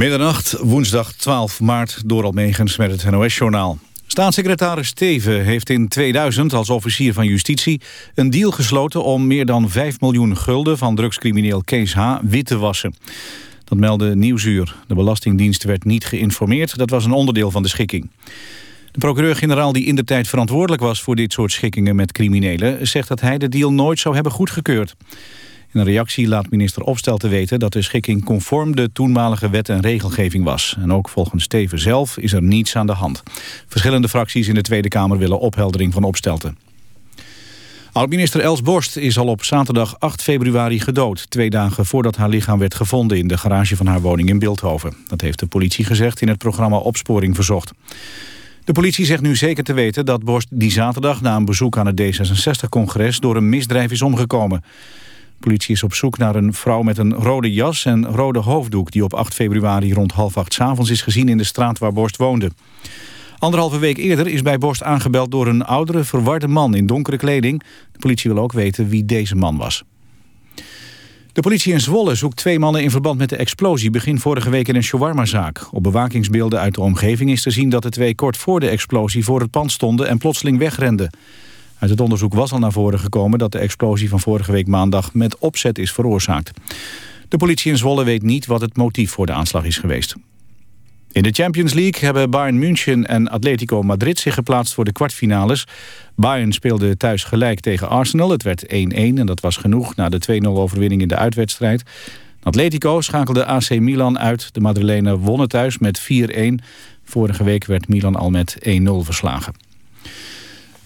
Middernacht, woensdag 12 maart, door Almegens met het NOS-journaal. Staatssecretaris Steven heeft in 2000 als officier van justitie... een deal gesloten om meer dan 5 miljoen gulden... van drugscrimineel Kees H. wit te wassen. Dat meldde Nieuwsuur. De Belastingdienst werd niet geïnformeerd. Dat was een onderdeel van de schikking. De procureur-generaal die in de tijd verantwoordelijk was... voor dit soort schikkingen met criminelen... zegt dat hij de deal nooit zou hebben goedgekeurd. In een reactie laat minister te weten dat de schikking conform de toenmalige wet en regelgeving was. En ook volgens Steven zelf is er niets aan de hand. Verschillende fracties in de Tweede Kamer willen opheldering van Opstelten. Oud-minister Els Borst is al op zaterdag 8 februari gedood... twee dagen voordat haar lichaam werd gevonden in de garage van haar woning in Beeldhoven. Dat heeft de politie gezegd in het programma Opsporing Verzocht. De politie zegt nu zeker te weten dat Borst die zaterdag... na een bezoek aan het D66-congres door een misdrijf is omgekomen politie is op zoek naar een vrouw met een rode jas en rode hoofddoek... die op 8 februari rond half acht avonds is gezien in de straat waar Borst woonde. Anderhalve week eerder is bij Borst aangebeld door een oudere, verwarde man in donkere kleding. De politie wil ook weten wie deze man was. De politie in Zwolle zoekt twee mannen in verband met de explosie... begin vorige week in een shawarma-zaak. Op bewakingsbeelden uit de omgeving is te zien dat de twee kort voor de explosie... voor het pand stonden en plotseling wegrenden. Uit het onderzoek was al naar voren gekomen dat de explosie van vorige week maandag met opzet is veroorzaakt. De politie in Zwolle weet niet wat het motief voor de aanslag is geweest. In de Champions League hebben Bayern München en Atletico Madrid zich geplaatst voor de kwartfinales. Bayern speelde thuis gelijk tegen Arsenal. Het werd 1-1 en dat was genoeg na de 2-0 overwinning in de uitwedstrijd. Atletico schakelde AC Milan uit. De Madrilenen wonnen thuis met 4-1. Vorige week werd Milan al met 1-0 verslagen.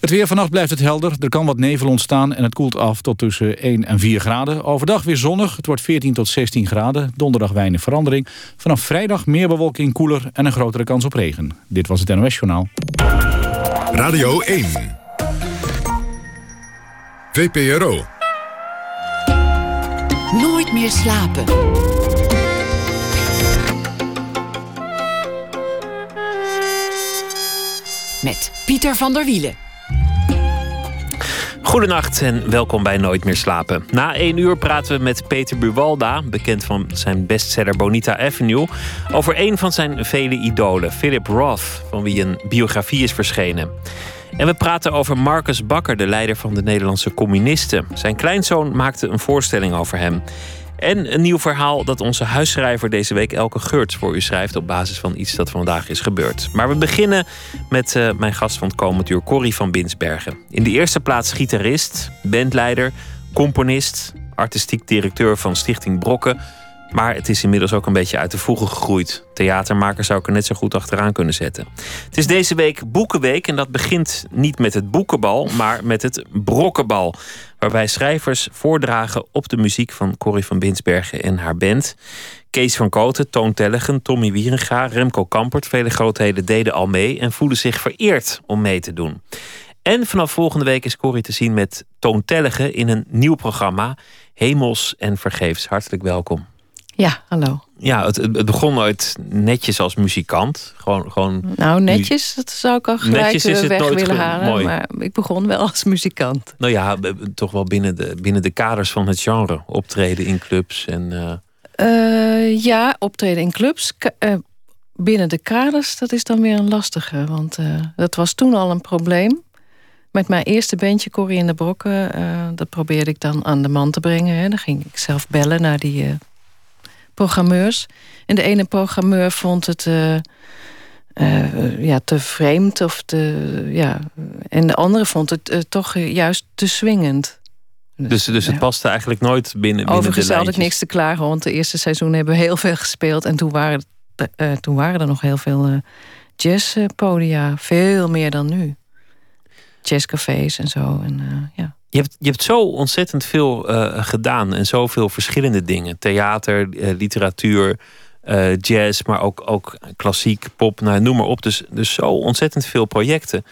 Het weer vannacht blijft het helder. Er kan wat nevel ontstaan en het koelt af tot tussen 1 en 4 graden. Overdag weer zonnig. Het wordt 14 tot 16 graden. Donderdag weinig verandering. Vanaf vrijdag meer bewolking, koeler en een grotere kans op regen. Dit was het NOS Journaal. Radio 1. VPRO. Nooit meer slapen. Met Pieter van der Wielen. Goedenacht en welkom bij Nooit meer slapen. Na één uur praten we met Peter Buwalda, bekend van zijn bestseller Bonita Avenue, over een van zijn vele idolen, Philip Roth, van wie een biografie is verschenen. En we praten over Marcus Bakker, de leider van de Nederlandse communisten. Zijn kleinzoon maakte een voorstelling over hem. En een nieuw verhaal dat onze huisschrijver deze week Elke Geurts voor u schrijft op basis van iets dat vandaag is gebeurd. Maar we beginnen met uh, mijn gast van het komend uur, Corrie van Binsbergen. In de eerste plaats gitarist, bandleider, componist, artistiek directeur van Stichting Brokken. Maar het is inmiddels ook een beetje uit de voegen gegroeid. Theatermaker zou ik er net zo goed achteraan kunnen zetten. Het is deze week Boekenweek en dat begint niet met het boekenbal, maar met het brokkenbal waarbij schrijvers voordragen op de muziek van Corrie van Binsbergen en haar band. Kees van Koten, Toon Tellegen, Tommy Wierenga, Remco Kampert, vele grootheden deden al mee en voelen zich vereerd om mee te doen. En vanaf volgende week is Corrie te zien met Toon Tellegen in een nieuw programma, Hemels en Vergeefs. Hartelijk welkom. Ja, hallo. Ja, het, het begon ooit netjes als muzikant. Gewoon, gewoon nou, netjes, dat zou ik al gelijk netjes is het weg willen halen. Mooi. Maar ik begon wel als muzikant. Nou ja, toch wel binnen de, binnen de kaders van het genre. Optreden in clubs en... Uh... Uh, ja, optreden in clubs. Uh, binnen de kaders, dat is dan weer een lastige. Want dat was toen al een probleem. Met mijn eerste bandje, Corrie in de Brokken... dat probeerde ik dan aan de man te brengen. Hè. Dan ging ik zelf bellen naar die programmeurs. En de ene programmeur vond het uh, uh, ja, te vreemd. Of te, ja. En de andere vond het uh, toch juist te swingend. Dus, dus, dus het paste eigenlijk nooit binnen, binnen Overigens had ik niks te klagen. Want de eerste seizoen hebben we heel veel gespeeld. En toen waren, toen waren er nog heel veel jazzpodia. Veel meer dan nu. Jazzcafés en zo. En, ja. Je hebt, je hebt zo ontzettend veel uh, gedaan en zoveel verschillende dingen. Theater, uh, literatuur, uh, jazz, maar ook, ook klassiek, pop, nou, noem maar op. Dus, dus zo ontzettend veel projecten.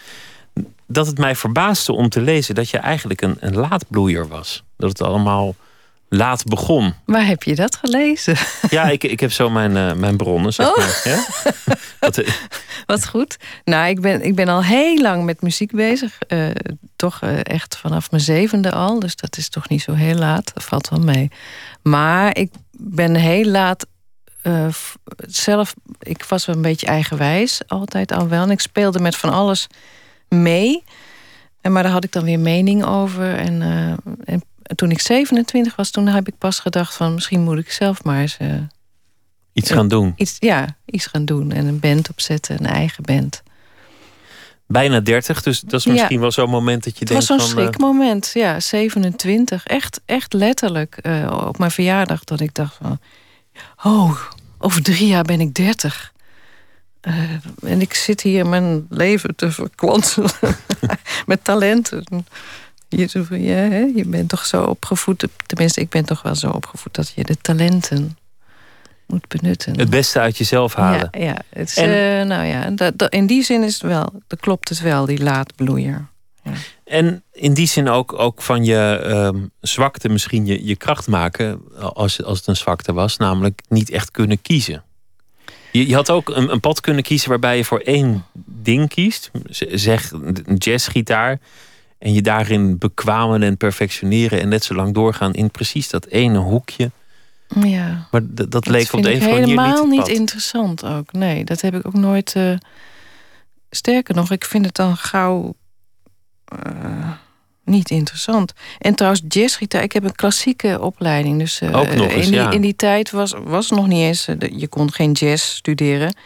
Dat het mij verbaasde om te lezen dat je eigenlijk een, een laatbloeier was. Dat het allemaal laat begon. Waar heb je dat gelezen? Ja, ik, ik heb zo mijn, uh, mijn bronnen. Zeg oh. maar. Ja? Wat, uh, Wat, goed. Nou, ik ben, ik ben al heel lang met muziek bezig. Uh, toch echt vanaf mijn zevende al. Dus dat is toch niet zo heel laat. Dat valt wel mee. Maar ik ben heel laat uh, zelf, ik was wel een beetje eigenwijs, altijd al wel. En ik speelde met van alles mee. En, maar daar had ik dan weer mening over. En, uh, en toen ik 27 was, toen heb ik pas gedacht van misschien moet ik zelf maar eens. Uh, iets gaan doen. Iets, ja, iets gaan doen. En een band opzetten, een eigen band. Bijna 30, dus dat is misschien wel zo'n moment dat je denkt. Het was zo'n schrikmoment, ja, 27. Echt, echt letterlijk op mijn verjaardag dat ik dacht van. Oh, over drie jaar ben ik 30. Uh, en ik zit hier mijn leven te verkwanselen met talenten. Je, ja, je bent toch zo opgevoed, tenminste, ik ben toch wel zo opgevoed dat je de talenten moet benutten. Het beste uit jezelf halen. Ja, ja. Het is, en, uh, nou ja, dat, dat, in die zin is het wel, dat klopt het wel, die laadbloeier. Ja. En in die zin ook, ook van je um, zwakte misschien je, je kracht maken, als, als het een zwakte was, namelijk niet echt kunnen kiezen. Je, je had ook een, een pad kunnen kiezen waarbij je voor één ding kiest. Zeg jazzgitaar. En je daarin bekwamen en perfectioneren en net zo lang doorgaan in precies dat ene hoekje. Ja. Maar dat leek op de een of andere manier helemaal niet, niet interessant ook. Nee, dat heb ik ook nooit. Uh, sterker nog, ik vind het dan gauw uh, niet interessant. En trouwens, jazzgitaar, ik heb een klassieke opleiding. Dus uh, Ook nog eens, in, die, ja. in die tijd was, was nog niet eens, je kon geen jazz studeren.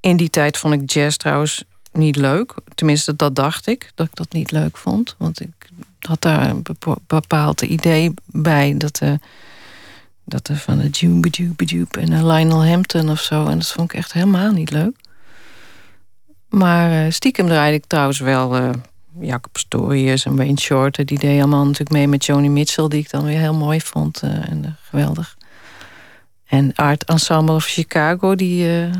In die tijd vond ik jazz trouwens niet leuk. Tenminste, dat dacht ik, dat ik dat niet leuk vond. Want ik had daar een bepaald idee bij dat, uh, dat er van de Jube en Lionel Hampton of zo. En dat vond ik echt helemaal niet leuk. Maar stiekem draaide ik trouwens wel Jacob Storius en Wayne Shorter. Die deed allemaal natuurlijk mee met Joni Mitchell, die ik dan weer heel mooi vond. Uh, en uh, geweldig. En Art Ensemble of Chicago, die.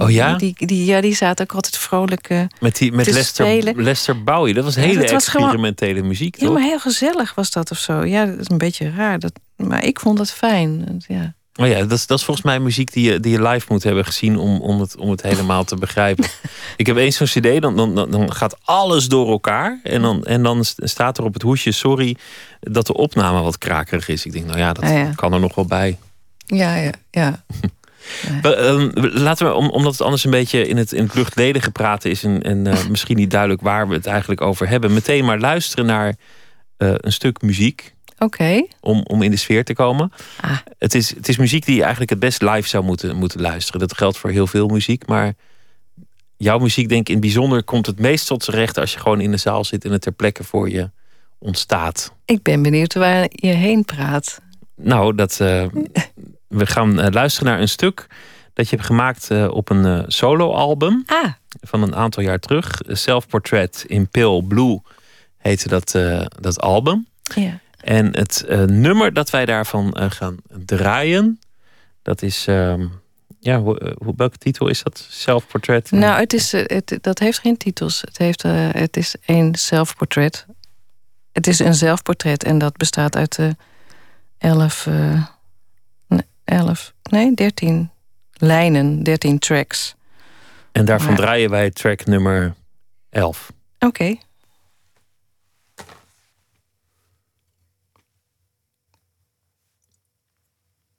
Oh ja? Die, die, ja, die zaten ook altijd vrolijk. met die, met Lester, Lester Bowie. Dat was hele ja, dat experimentele gewoon, muziek. Ja, maar heel gezellig was dat of zo. Ja, dat is een beetje raar. Dat, maar ik vond dat fijn. Ja. Oh ja, dat is, dat is volgens mij muziek die je, die je live moet hebben gezien om, om, het, om het helemaal te begrijpen. ik heb eens zo'n cd, dan, dan, dan gaat alles door elkaar. En dan, en dan staat er op het hoesje, sorry, dat de opname wat krakerig is. Ik denk, nou ja, dat ja. kan er nog wel bij. Ja, ja, ja. um, laten we, om, omdat het anders een beetje in het, in het luchtledige praten is... en, en uh, misschien niet duidelijk waar we het eigenlijk over hebben... meteen maar luisteren naar uh, een stuk muziek... Oké. Okay. Om, om in de sfeer te komen. Ah. Het, is, het is muziek die je eigenlijk het best live zou moeten, moeten luisteren. Dat geldt voor heel veel muziek. Maar jouw muziek, denk ik in het bijzonder, komt het meest tot zijn recht als je gewoon in de zaal zit en het ter plekke voor je ontstaat. Ik ben benieuwd waar je heen praat. Nou, dat, uh, we gaan uh, luisteren naar een stuk dat je hebt gemaakt uh, op een soloalbum. Ah. Van een aantal jaar terug. Self Portrait in Pale Blue heette dat, dat album. Ja. En het nummer dat wij daarvan gaan draaien, dat is. Uh, ja, hoe, welke titel is dat? Self-portrait? Nou, het is, het, dat heeft geen titels. Het, heeft, het is één zelfportret. Het is een zelfportret en dat bestaat uit de elf, elf, nee, dertien lijnen, dertien tracks. En daarvan maar... draaien wij track nummer 11. Oké. Okay.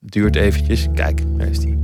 duurt eventjes. Kijk, daar is die.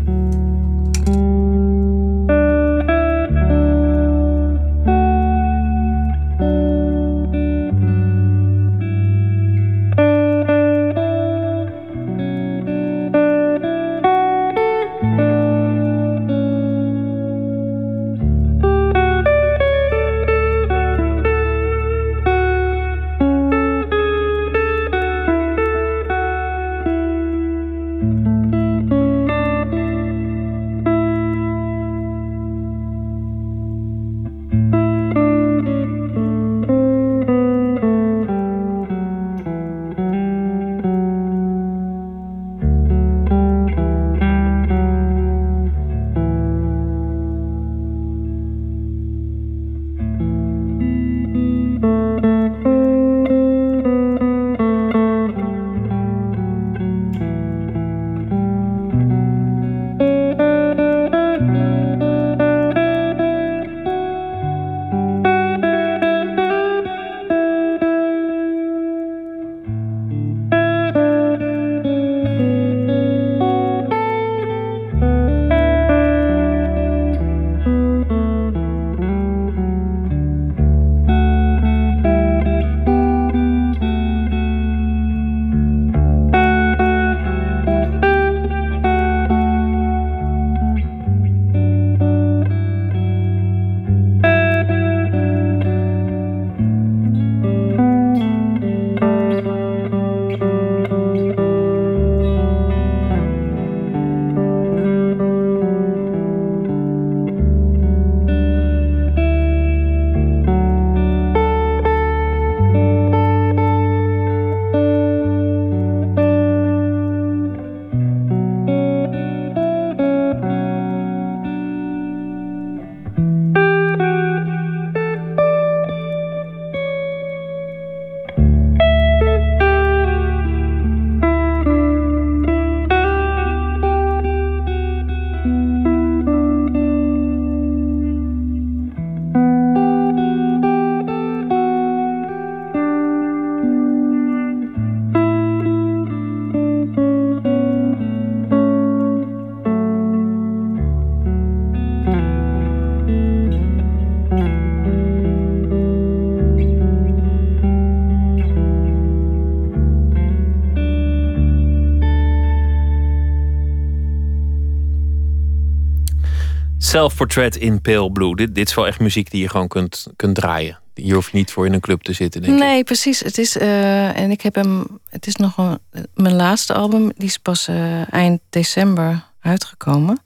Self-portrait in Pale Blue. Dit, dit is wel echt muziek die je gewoon kunt, kunt draaien. Hier hoef je niet voor in een club te zitten, denk nee, precies. Het is, uh, en ik heb hem. Het is nog mijn laatste album. Die is pas uh, eind december uitgekomen.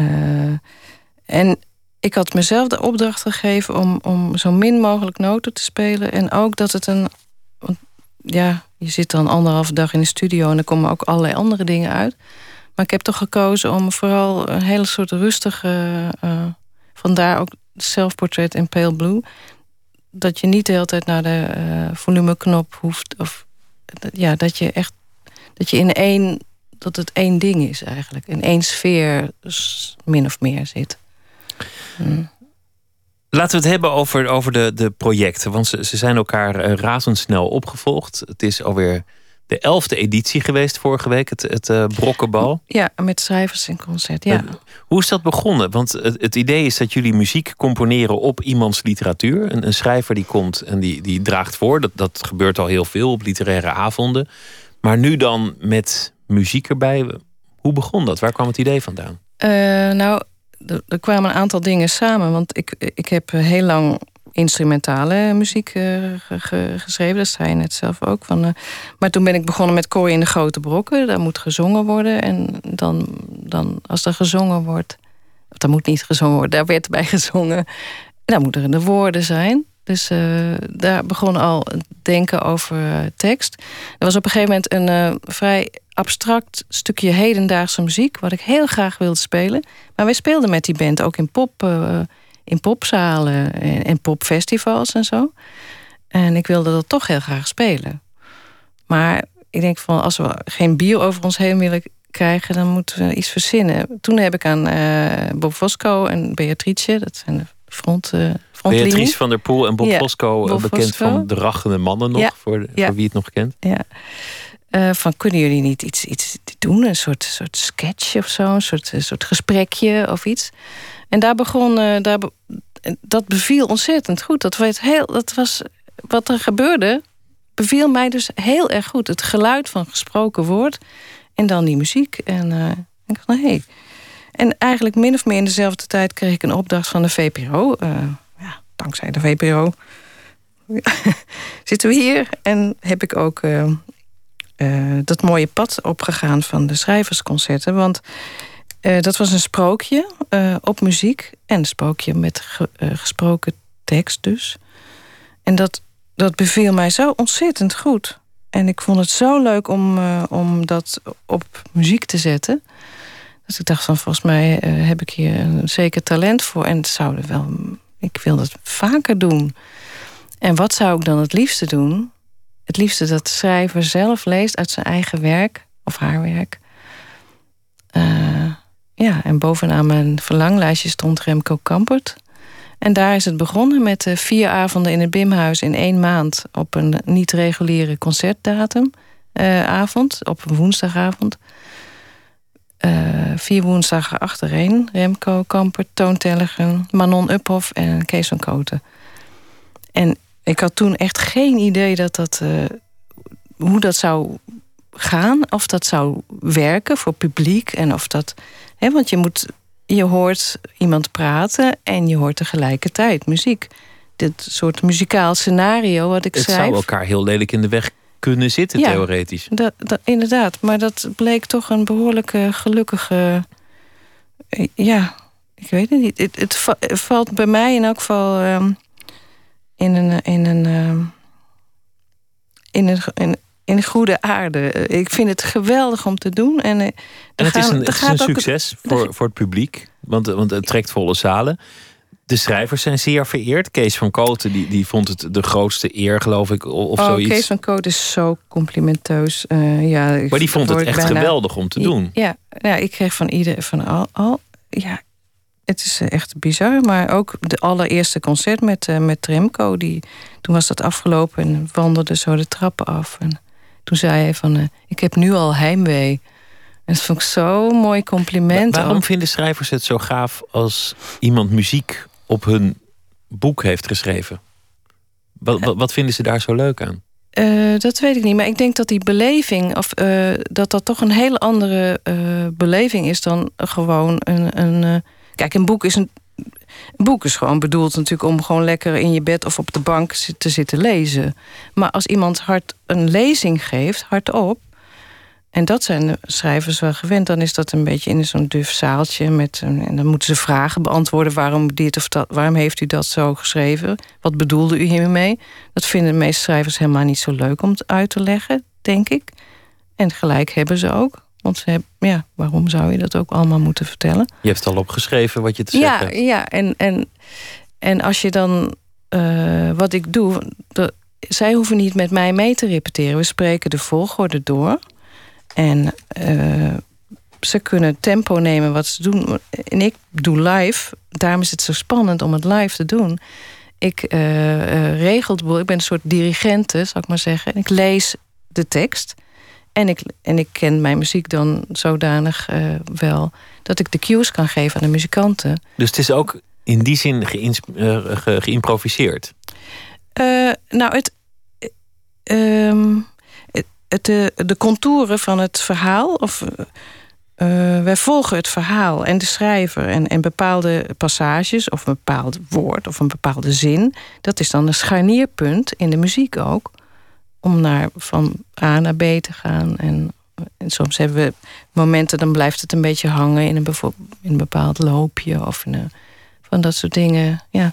Uh, en ik had mezelf de opdracht gegeven om, om zo min mogelijk noten te spelen. En ook dat het een. Ja, je zit dan anderhalve dag in de studio en er komen ook allerlei andere dingen uit. Maar ik heb toch gekozen om vooral een hele soort rustige. Uh, vandaar ook self-portrait in pale blue. Dat je niet de hele tijd naar de uh, volumeknop hoeft. Of ja, dat je echt. Dat je in één. Dat het één ding is eigenlijk. In één sfeer min of meer zit. Hmm. Laten we het hebben over, over de, de projecten. Want ze, ze zijn elkaar uh, razendsnel opgevolgd. Het is alweer de elfde editie geweest vorige week, het, het uh, Brokkenbal. Ja, met schrijvers in concert, ja. Uh, hoe is dat begonnen? Want het, het, idee is dat jullie muziek componeren op iemands literatuur. Een, een schrijver die komt en die, die draagt voor. Dat, dat gebeurt al heel veel op literaire avonden. Maar nu dan met muziek erbij. Hoe begon dat? Waar kwam het idee vandaan? Uh, nou, er kwamen een aantal dingen samen. Want ik, ik heb heel lang instrumentale muziek uh, geschreven. Dat zei je net zelf ook. Van, uh, maar toen ben ik begonnen met Kooi in de Grote Brokken. Daar moet gezongen worden. En dan, dan als er gezongen wordt... Of moet niet gezongen worden, daar werd bij gezongen. Dan moeten er de woorden zijn. Dus uh, daar begon al denken over tekst. Er was op een gegeven moment een vrij abstract stukje hedendaagse muziek... wat ik heel graag wilde spelen. Maar wij speelden met die band ook in pop in popzalen en, en popfestivals en zo. En ik wilde dat toch heel graag spelen. Maar ik denk van als we geen bier over ons heen willen krijgen, dan moeten we iets verzinnen. Toen heb ik aan uh, Bob Fosco en Beatrice, dat zijn de front, uh, Beatrice van der Poel en Bob ja, Fosco, Bob bekend Fosco. van de rachende mannen nog, ja, voor, ja. voor wie het nog kent. Ja. Uh, van kunnen jullie niet iets, iets doen? Een soort, soort sketch of zo, een soort, een soort gesprekje of iets. En daar begon, uh, daar, dat beviel ontzettend goed. Dat, werd heel, dat was wat er gebeurde, beviel mij dus heel erg goed. Het geluid van gesproken woord en dan die muziek. En uh, ik dacht, nou, hey. En eigenlijk min of meer in dezelfde tijd kreeg ik een opdracht van de VPRO. Uh, ja, dankzij de VPRO zitten we hier. En heb ik ook uh, dat mooie pad opgegaan van de schrijversconcerten. Want uh, dat was een sprookje uh, op muziek. En een sprookje met ge, uh, gesproken tekst dus. En dat, dat beviel mij zo ontzettend goed. En ik vond het zo leuk om, om dat op muziek te zetten. Dus ik dacht van volgens mij heb ik hier een zeker talent voor. En zou wel, ik wil dat vaker doen. En wat zou ik dan het liefste doen? Het liefste dat de schrijver zelf leest uit zijn eigen werk of haar werk. Ja, en bovenaan mijn verlanglijstje stond Remco Kampert. En daar is het begonnen met vier avonden in het Bimhuis in één maand op een niet reguliere concertdatum. Avond, op een woensdagavond. Uh, vier woensdagen achtereen. Remco Kampert, Toon Tellegen, Manon Uphoff en Kees van Koten. En ik had toen echt geen idee dat dat, hoe dat zou gaan. Of dat zou werken voor publiek. En of dat want je, moet, je hoort iemand praten en je hoort tegelijkertijd muziek. Dit soort muzikaal scenario wat ik het schrijf... Het zou elkaar heel lelijk in de weg kunnen zitten, ja, theoretisch. Dat, dat, inderdaad, maar dat bleek toch een behoorlijke gelukkige... Ja, ik weet het niet. Het, het, valt bij mij in elk geval um, in een... In een um, in een, in, in goede aarde. Ik vind het geweldig om te doen. En, eh, en het, is een, het is een succes voor, voor het publiek, want, want het trekt volle zalen. De schrijvers zijn zeer vereerd. Kees van Kooten die, die vond het de grootste eer, geloof ik, of oh, zoiets. Kees van Kooten is zo complimenteus. Uh, ja, maar die vond het echt bijna... geweldig om te doen. Ja, ja, ik kreeg van ieder van al, al ja, het is echt bizar. Maar ook de allereerste concert met, uh, met Remco, die, toen was dat afgelopen en wandelde zo de trappen af. En toen zei hij van, uh, ik heb nu al heimwee. En dat vond ik zo'n mooi compliment. waarom ook. vinden schrijvers het zo gaaf als iemand muziek op hun boek heeft geschreven? Wat, wat, wat vinden ze daar zo leuk aan? Uh, dat weet ik niet, maar ik denk dat die beleving, of uh, dat dat toch een hele andere beleving is dan gewoon een. een Kijk, een boek is een. Een boek is gewoon bedoeld natuurlijk om gewoon lekker in je bed of op de bank te zitten lezen. Maar als iemand hard een lezing geeft, hardop, en dat zijn de schrijvers wel gewend. Dan is dat een beetje in zo'n duf zaaltje. Met, en dan moeten ze vragen beantwoorden. Waarom, dit of dat, waarom heeft u dat zo geschreven? Wat bedoelde u hiermee? Dat vinden de meeste schrijvers helemaal niet zo leuk om uit te leggen, denk ik. En gelijk hebben ze ook. Want ze hebben, ja, waarom zou je dat ook allemaal moeten vertellen? Je hebt al opgeschreven wat je te zeggen hebt. Ja, en, en, en als je dan... Uh, wat ik doe... De, zij hoeven niet met mij mee te repeteren. We spreken de volgorde door... En uh, ze kunnen tempo nemen wat ze doen. En ik doe live. Daarom is het zo spannend om het live te doen. Ik uh, regel. Ik ben een soort dirigente, zal ik maar zeggen. Ik lees de tekst. En ik, en ik ken mijn muziek dan zodanig wel... dat ik de cues kan geven aan de muzikanten. Dus het is ook in die zin ge geïmproviseerd? nou, het... Ehm, het, de, contouren van het verhaal. Of, wij volgen het verhaal en de schrijver en, en bepaalde passages, of een bepaald woord of een bepaalde zin. Dat is dan een scharnierpunt in de muziek ook. Om naar van A naar B te gaan. En, en soms hebben we momenten, dan blijft het een beetje hangen in een, in een bepaald loopje of in een, van dat soort dingen. Ja.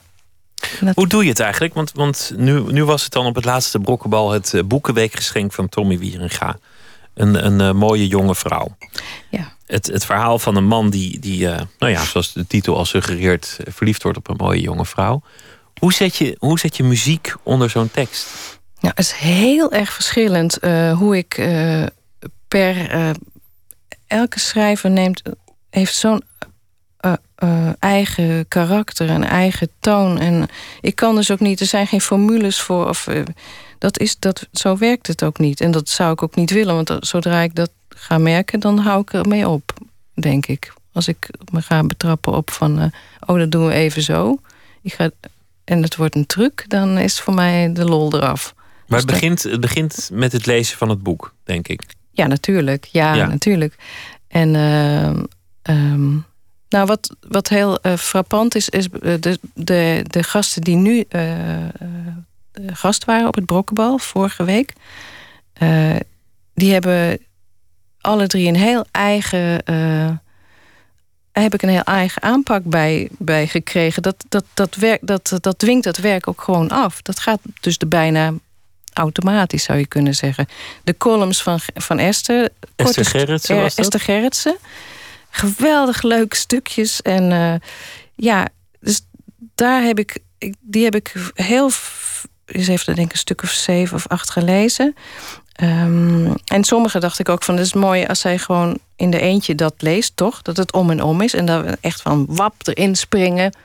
Hoe doe je het eigenlijk? Want, want nu, nu was het dan op het laatste brokkenbal het uh, boekenweekgeschenk van Tommy Wieringa. Een, een uh, mooie jonge vrouw. Ja. Het, het verhaal van een man die, die uh, nou ja, zoals de titel al suggereert, verliefd wordt op een mooie jonge vrouw. Hoe zet je, hoe zet je muziek onder zo'n tekst? Nou, het is heel erg verschillend hoe ik per. elke schrijver neemt, heeft zo'n eigen karakter en eigen toon. En ik kan dus ook niet, er zijn geen formules voor. Of, dat is, dat, zo werkt het ook niet. En dat zou ik ook niet willen, want zodra ik dat ga merken, dan hou ik ermee op, denk ik. Als ik me ga betrappen op van, oh, dat doen we even zo. Ik ga, en het wordt een truc, dan is voor mij de lol eraf. Maar het, begint, het begint met het lezen van het boek, denk ik. Ja, natuurlijk. Ja, ja. natuurlijk. En um, nou, wat, wat heel uh, frappant is, is eh, de, de, de gasten die nu uh, gast waren op het Brokkenbal vorige week. die hebben alle drie een heel eigen. heb ik een heel eigen aanpak bij, bij gekregen. Dat, dat, dat, werk, dat, dat dwingt dat werk ook gewoon af. Dat gaat dus de bijna automatisch, zou je kunnen zeggen. De columns van, van Esther. Esther Gerritsen was dat? Esther Gerritsen geweldig leuke stukjes. En uh, ja, dus daar heb ik, die heb ik heel, eens even denk ik een stuk of zeven of acht gelezen. Um, en sommige dacht ik ook van, het is mooi als zij gewoon in de eentje dat leest, toch? Dat het om en om is. En dat we echt van wap erin springen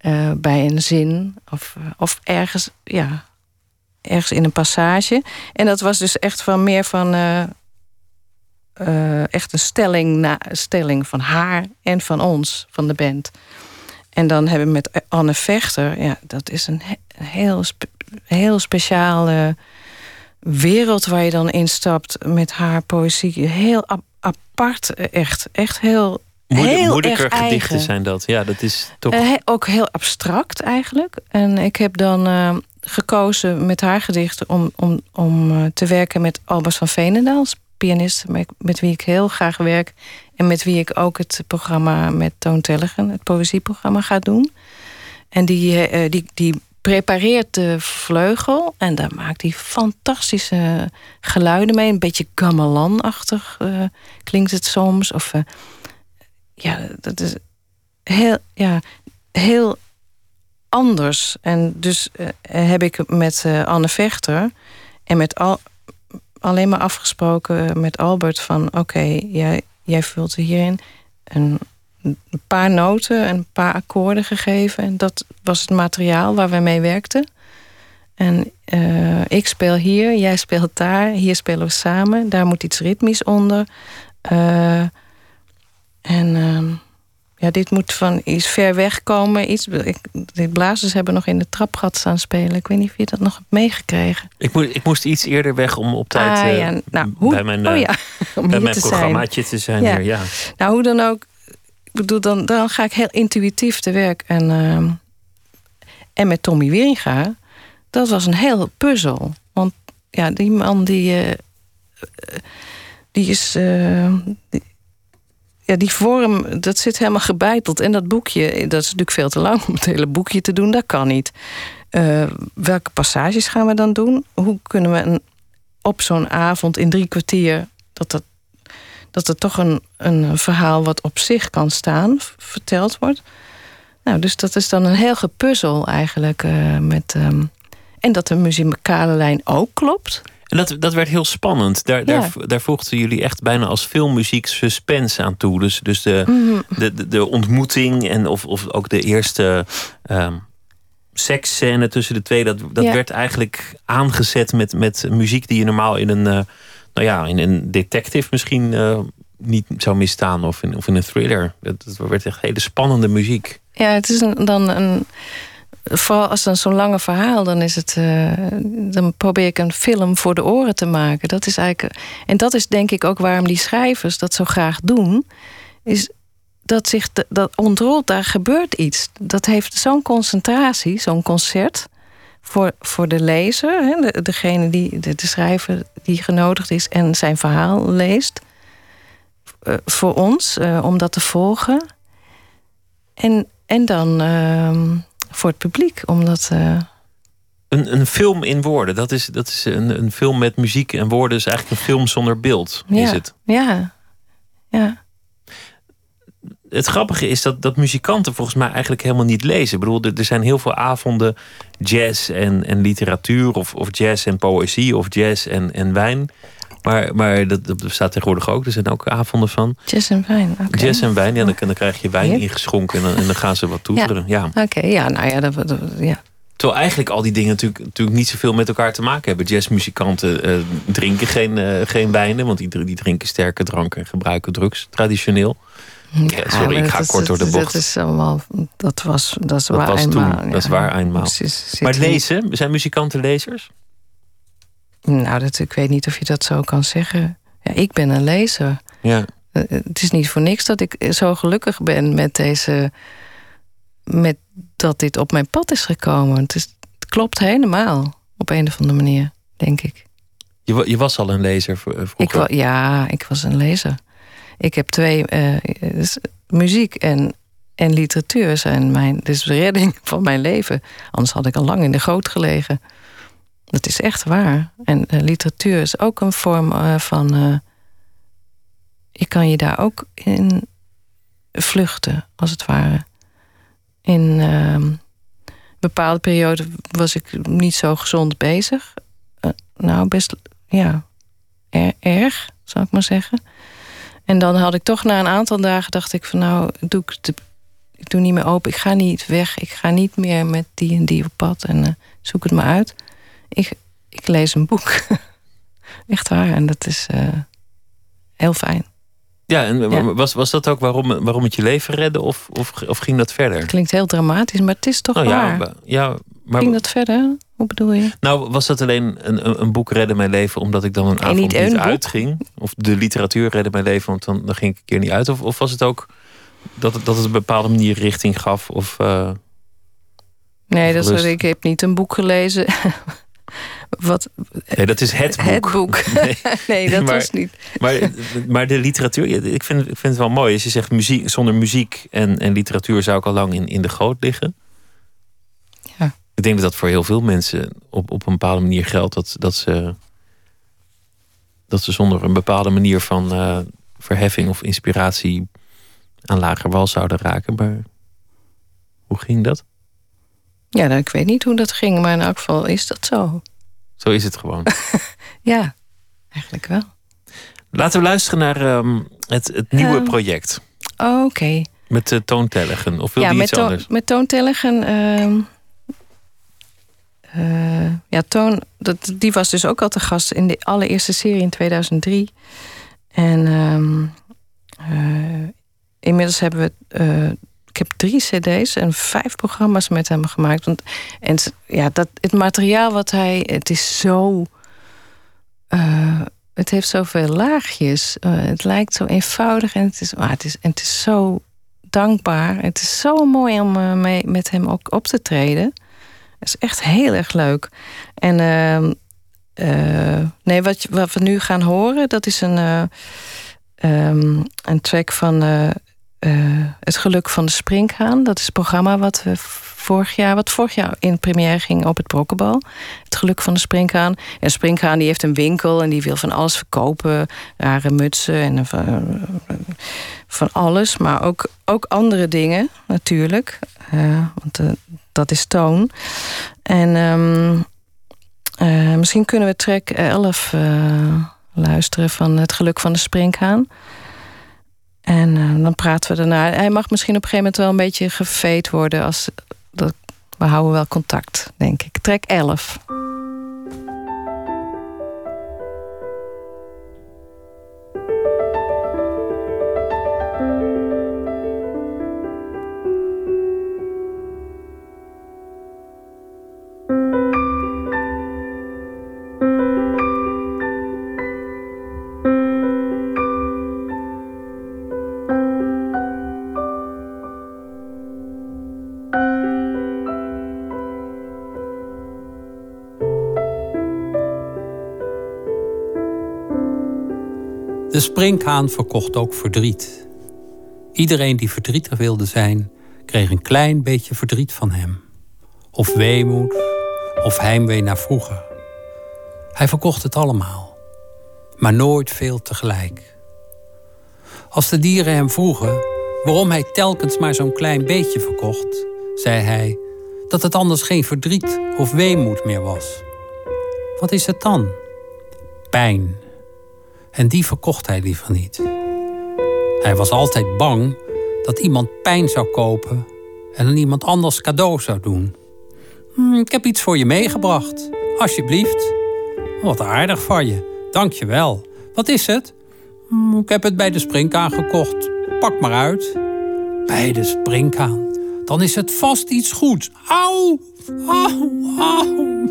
uh, bij een zin. Of, of ergens, ja, ergens in een passage. En dat was dus echt van meer van... Uh, uh, echt een stelling, na, stelling van haar en van ons, van de band. En dan hebben we met Anne Vechter, ja, dat is een heel, spe, heel speciale wereld waar je dan instapt met haar poëzie. Heel apart, echt. Echt heel. Moeder, heel moeilijker erg gedichten eigen. zijn dat. Ja, dat is toch. Uh, ook heel abstract eigenlijk. En ik heb dan gekozen met haar gedichten om, om, om uh, te werken met Albers van Veenendaal, pianist met, met wie ik heel graag werk. En met wie ik ook het programma met Toon Tellegen, het poëzieprogramma, ga doen. En die, uh, die, die prepareert de vleugel. En daar maakt hij fantastische geluiden mee. Een beetje gamelan-achtig klinkt het soms. Of ja, dat is heel, ja, heel anders. En dus heb ik met Anne Vechter en met al, alleen maar afgesproken met Albert van... oké, jij, jij vult er hierin een, een, paar noten, een paar akkoorden gegeven. En dat was het materiaal waar we mee werkten. En uh, ik speel hier, jij speelt daar. Hier spelen we samen. Daar moet iets ritmisch onder. En... Ja, dit moet van iets ver weg komen. Iets, ik, de blazers hebben nog in de trapgat staan spelen. Ik weet niet of je dat nog hebt meegekregen. Ik, moet, ik moest iets eerder weg om op tijd ah, ja. nou, hoe, bij mijn, oh, ja. bij mijn programmaatje te zijn. Ja. Hier, ja. Nou, hoe dan ook. ik bedoel, dan, dan ga ik heel intuïtief te werk. En, ehm, en met Tommy Wieringa, dat was een heel puzzel. Want ja, die man die, uh, die is. Uh, die, ja, die vorm, dat zit helemaal gebeiteld. En dat boekje, dat is natuurlijk veel te lang om het hele boekje te doen. Dat kan niet. Uh, welke passages gaan we dan doen? Hoe kunnen we een, op zo'n avond in drie kwartier... dat, dat, dat er toch een, een verhaal wat op zich kan staan, verteld wordt. Nou, dus dat is dan een heel gepuzzel eigenlijk. Uh, met, um, en dat de muzikale lijn ook klopt. En dat, dat werd heel spannend. Daar, ja. daar, daar voegden jullie echt bijna als filmmuziek suspense aan toe. Dus, dus de, mm -hmm. de, de, de, ontmoeting en of, of ook de eerste um, seksscène tussen de twee, dat, dat ja. werd eigenlijk aangezet met, met muziek die je normaal in een, uh, nou ja, in een detective misschien uh, niet zou misstaan of in, of in een thriller. Het, het werd echt hele spannende muziek. Ja, het is een, dan een. Vooral als dan zo'n lange verhaal, dan is het. Uh, dan probeer ik een film voor de oren te maken. Dat is eigenlijk. En dat is denk ik ook waarom die schrijvers dat zo graag doen. Is dat zich dat ontrolt, daar gebeurt iets. Dat heeft zo'n concentratie, zo'n concert. Voor, voor de lezer, hè, de, degene die, de, schrijver die genodigd is en zijn verhaal leest. Uh, voor ons, uh, om dat te volgen. En, en dan uh, voor het publiek, omdat. Uh... Een, een film in woorden, dat is, dat is een, een film met muziek en woorden, is eigenlijk een film zonder beeld. Ja, is het? ja, ja het grappige is dat, dat muzikanten volgens mij eigenlijk helemaal niet lezen. Ik bedoel, er zijn heel veel avonden jazz en, en literatuur, of, of jazz en poëzie, of jazz en, en wijn. Maar, maar dat, dat bestaat tegenwoordig ook. Er zijn ook avonden van. Jazz en wijn. Okay. Jazz en wijn, ja, dan, dan krijg je wijn ingeschonken en dan, en dan gaan ze wat toeteren. Ja. ja. Oké, okay, ja, nou ja, dat, dat, ja. Terwijl eigenlijk al die dingen natuurlijk, natuurlijk niet zoveel met elkaar te maken hebben. Jazzmuzikanten uh, drinken geen, uh, geen wijnen, want die, die drinken sterke dranken en gebruiken drugs traditioneel. Ja, sorry, ik ga kort door de bocht. Dat is allemaal, dat was, dat is dat waar was eenmaal. Toen, ja. Dat is waar eenmaal. Maar lezen, zijn muzikanten lezers? Nou, dat, ik weet niet of je dat zo kan zeggen. Ja, ik ben een lezer. Ja. Het is niet voor niks dat ik zo gelukkig ben met deze. met dat dit op mijn pad is gekomen. Het, is, het klopt helemaal op een of andere manier, denk ik. Je, je was al een lezer vroeger? Ik wa, ja, ik was een lezer. Ik heb twee. Uh, muziek en, en literatuur zijn mijn. Dit is de redding van mijn leven. Anders had ik al lang in de goot gelegen. Dat is echt waar. En uh, literatuur is ook een vorm uh, van. je kan je daar ook in vluchten, als het ware. In een bepaalde periode was ik niet zo gezond bezig. nou, best. Ja, er, erg, zou ik maar zeggen. En dan had ik toch na een aantal dagen dacht ik van nou, doe ik, de, ik doe niet meer open. Ik ga niet weg. Ik ga niet meer met die en die op pad en zoek het maar uit. Ik, ik lees een boek. Echt waar. En dat is uh, heel fijn. Ja, en ja. Was, was dat ook waarom, waarom het je leven redde? Of, of, of ging dat verder? Het klinkt heel dramatisch, maar het is toch oh, waar. Ja, ja, maar, ging dat verder? Hoe bedoel je? Nou, was dat alleen een, een boek redde mijn leven omdat ik dan een avond niet, niet uitging? Of de literatuur redde mijn leven, want dan, dan ging ik een keer niet uit? Of, of was het ook dat het, dat het een bepaalde manier richting gaf? Of, uh, nee, dat is, ik heb niet een boek gelezen. Wat, nee, dat is het boek. Het boek. Nee, nee dat maar, was niet. Maar, maar de literatuur, ik vind, ik vind het wel mooi. Als je zegt muziek, zonder muziek en, en literatuur zou ik al lang in, in de goot liggen. Ja. Ik denk dat dat voor heel veel mensen op, op een bepaalde manier geldt. Dat, dat, ze, dat ze zonder een bepaalde manier van uh, verheffing of inspiratie aan lager wal zouden raken. Maar hoe ging dat? Ja, nou, ik weet niet hoe dat ging, maar in elk geval is dat zo. Zo is het gewoon. ja, eigenlijk wel. Laten we luisteren naar um, het, het, nieuwe um, project. Oké. Okay. Met uh, Toontelligen. Of wil ja, je iets anders? Met Toontelligen. Uh, uh, ja, Toon, dat, die was dus ook al te gast in de allereerste serie in 2003. En um, inmiddels hebben we heb drie cd's en vijf programma's met hem gemaakt. Want, en ja, dat, het materiaal wat hij... Het is zo... Uh, het heeft zoveel laagjes. Uh, het lijkt zo eenvoudig en het is, maar het is, en het is zo dankbaar. Het is zo mooi om uh, mee, met hem ook op te treden. Het is echt heel erg leuk. En uh, nee, wat, wat, we nu gaan horen, dat is een, um, een track van Het Geluk van de Springhaan. Dat is het programma wat we vorig jaar, wat vorig jaar in première ging op het Brokkenbal. Het geluk van de Springhaan. En Springhaan die heeft een winkel en die wil van alles verkopen. Rare mutsen en van, van alles. Maar ook, ook andere dingen natuurlijk. Uh, want dat is toon. En uh, misschien kunnen we track 11 luisteren van Het geluk van de Springhaan. En dan praten we daarna. Hij mag misschien op een gegeven moment wel een beetje geveed worden als, dat, we houden wel contact, denk ik. Trek 11. De springhaan verkocht ook verdriet. Iedereen die verdrietig wilde zijn, kreeg een klein beetje verdriet van hem. Of weemoed, of heimwee naar vroeger. Hij verkocht het allemaal, maar nooit veel tegelijk. Als de dieren hem vroegen waarom hij telkens maar zo'n klein beetje verkocht, zei hij dat het anders geen verdriet of weemoed meer was. Wat is het dan? Pijn en die verkocht hij liever niet. Hij was altijd bang dat iemand pijn zou kopen en aan iemand anders cadeau zou doen. Hm, ik heb iets voor je meegebracht, alsjeblieft. Wat aardig van je, dank je wel. Wat is het? Hm, ik heb het bij de springkaan gekocht. Pak maar uit. Bij de springkaan. Dan is het vast iets goeds. Auw, auw, auw.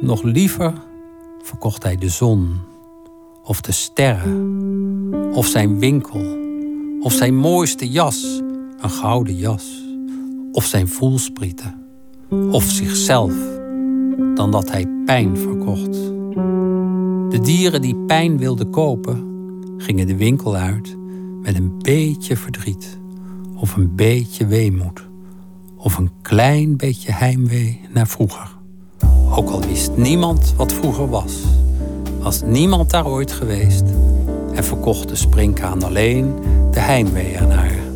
Nog liever verkocht hij de zon of de sterren, of zijn winkel, of zijn mooiste jas, een gouden jas, of zijn voelsprieten, of zichzelf, dan dat hij pijn verkocht. De dieren die pijn wilden kopen, gingen de winkel uit met een beetje verdriet, of een beetje weemoed, of een klein beetje heimwee naar vroeger. Ook al wist niemand wat vroeger was was niemand daar ooit geweest en verkocht de springkaan alleen de heimwee ernaar.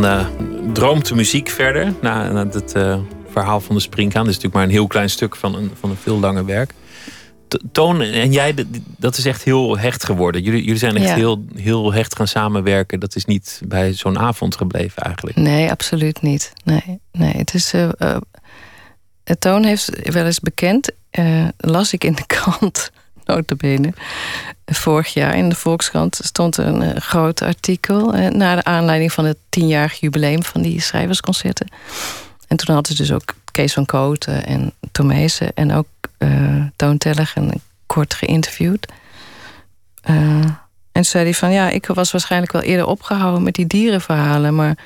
Dan uh, droomt de muziek verder na, na het uh, verhaal van de springkaan. Dat is natuurlijk maar een heel klein stuk van een, van een veel langer werk. Toon en jij, dat is echt heel hecht geworden. Jullie, jullie zijn echt heel, heel hecht gaan samenwerken. Dat is niet bij zo'n avond gebleven eigenlijk. Nee, absoluut niet. Nee, nee het is. Uh, Toon heeft wel eens bekend, las ik in de krant notabene. Vorig jaar in de Volkskrant stond een uh, groot artikel... Uh, naar de aanleiding van het tienjarig jubileum van die schrijversconcerten. En toen hadden ze dus ook Kees van Kooten en Tomezen... en ook uh, Toon kort geïnterviewd. en zei hij van... ja, ik was waarschijnlijk wel eerder opgehouden met die dierenverhalen... maar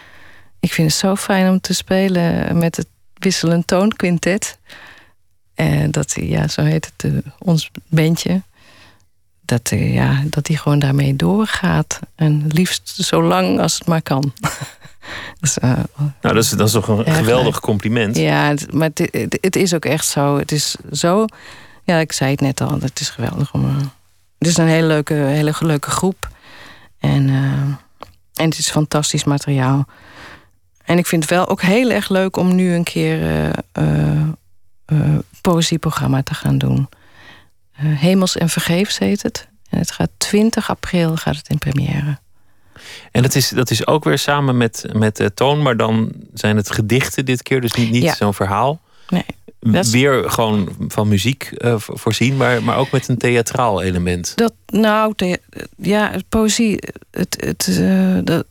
ik vind het zo fijn om te spelen met het wisselend toonquintet... En dat, ja, zo heet het, uh, ons bandje. Dat, uh, ja, dat die gewoon daarmee doorgaat. En liefst zo lang als het maar kan. dus, uh, nou, dat is, dat is toch een geweldig compliment. Ja, maar het, het, is ook echt zo. Het is zo... Ja, ik zei het net al. Het is geweldig om... het is een hele leuke, hele leuke groep. En, en het is fantastisch materiaal. En ik vind het wel ook heel erg leuk om nu een keer uh, poëzieprogramma te gaan doen. Uh, Hemels en Vergeefs heet het. En het gaat 20 april gaat het in première. En dat is, dat is ook weer samen met, met uh, Toon, maar dan zijn het gedichten dit keer, dus niet, niet ja. zo'n verhaal. Nee. Weer gewoon van muziek uh, voorzien, maar, maar ook met een theatraal element. Dat, nou, ja, poëzie, het, het, dat,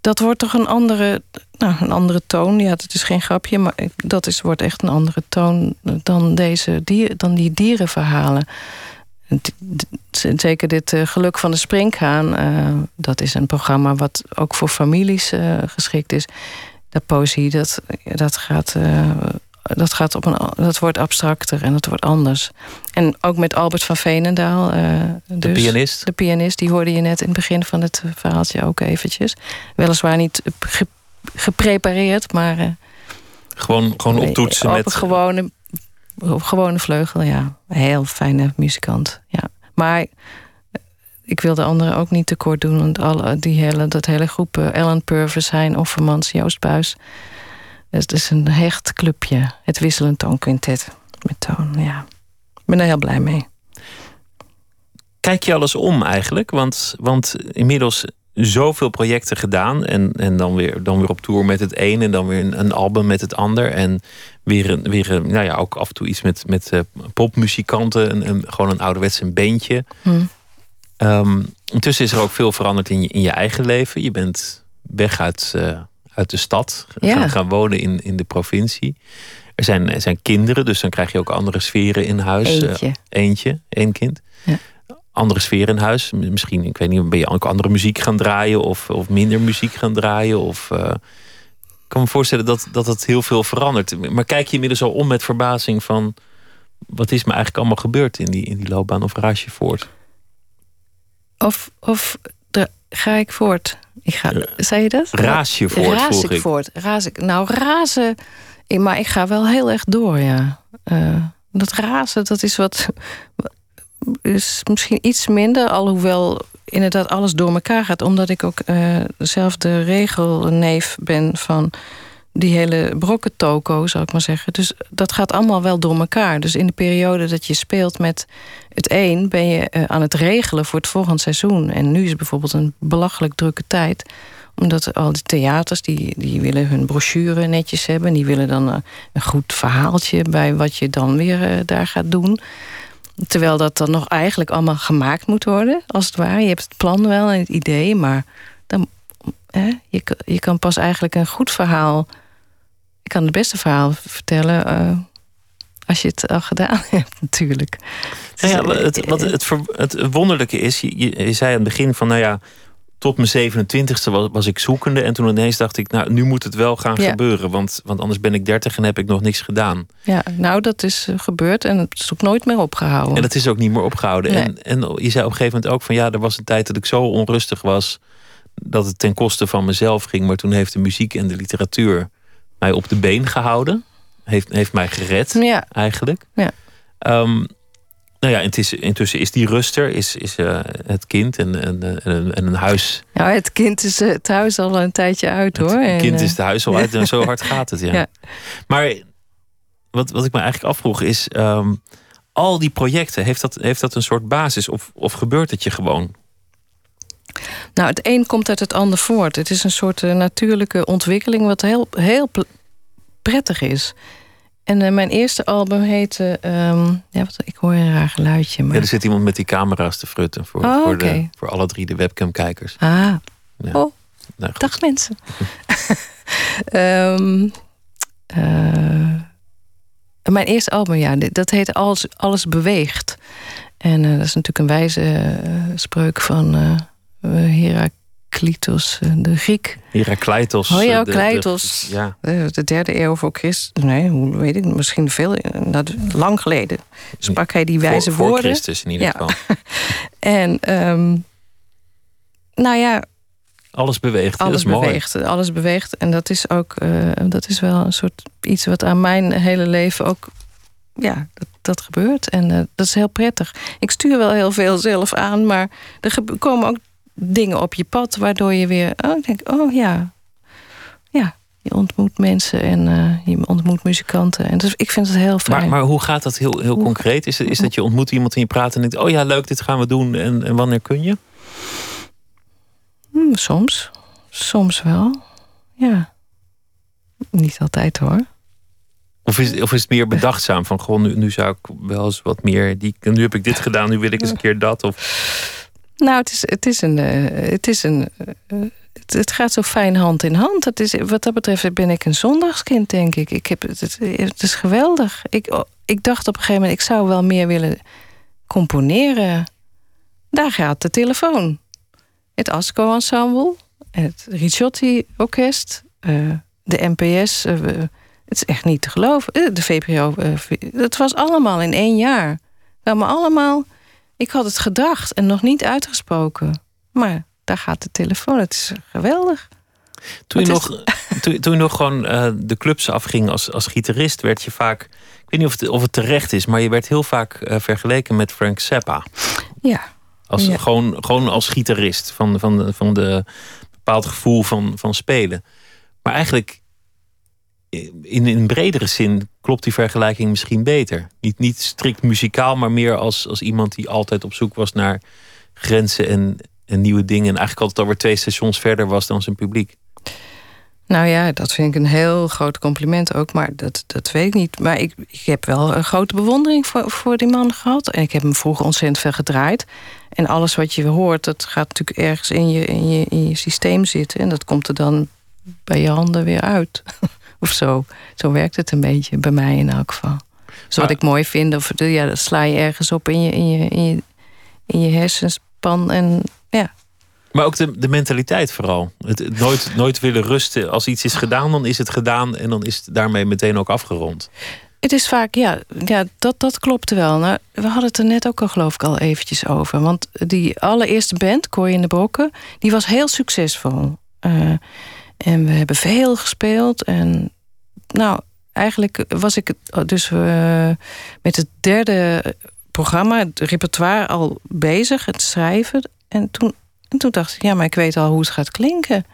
dat wordt toch een andere, nou, een andere toon. Ja, dat is geen grapje, maar dat is, wordt echt een andere toon dan, deze dier, dan die dierenverhalen. Zeker dit uh, Geluk van de Springhaan. Uh, dat is een programma wat ook voor families uh, geschikt is. De poëzie, dat, dat gaat dat, gaat op een, dat wordt abstracter en dat wordt anders. En ook met Albert van Veenendaal. Uh, dus, de pianist? De pianist, die hoorde je net in het begin van het verhaaltje ook eventjes. Weliswaar niet ge, geprepareerd, maar... Uh, gewoon, gewoon optoetsen op met... Een gewone, op gewone vleugel, ja. Heel fijne muzikant, ja. Maar ik wil de anderen ook niet tekort doen. Want alle, die hele, dat hele groep, Ellen Purvis, Hein Offermans, Joost Buis... Het is een hecht clubje. Het wisselend toonquintet met toon, ja. Ik ben er heel blij mee. Kijk je alles om eigenlijk? Want, want inmiddels zoveel projecten gedaan. En, en dan, weer, dan weer op tour met het een. En dan weer een, een album met het ander. En weer, een, weer een, nou ja, ook af en toe iets met, met uh, popmuzikanten. Een, een, gewoon een ouderwets een beentje. Hmm. Um, intussen is er ook veel veranderd in je, in je eigen leven. Je bent weg uit, uh, uit de stad. Ja. Gaan, gaan wonen in, in de provincie. Er zijn, er zijn kinderen, dus dan krijg je ook andere sferen in huis. Eentje. Uh, eentje, één kind. Ja. Andere sfeer in huis. Misschien, ik weet niet, ben je ook andere muziek gaan draaien of, of minder muziek gaan draaien? Of, uh, ik kan me voorstellen dat, dat het heel veel verandert. Maar kijk je inmiddels al om met verbazing van... wat is me eigenlijk allemaal gebeurd in die, in die loopbaan? Of raas je voort? Of, of de, ga ik voort? Ik ga, zei je dat? Raas je voort, Raas ik. ik voort. Raas ik, nou, razen... Maar ik ga wel heel erg door, ja. Uh, dat razen, dat is wat... is misschien iets minder, alhoewel inderdaad alles door elkaar gaat. Omdat ik ook uh, zelf de regelneef ben van die hele brokkentoko, zou ik maar zeggen. Dus dat gaat allemaal wel door elkaar. Dus in de periode dat je speelt met het een... ben je uh, aan het regelen voor het volgende seizoen. En nu is bijvoorbeeld een belachelijk drukke tijd omdat al die theaters, die, die willen hun brochure netjes hebben. Die willen dan uh, een goed verhaaltje bij wat je dan weer uh, daar gaat doen. Terwijl dat dan nog eigenlijk allemaal gemaakt moet worden, als het ware. Je hebt het plan wel en het idee, maar dan, hè, je, je kan pas eigenlijk een goed verhaal... Je kan het beste verhaal vertellen als je het al gedaan hebt, natuurlijk. Nou ja, het, wat het, het, wonderlijke is, je, je zei aan het begin van... nou ja, tot mijn 27ste was, was ik zoekende. En toen ineens dacht ik, nou, nu moet het wel gaan Ja. gebeuren. Want, want anders ben ik 30 en heb ik nog niks gedaan. Ja, nou, dat is uh, gebeurd en het is ook nooit meer opgehouden. En dat is ook niet meer opgehouden. Nee. En, en je zei op een gegeven moment ook van ja, er was een tijd dat ik zo onrustig was. Dat het ten koste van mezelf ging. Maar toen heeft de muziek en de literatuur mij op de been gehouden. Heeft, heeft mij gered, Ja. eigenlijk. Ja. Um, nou ja, het is, intussen is die ruster, is, is uh, het kind en, en, en, en, een huis. Nou, het kind is uh, het huis al een tijdje uit hoor. Het kind en, is het huis al uit en zo hard gaat het, ja. Ja. Maar wat, wat ik me eigenlijk afvroeg is, um, al die projecten, heeft dat, heeft dat een soort basis? Of, of gebeurt het je gewoon? Nou, het een komt uit het ander voort. Het is een soort uh, natuurlijke ontwikkeling wat heel, heel prettig is. En uh, mijn eerste album heette... Um, ja, wat, ik hoor een raar geluidje. Maar... Ja, er zit iemand met die camera's te frutten. Voor, oh, voor, okay. de, voor alle drie de webcamkijkers. Ah, ja. oh. Nou, dag mensen. um, uh, mijn eerste album, ja, dat heette Alles, Alles Beweegt. En uh, dat is natuurlijk een wijze spreuk van Heraklitos, de Griek. Herakleitos. Oh, Herakleitos. De, ja. De, de, derde eeuw voor Christus. Nee, hoe weet ik, misschien veel, nou, lang geleden sprak hij die wijze voor, voor woorden. Christus in ieder ja. geval. en um, nou ja, alles beweegt. Alles dat is beweegt. mooi. Alles beweegt. En dat is ook uh, dat is wel een soort iets wat aan mijn hele leven ook. Ja, dat, dat gebeurt. En uh, dat is heel prettig. Ik stuur wel heel veel zelf aan, maar er komen ook dingen op je pad waardoor je weer. Oh, ik denk, oh ja. Ja, je ontmoet mensen en uh, je ontmoet muzikanten. En dus ik vind het heel fijn. Maar, maar hoe gaat dat heel, heel concreet? Is, is dat je ontmoet iemand en je praat en denkt: oh ja, leuk, dit gaan we doen. En, en wanneer kun je? Hmm, soms. Soms wel. Ja. Niet altijd hoor. Of is, of is het meer bedachtzaam? Van gewoon, nu, nu zou ik wel eens wat meer. Die, nu heb ik dit gedaan, nu wil ik eens een keer dat. Of... Nou, het is, het is een. Uh, het, is een uh, het, het, gaat zo fijn hand in hand. Het is, wat dat betreft ben ik een zondagskind, denk ik. ik heb, het, het is geweldig. Ik, oh, ik dacht op een gegeven moment, ik zou wel meer willen componeren. Daar gaat de telefoon het ASCO Ensemble, het Ricciotti Orkest, de NPS. Het is echt niet te geloven. De VPRO. het was allemaal in één jaar. Maar allemaal. Ik had het gedacht en nog niet uitgesproken. Maar daar gaat de telefoon. Het is geweldig. Toen je, nog, toen, toen je nog gewoon de clubs afging als, als gitarist, werd je vaak. Ik weet niet of het, of het terecht is, maar je werd heel vaak vergeleken met Frank Zappa. Ja. Als, Ja. gewoon, gewoon als gitarist. Van, van, de- van de bepaald gevoel van, van spelen. Maar eigenlijk in, een bredere zin klopt die vergelijking misschien beter. Niet, niet strikt muzikaal, maar meer als, als iemand die altijd op zoek was naar grenzen en, en nieuwe dingen. En eigenlijk altijd alweer twee stations verder was dan zijn publiek. Nou ja, dat vind ik een heel groot compliment ook. Maar dat, dat weet ik niet. Maar ik, ik heb wel een grote bewondering voor, voor die man gehad. En ik heb hem vroeger ontzettend veel gedraaid. En alles wat je hoort, dat gaat natuurlijk ergens in je, in je, in je systeem zitten. En dat komt er dan bij je handen weer uit. of zo. Zo werkt het een beetje, bij mij in elk geval. Dus wat ik mooi vind, of, ja, dat sla je ergens op in je, in je, in je, in je hersenspan. En ja, Maar ook de, de mentaliteit vooral. Het, nooit, nooit willen rusten. Als iets is gedaan, dan is het gedaan. En dan is het daarmee meteen ook afgerond. Het is vaak, ja, ja dat, dat klopt wel. Nou, we hadden het er net ook al, geloof ik, al eventjes over. Want die allereerste band, Corrie in de Brokken, die was heel succesvol. Eh, en we hebben veel gespeeld. En nou, eigenlijk was ik dus met het derde programma, het repertoire, al bezig, het schrijven. En toen, en toen dacht ik, ja, maar ik weet al hoe het gaat klinken.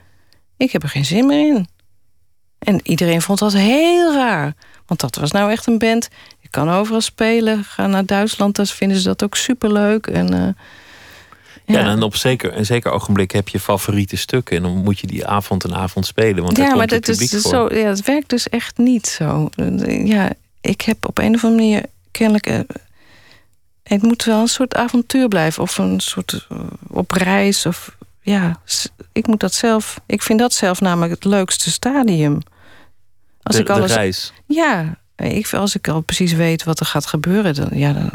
Ik heb er geen zin meer in. En iedereen vond dat heel raar. Want dat was nou echt een band. Je kan overal spelen. Ga naar Duitsland, daar vinden ze dat ook superleuk. En, eh, Ja, en op zeker, een zeker ogenblik heb je favoriete stukken. En dan moet je die avond en avond spelen. Want ja, maar het dat, publiek is voor. zo, ja, het werkt dus echt niet zo. Ja, ik heb op een of andere manier kennelijk. eh, het moet wel een soort avontuur blijven. Of een soort eh, op reis. Of ja, ik moet dat zelf. Ik vind dat zelf namelijk het leukste stadium. Als de, ik alles. de reis. Ja, ik, als ik al precies weet wat er gaat gebeuren, dan, ja, dan,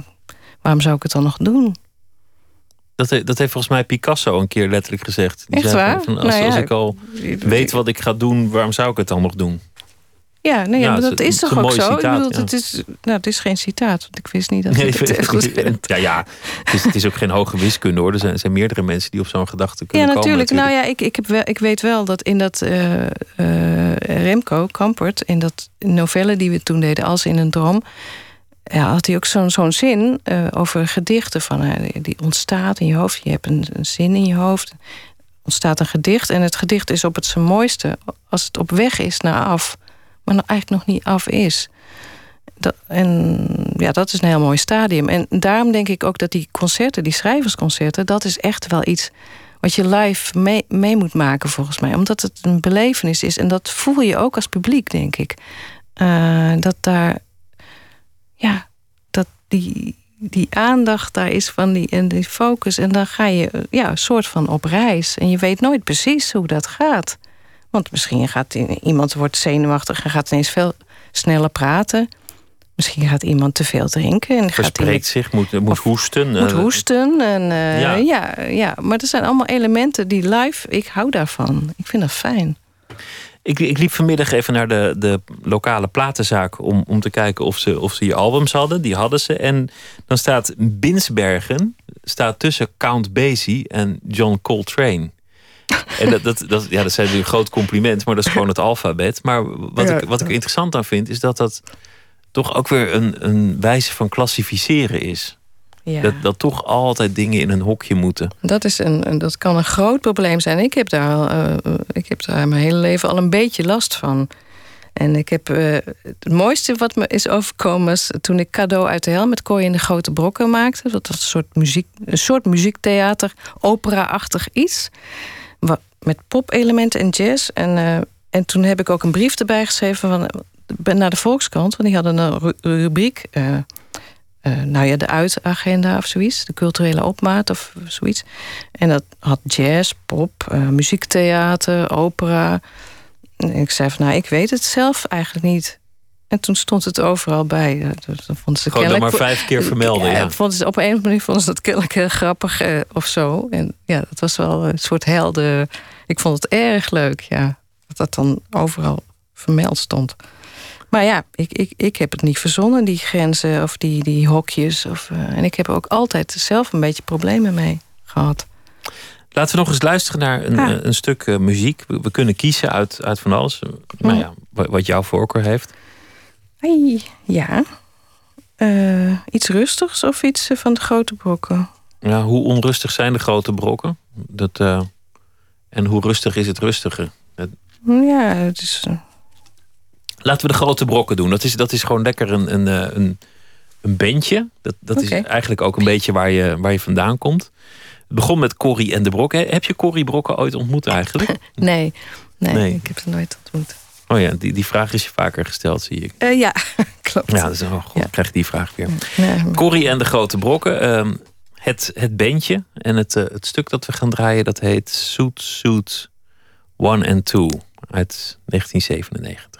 waarom zou ik het dan nog doen? Dat, he- dat heeft volgens mij Picasso een keer letterlijk gezegd. Die Echt zei waar? Van, als, Nou ja, als ik al weet wat ik ga doen, waarom zou ik het dan nog doen? Ja, nee, Ja, maar dat is toch ook zo? citaat, ik bedoel, ja. het, is, nou, het is geen citaat, want ik wist niet dat Nee, het het goed werd. ja, ja. Het, is, het is ook geen hoge wiskunde hoor. Er zijn, zijn meerdere mensen die op zo'n gedachte kunnen Ja, komen. natuurlijk. Nou ja, ik, ik, heb wel, ik weet wel dat in dat eh, eh, Remco Kampert, in dat novelle die we toen deden, Als in een droom, ja, had hij ook zo'n zin eh, over gedichten van eh, die ontstaat in je hoofd. Je hebt een, een zin in je hoofd, ontstaat een gedicht en het gedicht is op het zijn mooiste als het op weg is naar af, maar eigenlijk nog niet af is. Dat, en ja, dat is een heel mooi stadium. En daarom denk ik ook dat die concerten, die schrijversconcerten, dat is echt wel iets wat je live mee, moet maken volgens mij. Omdat het een belevenis is. En dat voel je ook als publiek, denk ik. Uh, dat daar, ja, dat die, die aandacht daar is van die, en die focus. En dan ga je ja, een soort van op reis. En je weet nooit precies hoe dat gaat. Want misschien gaat iemand wordt zenuwachtig en gaat ineens veel sneller praten. Misschien gaat iemand te veel drinken. En Verspreekt zich, moet, moet hoesten. Moet hoesten. En, uh, ja. ja. Ja, maar er zijn allemaal elementen die live... Ik hou daarvan. Ik vind dat fijn. Ik, ik liep vanmiddag even naar de, de lokale platenzaak... Om, om te kijken of ze, of ze je albums hadden. Die hadden ze. En dan staat Binsbergen staat tussen Count Basie en John Coltrane. En dat, dat, dat, ja, dat zijn een groot compliment, maar dat is gewoon het alfabet. Maar wat, ik, wat ik er interessant aan vind, is dat dat toch ook weer een, een wijze van klassificeren is. Ja. Dat, dat toch altijd dingen in een hokje moeten. Dat, is een, dat kan een groot probleem zijn. Ik heb, daar, uh, ik heb daar mijn hele leven al een beetje last van. En ik heb uh, het mooiste wat me is overkomen is toen ik cadeau uit de hel met kooi in de grote brokken maakte. Dat was een soort muziek, een soort muziektheater, opera-achtig iets. Met pop-elementen en jazz. En, uh, en toen heb ik ook een brief erbij geschreven van, naar de Volkskrant. Want die hadden een rubriek. Uh, uh, nou ja, de uitagenda of zoiets. De culturele opmaat of zoiets. En dat had jazz, pop, uh, muziektheater, opera. En ik zei van, nou, ik weet het zelf eigenlijk niet. En toen stond het overal bij. Dan vonden ze Gewoon maar vijf keer vermelden, ja. ja. Vonden ze, op een of andere manier vonden ze dat kennelijk heel grappig eh, of zo. En ja, dat was wel een soort helden. Ik vond het erg leuk, ja. Dat dat dan overal vermeld stond. Maar ja, ik, ik, ik heb het niet verzonnen, die grenzen of die, die hokjes. Of, uh, en ik heb ook altijd zelf een beetje problemen mee gehad. Laten we nog eens luisteren naar een, ah. een stuk uh, muziek. We, we, kunnen kiezen uit, uit van alles. Nou ja, wat jouw voorkeur heeft. Hey, ja. Uh, iets rustigs of iets van de grote brokken? Ja, hoe onrustig zijn de grote brokken? Dat, en hoe rustig is het rustige? Ja, het is Laten we de grote brokken doen. Dat is, dat is gewoon lekker een, een, eh, een, een bandje. Dat, dat is eigenlijk ook een beetje waar je, waar je vandaan komt. Het begon met Corrie en de Brokken. Heb je Corrie Brokken ooit ontmoet eigenlijk? Nee, nee, nee. ik heb ze nooit ontmoet. Oh ja, die, die vraag is je vaker gesteld, zie ik. Uh, ja, klopt. Ja, dus, oh, God, krijg je die vraag weer. Nee, Corrie en de Grote Brokken. Uh, het, het bandje en het, uh, het stuk dat we gaan draaien... dat heet Suit Suit One and Two uit 1997.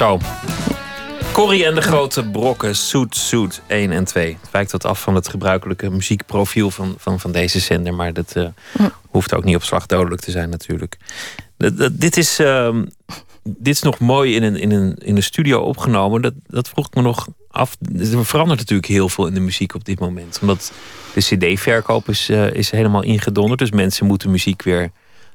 Zo. Corrie en de grote brokken, Soet Soet 1 en 2. Het wijkt wat af van het gebruikelijke muziekprofiel van, van, van deze zender. Maar dat uh, hoeft ook niet op slag dodelijk te zijn natuurlijk. dit, is, uh, dit is nog mooi in een, in een, in een studio opgenomen. Dat, dat vroeg ik me nog af. Er verandert natuurlijk heel veel in de muziek op dit moment. Omdat de cd-verkoop is, uh, is helemaal ingedonderd. Dus mensen moeten muziek weer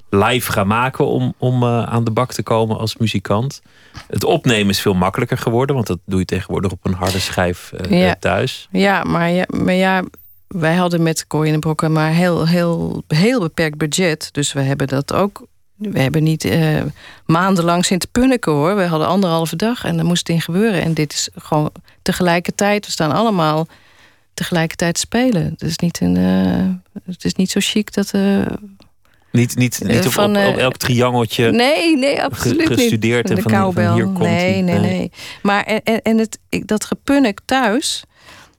live gaan maken om, om uh, aan de bak te komen als muzikant. Het opnemen is veel makkelijker geworden, want dat doe je tegenwoordig op een harde schijf uh, ja. thuis. Ja, maar ja, maar ja, wij hadden met Corrie en Brokken maar heel, heel, heel beperkt budget. Dus we hebben dat ook. We hebben niet uh, maandenlang zitten punniken hoor. We hadden anderhalve dag en daar moest het in gebeuren. En dit is gewoon tegelijkertijd. We staan allemaal tegelijkertijd spelen. Het is niet, een, het is niet zo chic dat niet, niet, niet van, op, op, op, elk triangeltje nee, nee, absoluut gestudeerd niet. en van, van, hier komt nee, nee, nee. Maar en, en het, dat gepunnik thuis...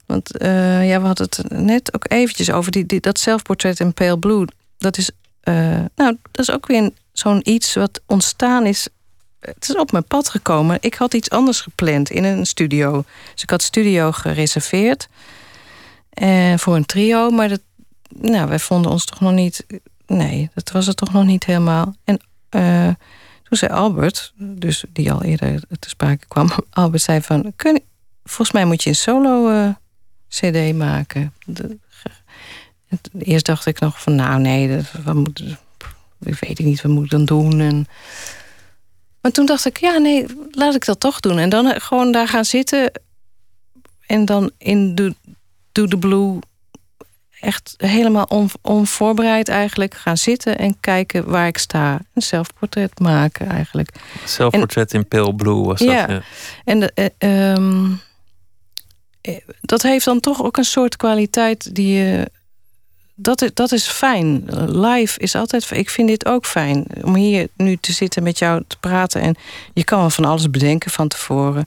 Want uh, ja, we hadden het net ook eventjes over die, die, dat zelfportret in Pale Blue. Dat is, uh, nou, dat is ook weer zo'n iets wat ontstaan is. Het is op mijn pad gekomen. Ik had iets anders gepland in een studio. Dus ik had studio gereserveerd uh, voor een trio. Maar dat, nou, wij vonden ons toch nog niet nee, dat was het toch nog niet helemaal. En uh, toen zei Albert, dus die al eerder te sprake kwam, Albert zei van, kun, volgens mij moet je een solo uh, CD maken. Eerst dacht ik nog van, nou nee, dat, wat moet, ik weet niet, wat moet ik dan doen? En, maar toen dacht ik, ja nee, laat ik dat toch doen. En dan gewoon daar gaan zitten en dan in de Do the Blue echt helemaal on, onvoorbereid eigenlijk gaan zitten en kijken waar ik sta. Een zelfportret maken eigenlijk. Zelfportret in pale blue was dat. Ja. En de, uh, um, dat heeft dan toch ook een soort kwaliteit die je. Dat is, dat is fijn. Live is altijd. Ik vind dit ook fijn. Om hier nu te zitten met jou te praten. En je kan wel van alles bedenken van tevoren.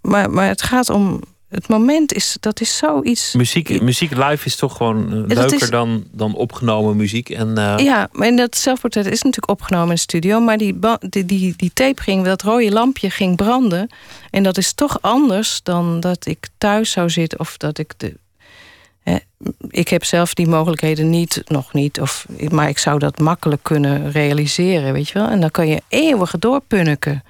Maar, maar het gaat om het moment is, dat is zoiets. Muziek, muziek live is toch gewoon eh, leuker dan, dan opgenomen muziek. En, uh... Ja, en dat zelfportret is natuurlijk opgenomen in de studio. Maar die, die, die, die tape ging, dat rode lampje ging branden. En dat is toch anders dan dat ik thuis zou zitten. Of dat ik de. Hè, ik heb zelf die mogelijkheden niet, nog niet. Of, maar ik zou dat makkelijk kunnen realiseren, weet je wel. En dan kan je eeuwig doorpunniken.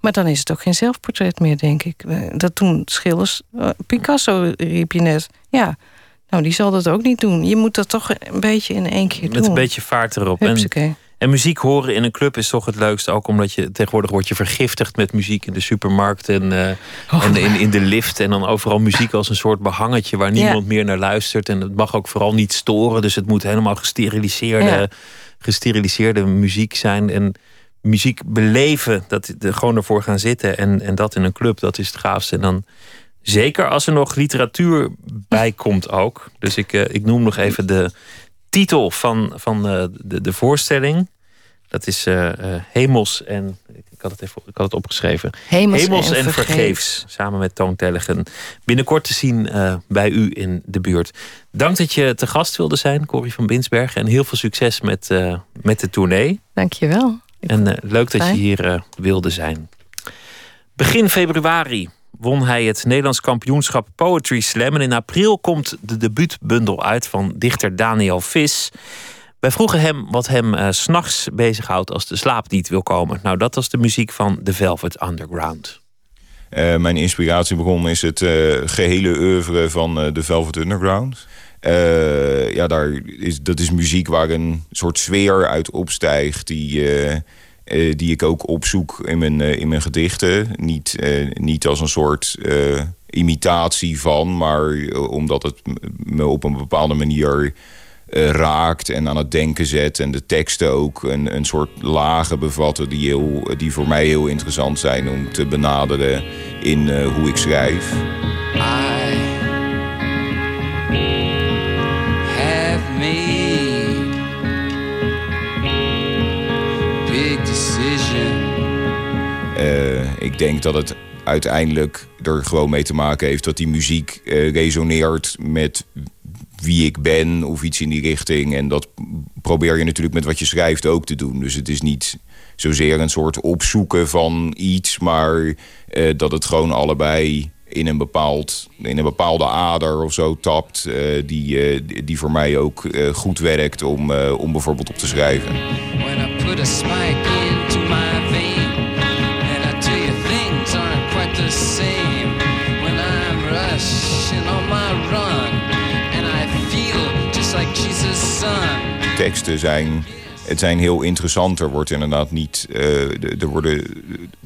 Maar dan is het ook geen zelfportret meer, denk ik. Eh, dat toen schilders... Eh, Picasso riep je net. Ja, nou, die zal dat ook niet doen. Je moet dat toch een beetje in één keer Met doen. Met een beetje vaart erop. En, en, muziek horen in een club is toch het leukste. Ook omdat je tegenwoordig wordt je vergiftigd met muziek in de supermarkt en, uh, en in, in de lift. En dan overal muziek als een soort behangetje waar niemand meer naar luistert. En het mag ook vooral niet storen. Dus het moet helemaal gesteriliseerde, ja. gesteriliseerde muziek zijn. En muziek beleven, dat er gewoon ervoor gaan zitten en, en dat in een club, dat is het gaafste. En dan zeker als er nog literatuur bij komt ook. Dus ik, uh, ik noem nog even de titel van, van uh, de, de voorstelling. Dat is uh, Hemels en. Ik had het, even, ik had het opgeschreven. Hemels, Hemels en, en, vergeefs. vergeefs. Samen met Toon Tellegen. Binnenkort te zien bij u in de buurt. Dank dat je te gast wilde zijn, Corrie van Binsbergen. En heel veel succes met, met de tournee. Dank je wel. En uh, leuk dat je hier uh, wilde zijn. Begin februari won hij het Nederlands kampioenschap Poetry Slam. En in april komt de debuutbundel uit van dichter Daniel Vis. Wij vroegen hem wat hem uh, s'nachts bezighoudt als de slaap niet wil komen. Nou, dat was de muziek van The Velvet Underground. Uh, mijn inspiratie begon is het uh, gehele oeuvre van uh, The Velvet Underground. Ja, daar is, dat is muziek waar een soort sfeer uit opstijgt... die, die ik ook opzoek in mijn, in mijn gedichten. Niet, niet als een soort imitatie van, maar omdat het me op een bepaalde manier... raakt en aan het denken zet. En de teksten ook een, een soort lagen bevatten die, heel, die voor mij heel interessant zijn om te benaderen in hoe ik schrijf. Ik denk dat het uiteindelijk er gewoon mee te maken heeft dat die muziek uh, resoneert met wie ik ben of iets in die richting. En dat probeer je natuurlijk met wat je schrijft ook te doen. Dus het is niet zozeer een soort opzoeken van iets, maar uh, dat het gewoon allebei in een, bepaald, in een bepaalde ader of zo tapt... Die, die voor mij ook goed werkt om, om bijvoorbeeld op te schrijven. When put a into same When I'm rushing on my run And I feel just like Jesus' son Teksten zijn het zijn heel interessant. Er wordt inderdaad niet. Er, worden,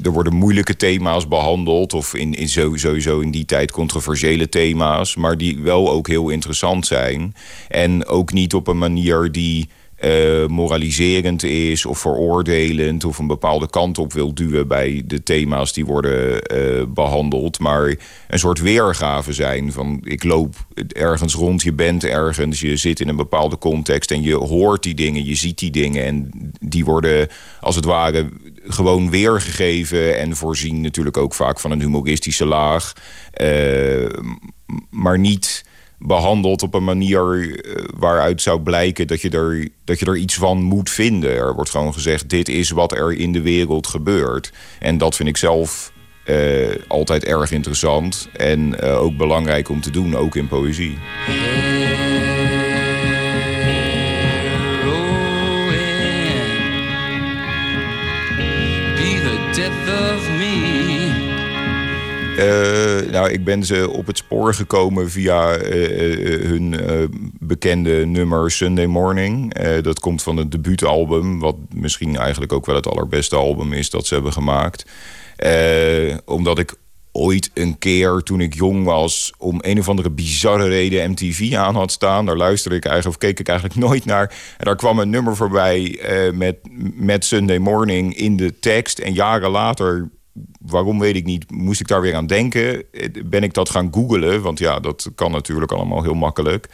er worden moeilijke thema's behandeld. Of in, in sowieso in die tijd controversiële thema's. Maar die wel ook heel interessant zijn. En ook niet op een manier die uh, moraliserend is of veroordelend of een bepaalde kant op wil duwen bij de thema's die worden uh, behandeld, maar een soort weergave zijn van ik loop ergens rond, je bent ergens, je zit in een bepaalde context en je hoort die dingen, je ziet die dingen en die worden als het ware gewoon weergegeven en voorzien natuurlijk ook vaak van een humoristische laag, uh, maar niet behandeld op een manier eh, waaruit zou blijken dat je, er, dat je er iets van moet vinden. Er wordt gewoon gezegd, dit is wat er in de wereld gebeurt. En dat vind ik zelf uh, altijd erg interessant en uh, ook belangrijk om te doen, ook in poëzie. Uh, nou, ik ben ze op het spoor gekomen via uh, hun bekende nummer Sunday Morning. dat komt van het debuutalbum, wat misschien eigenlijk ook wel het allerbeste album is dat ze hebben gemaakt. omdat ik ooit een keer toen ik jong was... om een of andere bizarre reden MTV aan had staan. Daar luisterde ik eigenlijk, of keek ik eigenlijk nooit naar. En daar kwam een nummer voorbij met, met Sunday Morning in de tekst. En jaren later waarom weet ik niet, moest ik daar weer aan denken. Ben ik dat gaan googlen, want ja, dat kan natuurlijk allemaal heel makkelijk.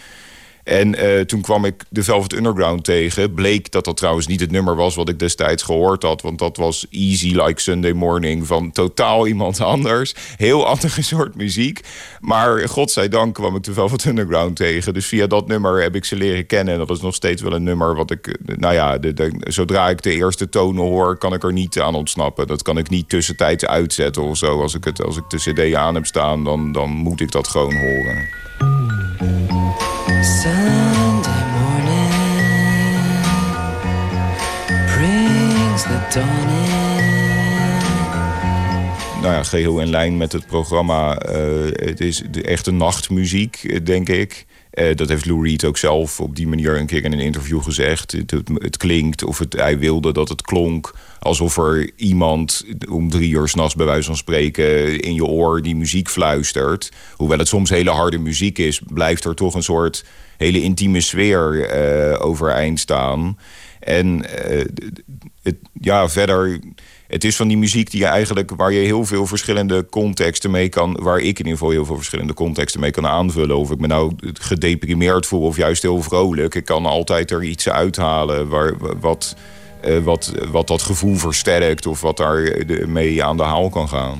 En uh, toen kwam ik de Velvet Underground tegen. Bleek dat dat trouwens niet het nummer was wat ik destijds gehoord had. Want dat was Easy Like Sunday Morning van totaal iemand anders. Heel andere soort muziek. Maar godzijdank kwam ik de Velvet Underground tegen. Dus via dat nummer heb ik ze leren kennen. En dat is nog steeds wel een nummer wat ik... Nou ja, zodra ik de eerste tonen hoor, kan ik er niet aan ontsnappen. Dat kan ik niet tussentijds uitzetten of zo. Als ik, het, als ik de cd aan heb staan, dan, dan moet ik dat gewoon horen. Sunday morning brings the dawn in. Nou ja, geheel in lijn met het programma. Uh, het is de echte nachtmuziek, denk ik. Uh, dat heeft Lou Reed ook zelf op die manier een keer in een interview gezegd. Het, het, klinkt, of het, hij wilde dat het klonk alsof er iemand om drie uur s'nachts bij wijze van spreken in je oor die muziek fluistert. Hoewel het soms hele harde muziek is, blijft er toch een soort hele intieme sfeer uh, overeind staan. En uh, het, ja, verder het is van die muziek die je eigenlijk, waar je heel veel verschillende contexten mee kan, waar ik in ieder geval heel veel verschillende contexten mee kan aanvullen. Of ik me nou gedeprimeerd voel of juist heel vrolijk. Ik kan altijd er iets uithalen waar, wat, uh, wat, wat dat gevoel versterkt of wat daar mee aan de haal kan gaan.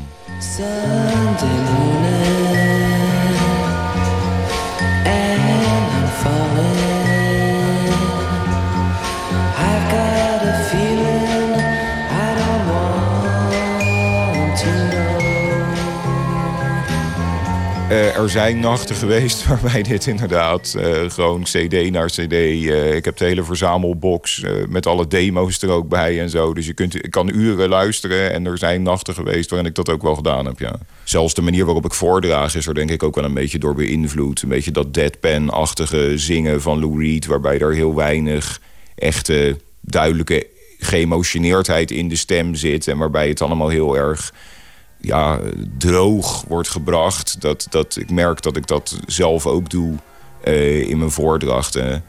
Uh, er zijn nachten geweest waarbij dit inderdaad uh, gewoon CD naar CD. Uh, ik heb de hele verzamelbox met alle demo's er ook bij en zo. Dus je kunt, ik kan uren luisteren. En er zijn nachten geweest waarin ik dat ook wel gedaan heb. Ja. Zelfs de manier waarop ik voordraag is er denk ik ook wel een beetje door beïnvloed. Een beetje dat deadpan-achtige zingen van Lou Reed. Waarbij er heel weinig echte duidelijke geëmotioneerdheid in de stem zit. En waarbij het allemaal heel erg ja, droog wordt gebracht. Dat, dat ik merk dat ik dat zelf ook doe uh, in mijn voordrachten.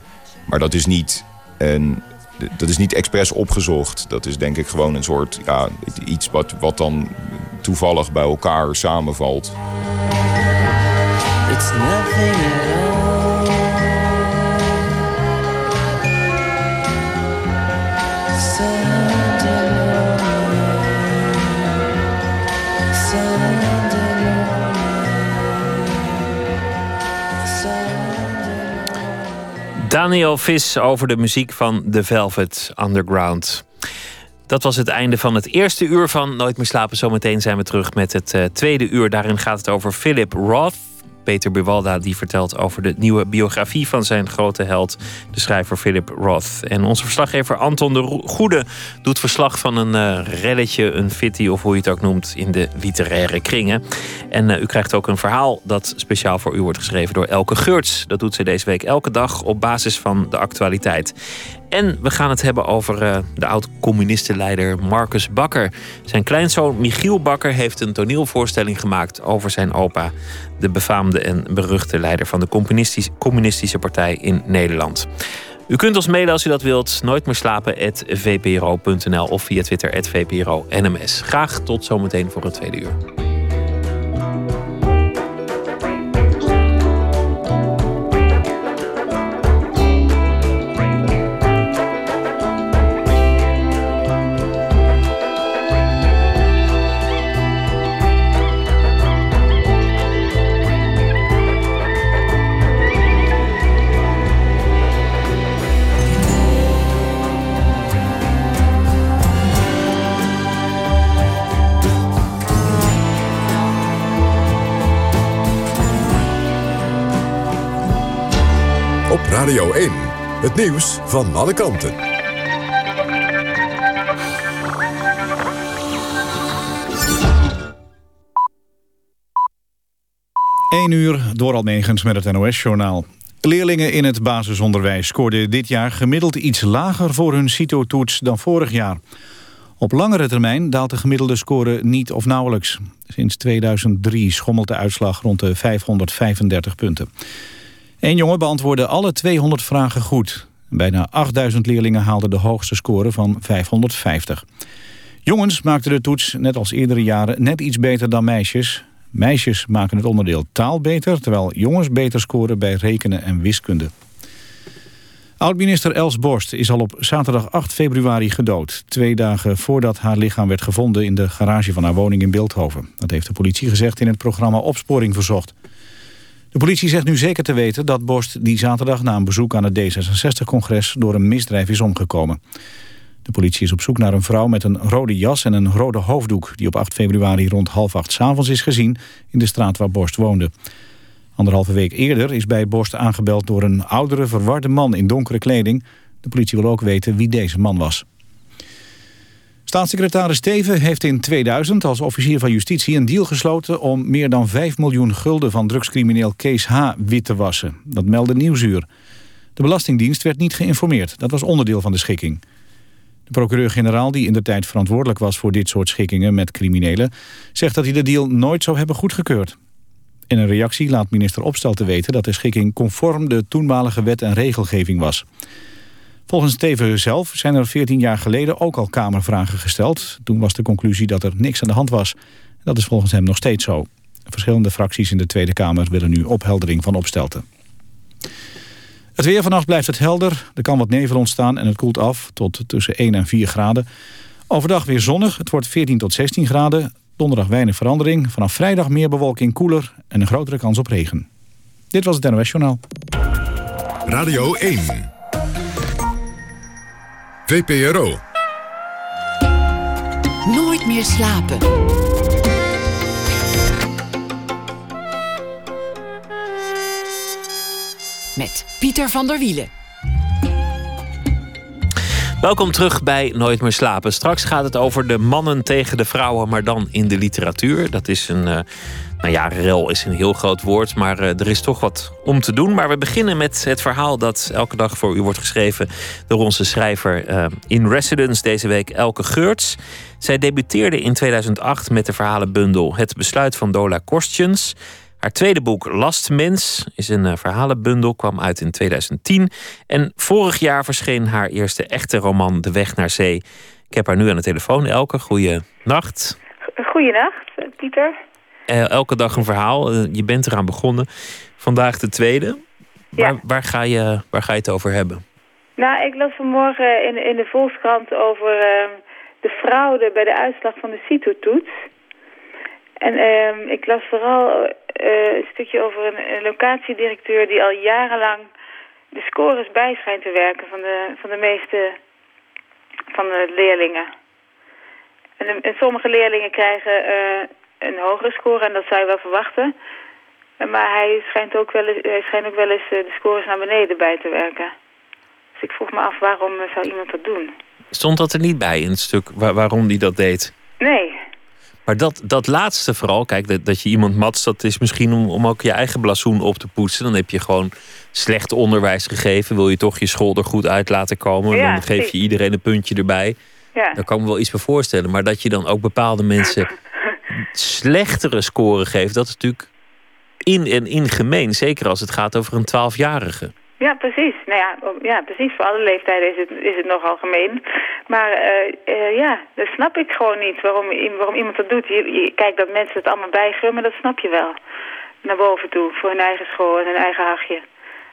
Maar dat is niet een dat is niet expres opgezocht. Dat is denk ik gewoon een soort ja, iets wat, wat dan toevallig bij elkaar samenvalt. It's Daniel Vis over de muziek van The Velvet Underground. Dat was het einde van het eerste uur van Nooit meer slapen. Zometeen zijn we terug met het uh, tweede uur. Daarin gaat het over Philip Roth. Peter Buwalda die vertelt over de nieuwe biografie van zijn grote held, de schrijver Philip Roth. En onze verslaggever Anton de Goede doet verslag van een uh, reddetje, een fitty of hoe je het ook noemt in de literaire kringen. En uh, u krijgt ook een verhaal dat speciaal voor u wordt geschreven door Elke Geurts. Dat doet ze deze week elke dag op basis van de actualiteit. En we gaan het hebben over uh, de oud-communistenleider Marcus Bakker. Zijn kleinzoon Michiel Bakker heeft een toneelvoorstelling gemaakt over zijn opa, de befaamde en beruchte leider van de communistische, partij in Nederland. U kunt ons mailen als u dat wilt. Nooit meer slapen vpro.nl of via Twitter VPRO NMS. Graag tot zometeen voor het tweede uur. Radio 1. Het nieuws van alle kanten. 1 uur door Almegens met het NOS-journaal. Leerlingen in het basisonderwijs scoorden dit jaar gemiddeld iets lager voor hun CITO-toets dan vorig jaar. Op langere termijn daalt de gemiddelde score niet of nauwelijks. Sinds 2003 schommelt de uitslag rond de 535 punten. Eén jongen beantwoordde alle 200 vragen goed. Bijna 8000 leerlingen haalden de hoogste score van 550. Jongens maakten de toets, net als eerdere jaren, net iets beter dan meisjes. Meisjes maken het onderdeel taal beter... terwijl jongens beter scoren bij rekenen en wiskunde. Oud-minister Els Borst is al op zaterdag 8 februari gedood. Twee dagen voordat haar lichaam werd gevonden in de garage van haar woning in Beeldhoven. Dat heeft de politie gezegd in het programma Opsporing Verzocht. De politie zegt nu zeker te weten dat Borst die zaterdag na een bezoek aan het D66-congres door een misdrijf is omgekomen. De politie is op zoek naar een vrouw met een rode jas en een rode hoofddoek... die op 8 februari rond half acht s'avonds is gezien in de straat waar Borst woonde. Anderhalve week eerder is bij Borst aangebeld door een oudere, verwarde man in donkere kleding. De politie wil ook weten wie deze man was. Staatssecretaris Steven heeft in 2000 als officier van justitie een deal gesloten om meer dan 5 miljoen gulden van drugscrimineel Kees H. wit te wassen. Dat meldde Nieuwsuur. De Belastingdienst werd niet geïnformeerd. Dat was onderdeel van de schikking. De procureur-generaal, die in de tijd verantwoordelijk was voor dit soort schikkingen met criminelen, zegt dat hij de deal nooit zou hebben goedgekeurd. In een reactie laat minister Opstel te weten dat de schikking conform de toenmalige wet en regelgeving was. Volgens Teven zelf zijn er 14 jaar geleden ook al Kamervragen gesteld. Toen was de conclusie dat er niks aan de hand was. Dat is volgens hem nog steeds zo. Verschillende fracties in de Tweede Kamer willen nu opheldering van opstelten. Het weer vannacht blijft het helder. Er kan wat nevel ontstaan en het koelt af tot tussen 1 en 4 graden. Overdag weer zonnig. Het wordt 14 tot 16 graden. Donderdag weinig verandering. Vanaf vrijdag meer bewolking koeler en een grotere kans op regen. Dit was het NOS Journaal. Radio 1. VPRO. Nooit meer slapen. Met Pieter van der Wielen. Welkom terug bij Nooit meer slapen. Straks gaat het over de mannen tegen de vrouwen, maar dan in de literatuur. Dat is een uh, nou ja, rel is een heel groot woord, maar uh, er is toch wat om te doen. Maar we beginnen met het verhaal dat elke dag voor u wordt geschreven door onze schrijver uh, in residence deze week, Elke Geurts. Zij debuteerde in 2008 met de verhalenbundel Het Besluit van Dola Kostjens. Haar tweede boek Lastmens is een uh, verhalenbundel, kwam uit in 2010. En vorig jaar verscheen haar eerste echte roman De Weg naar Zee. Ik heb haar nu aan de telefoon. Elke, goeie nacht. Goeienacht, Pieter. Uh, elke dag een verhaal. Uh, je bent eraan begonnen. Vandaag de tweede. Ja. Waar, waar, ga je, waar ga je het over hebben? Nou, ik las vanmorgen in, in de Volkskrant over uh, de fraude bij de uitslag van de CITO-toets. En uh, ik las vooral uh, een stukje over een, een, locatiedirecteur die al jarenlang de scores bij schijnt te werken van de, van de meeste van de leerlingen. En, en sommige leerlingen krijgen een hogere score en dat zou je wel verwachten. Maar hij schijnt ook wel eens, hij schijnt ook wel eens de scores naar beneden bij te werken. Dus ik vroeg me af waarom zou iemand dat doen. Stond dat er niet bij in het stuk waar, waarom hij dat deed? Nee. Maar dat, dat laatste vooral, kijk, dat, dat je iemand matst, dat is misschien om, om ook je eigen blazoen op te poetsen. Dan heb je gewoon slecht onderwijs gegeven. Wil je toch je school er goed uit laten komen? Ja, dan geef je iedereen een puntje erbij. Ja. Daar kan ik me wel iets bij voorstellen. Maar dat je dan ook bepaalde mensen slechtere scoren geeft, dat is natuurlijk in en in gemeen. Zeker als het gaat over een twaalfjarige. Ja, precies. Nou ja, ja, precies. Voor alle leeftijden is het, is het nogal gemeen. Maar uh, uh, ja, dat snap ik gewoon niet waarom, waarom iemand dat doet. Je, je kijkt dat mensen het allemaal bijgummen, dat snap je wel. Naar boven toe, voor hun eigen school en hun eigen hachje.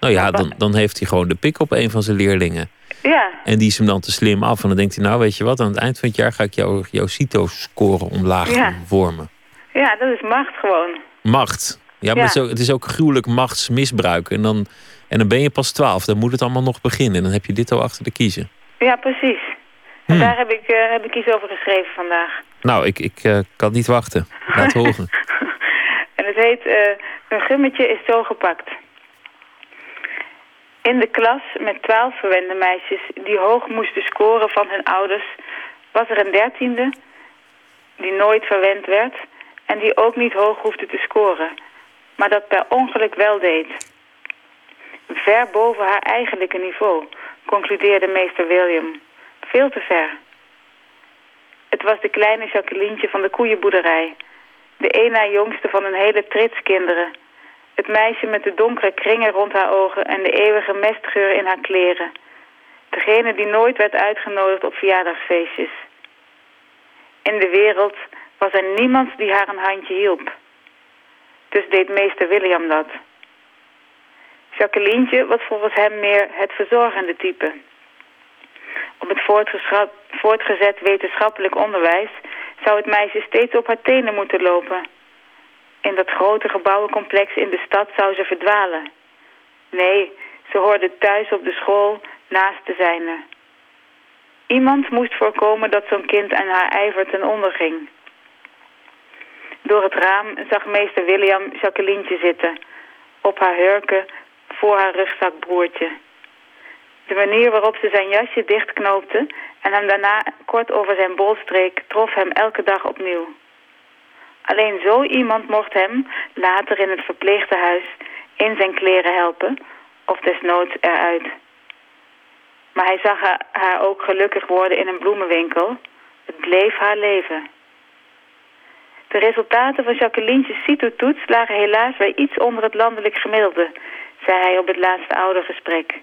Nou ja, dan, dan heeft hij gewoon de pik op een van zijn leerlingen. Ja. En die is hem dan te slim af. En dan denkt hij, nou weet je wat, aan het eind van het jaar ga ik jou, jouw CITO-score omlaag ja. vormen. Ja, dat is macht gewoon. Macht. Ja, maar Ja. Het, is ook, het is ook gruwelijk machtsmisbruik. En dan, en dan ben je pas twaalf, dan moet het allemaal nog beginnen. En dan heb je dit al achter de kiezen. Ja, precies. En Hmm. daar heb ik, uh, heb ik iets over geschreven vandaag. Nou, ik, ik uh, kan niet wachten. Laat horen. en het heet uh, Een gummetje is zo gepakt. In de klas met twaalf verwende meisjes die hoog moesten scoren van hun ouders... was er een dertiende die nooit verwend werd... en die ook niet hoog hoefde te scoren... maar dat per ongeluk wel deed. Ver boven haar eigenlijke niveau, concludeerde meester William. Veel te ver. Het was de kleine Jacquelientje van de koeienboerderij. De een na jongste van een hele trits kinderen. Het meisje met de donkere kringen rond haar ogen en de eeuwige mestgeur in haar kleren. Degene die nooit werd uitgenodigd op verjaardagsfeestjes. In de wereld was er niemand die haar een handje hielp. Dus deed meester William dat. Jacquelientje was volgens hem meer het verzorgende type. Op het voortgezet wetenschappelijk onderwijs zou het meisje steeds op haar tenen moeten lopen. In dat grote gebouwencomplex in de stad zou ze verdwalen. Nee, ze hoorde thuis op de school naast de zijne. Iemand moest voorkomen dat zo'n kind aan haar ijver ten onder ging. Door het raam zag meester William Jacquelientje zitten, op haar hurken voor haar rugzakbroertje. De manier waarop ze zijn jasje dichtknoopte en hem daarna kort over zijn bol streek, trof hem elke dag opnieuw. Alleen zo iemand mocht hem later in het verpleegtehuis in zijn kleren helpen of desnoods eruit. Maar hij zag haar, ook gelukkig worden in een bloemenwinkel. Het bleef haar leven. De resultaten van Jacquelientjes CITO-toets lagen helaas weer iets onder het landelijk gemiddelde, zei hij op het laatste oudergesprek.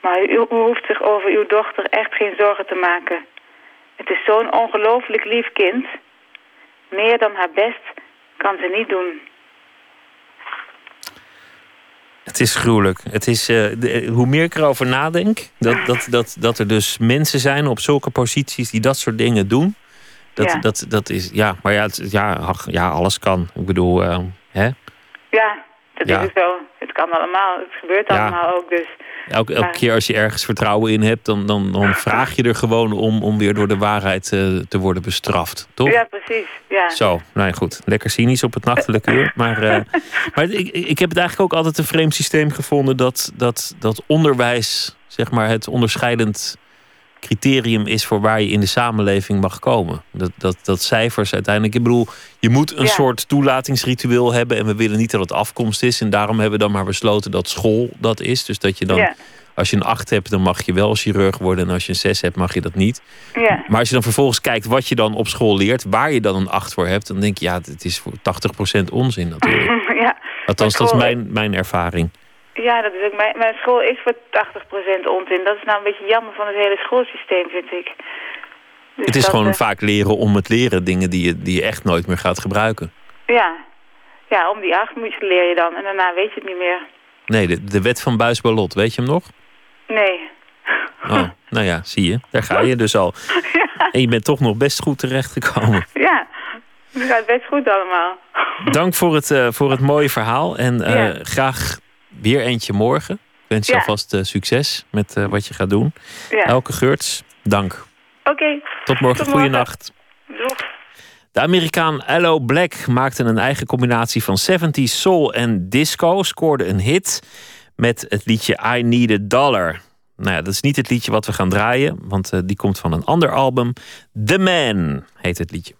Maar u, u hoeft zich over uw dochter echt geen zorgen te maken. Het is zo'n ongelooflijk lief kind. Meer dan haar best kan ze niet doen. Het is gruwelijk. Het is, uh, de, hoe meer ik erover nadenk, dat, dat, dat, dat er dus mensen zijn op zulke posities die dat soort dingen doen. Dat, ja. dat, dat is, ja, maar ja, het, ja, ach, ja, alles kan. Ik bedoel, uh, hè? Ja, dat Ja. is het zo. Het kan allemaal. Het gebeurt allemaal ook. Dus Elke, keer als je ergens vertrouwen in hebt, dan, dan, dan vraag je er gewoon om, om weer door de waarheid eh, te worden bestraft. Toch? ja, precies. Ja. Zo, nou ja, goed. Lekker cynisch op het nachtelijke uur. Maar, eh, maar ik, ik heb het eigenlijk ook altijd een vreemd systeem gevonden dat, dat, dat onderwijs, zeg maar, het onderscheidend criterium is voor waar je in de samenleving mag komen. Dat, dat, dat cijfers uiteindelijk. Ik bedoel, je moet een Ja. soort toelatingsritueel hebben. En we willen niet dat het afkomst is. En daarom hebben we dan maar besloten dat school dat is. Dus dat je dan, Ja. als je een 8 hebt, dan mag je wel chirurg worden. En als je een 6 hebt, mag je dat niet. Ja. Maar als je dan vervolgens kijkt wat je dan op school leert, waar je dan een 8 voor hebt, dan denk je, ja, het is voor 80% onzin natuurlijk. ja. Althans, dat is mijn, mijn ervaring. Ja, dat is ook mijn, mijn school is voor 80% onzin. Dat is nou een beetje jammer van het hele schoolsysteem, vind ik. Dus het is dat, gewoon eh, vaak leren om het leren, dingen die je, die je echt nooit meer gaat gebruiken. Ja. Ja, om die acht moet je leer je dan. En daarna weet je het niet meer. Nee, de, de wet van Buis-Ballot, weet je hem nog? Nee. Oh, nou ja, zie je. Daar ga je dus al. En je bent toch nog best goed terechtgekomen. Ja. Het gaat best goed allemaal. Dank voor het, eh, voor het mooie verhaal. En eh, Ja. graag weer eentje morgen. Ik wens je Ja. alvast eh, succes met eh, wat je gaat doen. Ja. Elke Geurts, dank. Oké. Tot morgen, Tot goeienacht. Doeg. De Amerikaan Allo Black maakte een eigen combinatie van 70s soul en disco. Scoorde een hit met het liedje I Need a Dollar. Nou ja, dat is niet het liedje wat we gaan draaien, want eh, die komt van een ander album. The Man heet het liedje.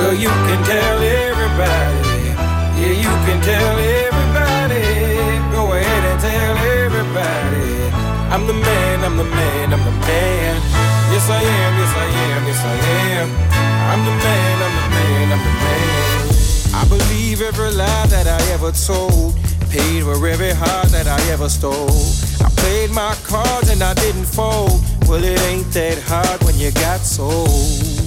Well, you can tell everybody. Yeah, you can tell everybody. Go ahead and tell everybody. I'm the man, I'm the man, I'm the man. Yes, I am, yes, I am, yes, I am. I'm the man, I'm the man, I'm the man. I believe every lie that I ever told. Paid for every heart that I ever stole. I played my cards and I didn't fold. Well, it ain't that hard when you got sold.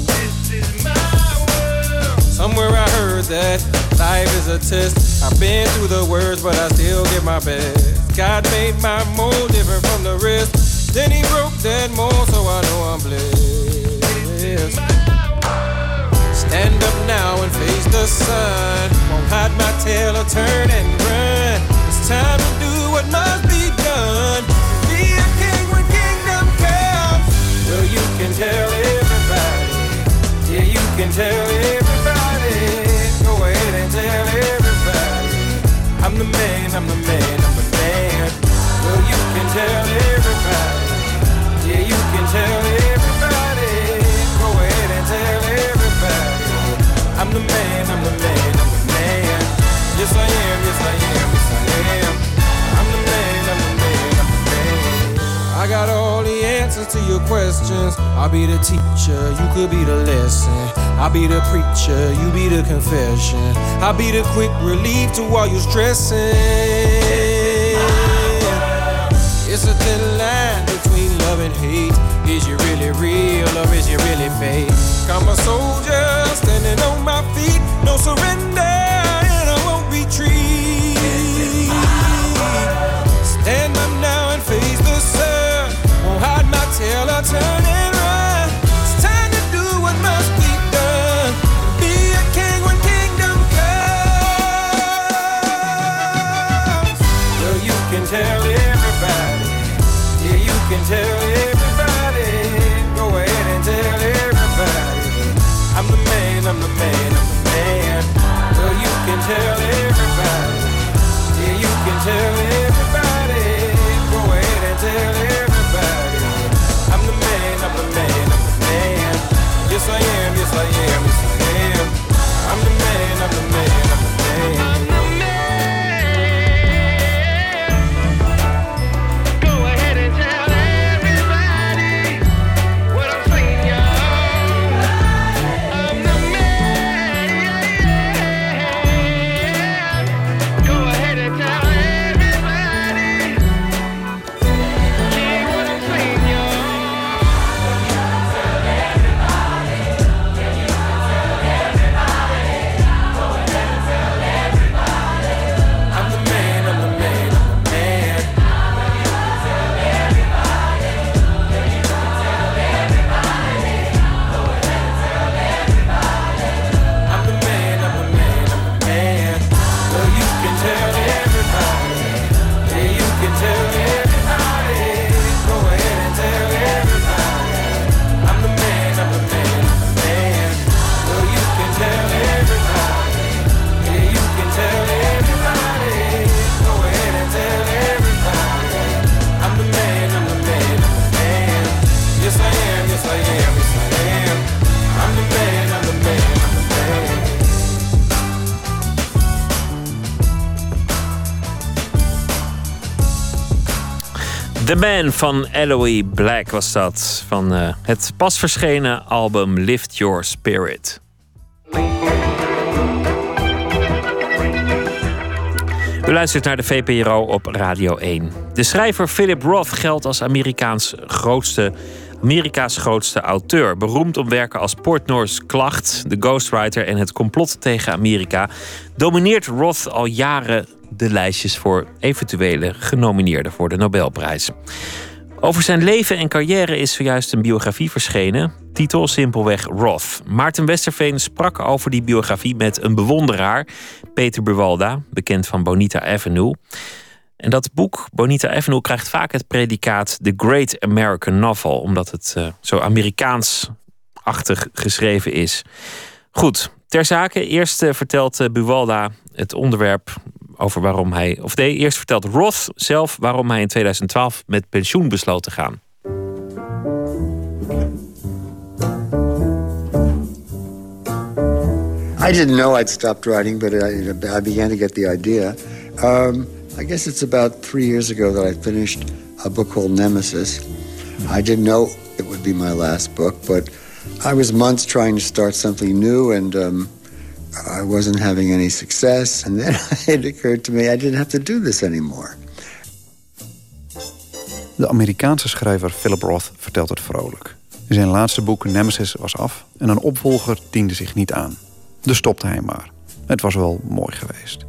Somewhere I heard that life is a test. I've been through the worst, but I still give my best. God made my mold different from the rest. Then he broke that mold, so I know I'm blessed. Stand up now and face the sun. Won't hide my tail or turn and run. It's time to do what must be done. Be a king when kingdom comes. Well, you can tell everybody. Yeah, you can tell the man, I'm the man, I'm the man. Well, you can tell everybody. Yeah, you can tell everybody. Go ahead and tell everybody. I'm the man, I'm the man, I'm the man. Yes, I am, yes, I am, yes, I am. I'm the man, I'm the man, I'm the man. I got all answers to your questions. I'll be the teacher, you could be the lesson. I'll be the preacher, you be the confession. I'll be the quick relief to all your stressing. It's a thin line between love and hate. Is you really real or is you really fake? I'm a soldier standing on my feet, no surrender, Man van Eloy Black was dat. Van uh, het pas verschenen album Lift Your Spirit. U luistert naar de VPRO op Radio 1. De schrijver Philip Roth geldt als Amerikaans grootste, Amerika's grootste auteur. Beroemd om werken als Portnoy's Klacht, The Ghostwriter en Het complot tegen Amerika, domineert Roth al jaren de lijstjes voor eventuele genomineerden voor de Nobelprijs. Over zijn leven en carrière is zojuist een biografie verschenen. Titel simpelweg Roth. Maarten Westerveen sprak over die biografie met een bewonderaar, Peter Buwalda, bekend van Bonita Avenue. En dat boek, Bonita Avenue, krijgt vaak het predicaat The Great American Novel, omdat het uh, zo Amerikaans-achtig geschreven is. Goed, ter zake. Eerst uh, vertelt uh, Buwalda het onderwerp over waarom hij. Of nee, eerst vertelt Roth zelf waarom hij in 2012 met pensioen besloot te gaan. I didn't know I'd stopped writing, but I, I began to get the idea. Um, I guess it's about three years ago that I finished a book called Nemesis. I didn't know it would be my last book, but I was months trying to start something new, and um, I wasn't having any success. And then it occurred to me I didn't have to do this anymore. De Amerikaanse schrijver Philip Roth vertelt het vrolijk. Zijn laatste boek Nemesis was af en een opvolger diende zich niet aan. Dus stopte hij maar. Het was wel mooi geweest.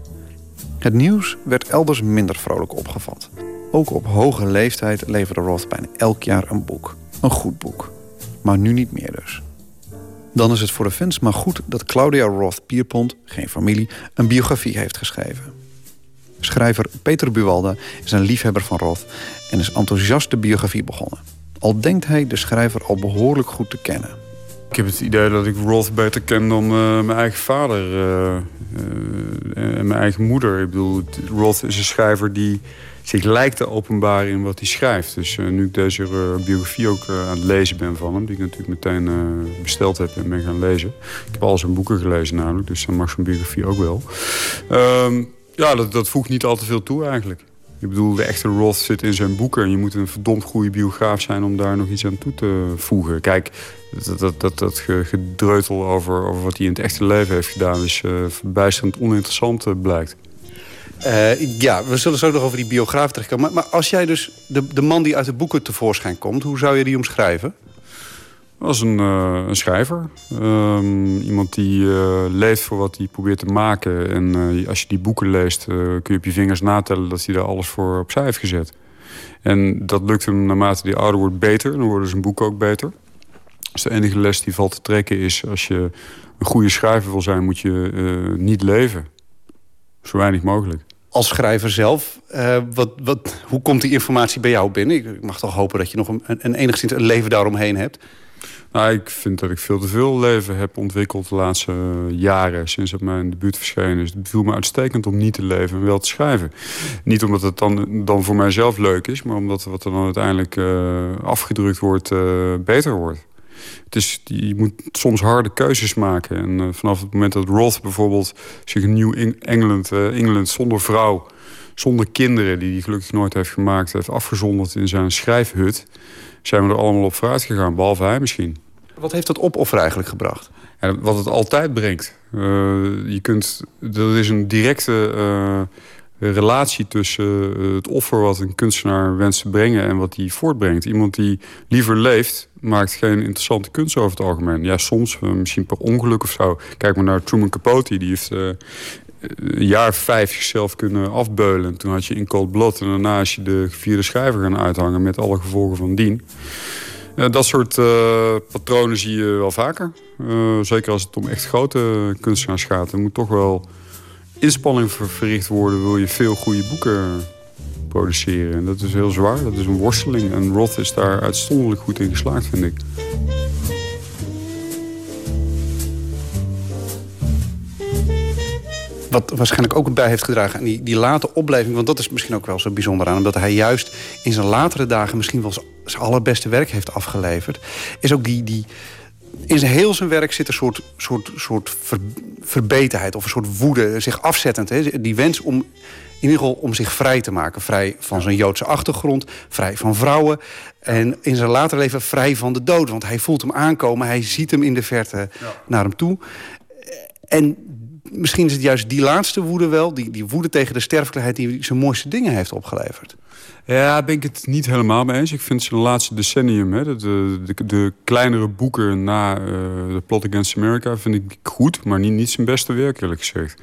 Het nieuws werd elders minder vrolijk opgevat. Ook op hoge leeftijd leverde Roth bijna elk jaar een boek. Een goed boek. Maar nu niet meer dus. Dan is het voor de fans maar goed dat Claudia Roth Pierpont, geen familie, een biografie heeft geschreven. Schrijver Peter Buwalda is een liefhebber van Roth en is enthousiast de biografie begonnen. Al denkt hij de schrijver al behoorlijk goed te kennen. Ik heb het idee dat ik Roth beter ken dan uh, mijn eigen vader uh, uh, en mijn eigen moeder. Ik bedoel, Roth is een schrijver die zich lijkt te openbaren in wat hij schrijft. Dus nu ik deze biografie ook aan het lezen ben van hem... die ik natuurlijk meteen besteld heb en ben gaan lezen. Ik heb al zijn boeken gelezen namelijk, dus dan mag zo'n biografie ook wel. Ehm, ja, dat, dat voegt niet al te veel toe eigenlijk. Ik bedoel, de echte Roth zit in zijn boeken. En je moet een verdomd goede biograaf zijn om daar nog iets aan toe te voegen. Kijk, dat, dat, dat, gedreutel over, over wat hij in het echte leven heeft gedaan... is verbijsterend oninteressant, blijkt. Uh, ja, we zullen zo nog over die biograaf terechtkomen. Maar, maar als jij dus de, de man die uit de boeken tevoorschijn komt... hoe zou je die omschrijven? Als een, uh, een schrijver. Um, iemand die uh, leeft voor wat hij probeert te maken. En als je die boeken leest, kun je op je vingers natellen dat hij daar alles voor opzij heeft gezet. En dat lukt hem naarmate hij ouder wordt beter. Dan worden zijn boeken ook beter. Dus de enige les die valt te trekken is... als je een goede schrijver wil zijn, moet je niet leven. Zo weinig mogelijk. Als schrijver zelf, wat, wat, hoe komt die informatie bij jou binnen? Ik mag toch hopen dat je nog een, enigszins een leven daaromheen hebt... Nou, ik vind dat ik veel te veel leven heb ontwikkeld de laatste jaren. Sinds het mijn debuut verschenen is. Het viel me uitstekend om niet te leven en wel te schrijven. Niet omdat het dan, dan voor mijzelf leuk is. Maar omdat wat er dan uiteindelijk uh, afgedrukt wordt uh, beter wordt. Het is, je moet soms harde keuzes maken. En uh, vanaf het moment dat Roth bijvoorbeeld zich een nieuw Engeland, Engeland zonder vrouw zonder kinderen, die hij gelukkig nooit heeft gemaakt... heeft afgezonderd in zijn schrijfhut... zijn we er allemaal op vooruit gegaan, behalve hij misschien. Wat heeft dat opoffer eigenlijk gebracht? Ja, wat het altijd brengt. Uh, je kunt, er is een directe relatie tussen uh, het offer wat een kunstenaar wenst te brengen en wat hij voortbrengt. Iemand die liever leeft, maakt geen interessante kunst over het algemeen. Ja, soms, misschien per ongeluk of zo. Kijk maar naar Truman Capote, die heeft een jaar vijf zichzelf kunnen afbeulen. Toen had je in Cold Blood en daarna is je de vierde schrijver gaan uithangen met alle gevolgen van dien. Dat soort patronen zie je wel vaker. Zeker als het om echt grote kunstenaars gaat. Er moet toch wel inspanning verricht worden... wil je veel goede boeken produceren. En dat is heel zwaar, dat is een worsteling. En Roth is daar uitzonderlijk goed in geslaagd, vind ik. Wat waarschijnlijk ook bij heeft gedragen aan die, die late opleving... want dat is misschien ook wel zo bijzonder aan... omdat hij juist in zijn latere dagen misschien wel zijn allerbeste werk heeft afgeleverd... is ook die, die, in zijn heel zijn werk zit een soort, soort, soort ver, verbetenheid of een soort woede, zich afzettend. Hè? Die wens om ieder geval om zich vrij te maken. Vrij van zijn Joodse achtergrond, vrij van vrouwen. En in zijn later leven vrij van de dood. Want hij voelt hem aankomen, hij ziet hem in de verte naar hem toe. En misschien is het juist die laatste woede wel... die, die woede tegen de sterfelijkheid die zijn mooiste dingen heeft opgeleverd. Ja, ben ik het niet helemaal mee eens. Ik vind zijn laatste decennium, hè, de, de, de kleinere boeken na uh, The Plot Against America, vind ik goed, maar niet, niet zijn beste werk, eerlijk gezegd.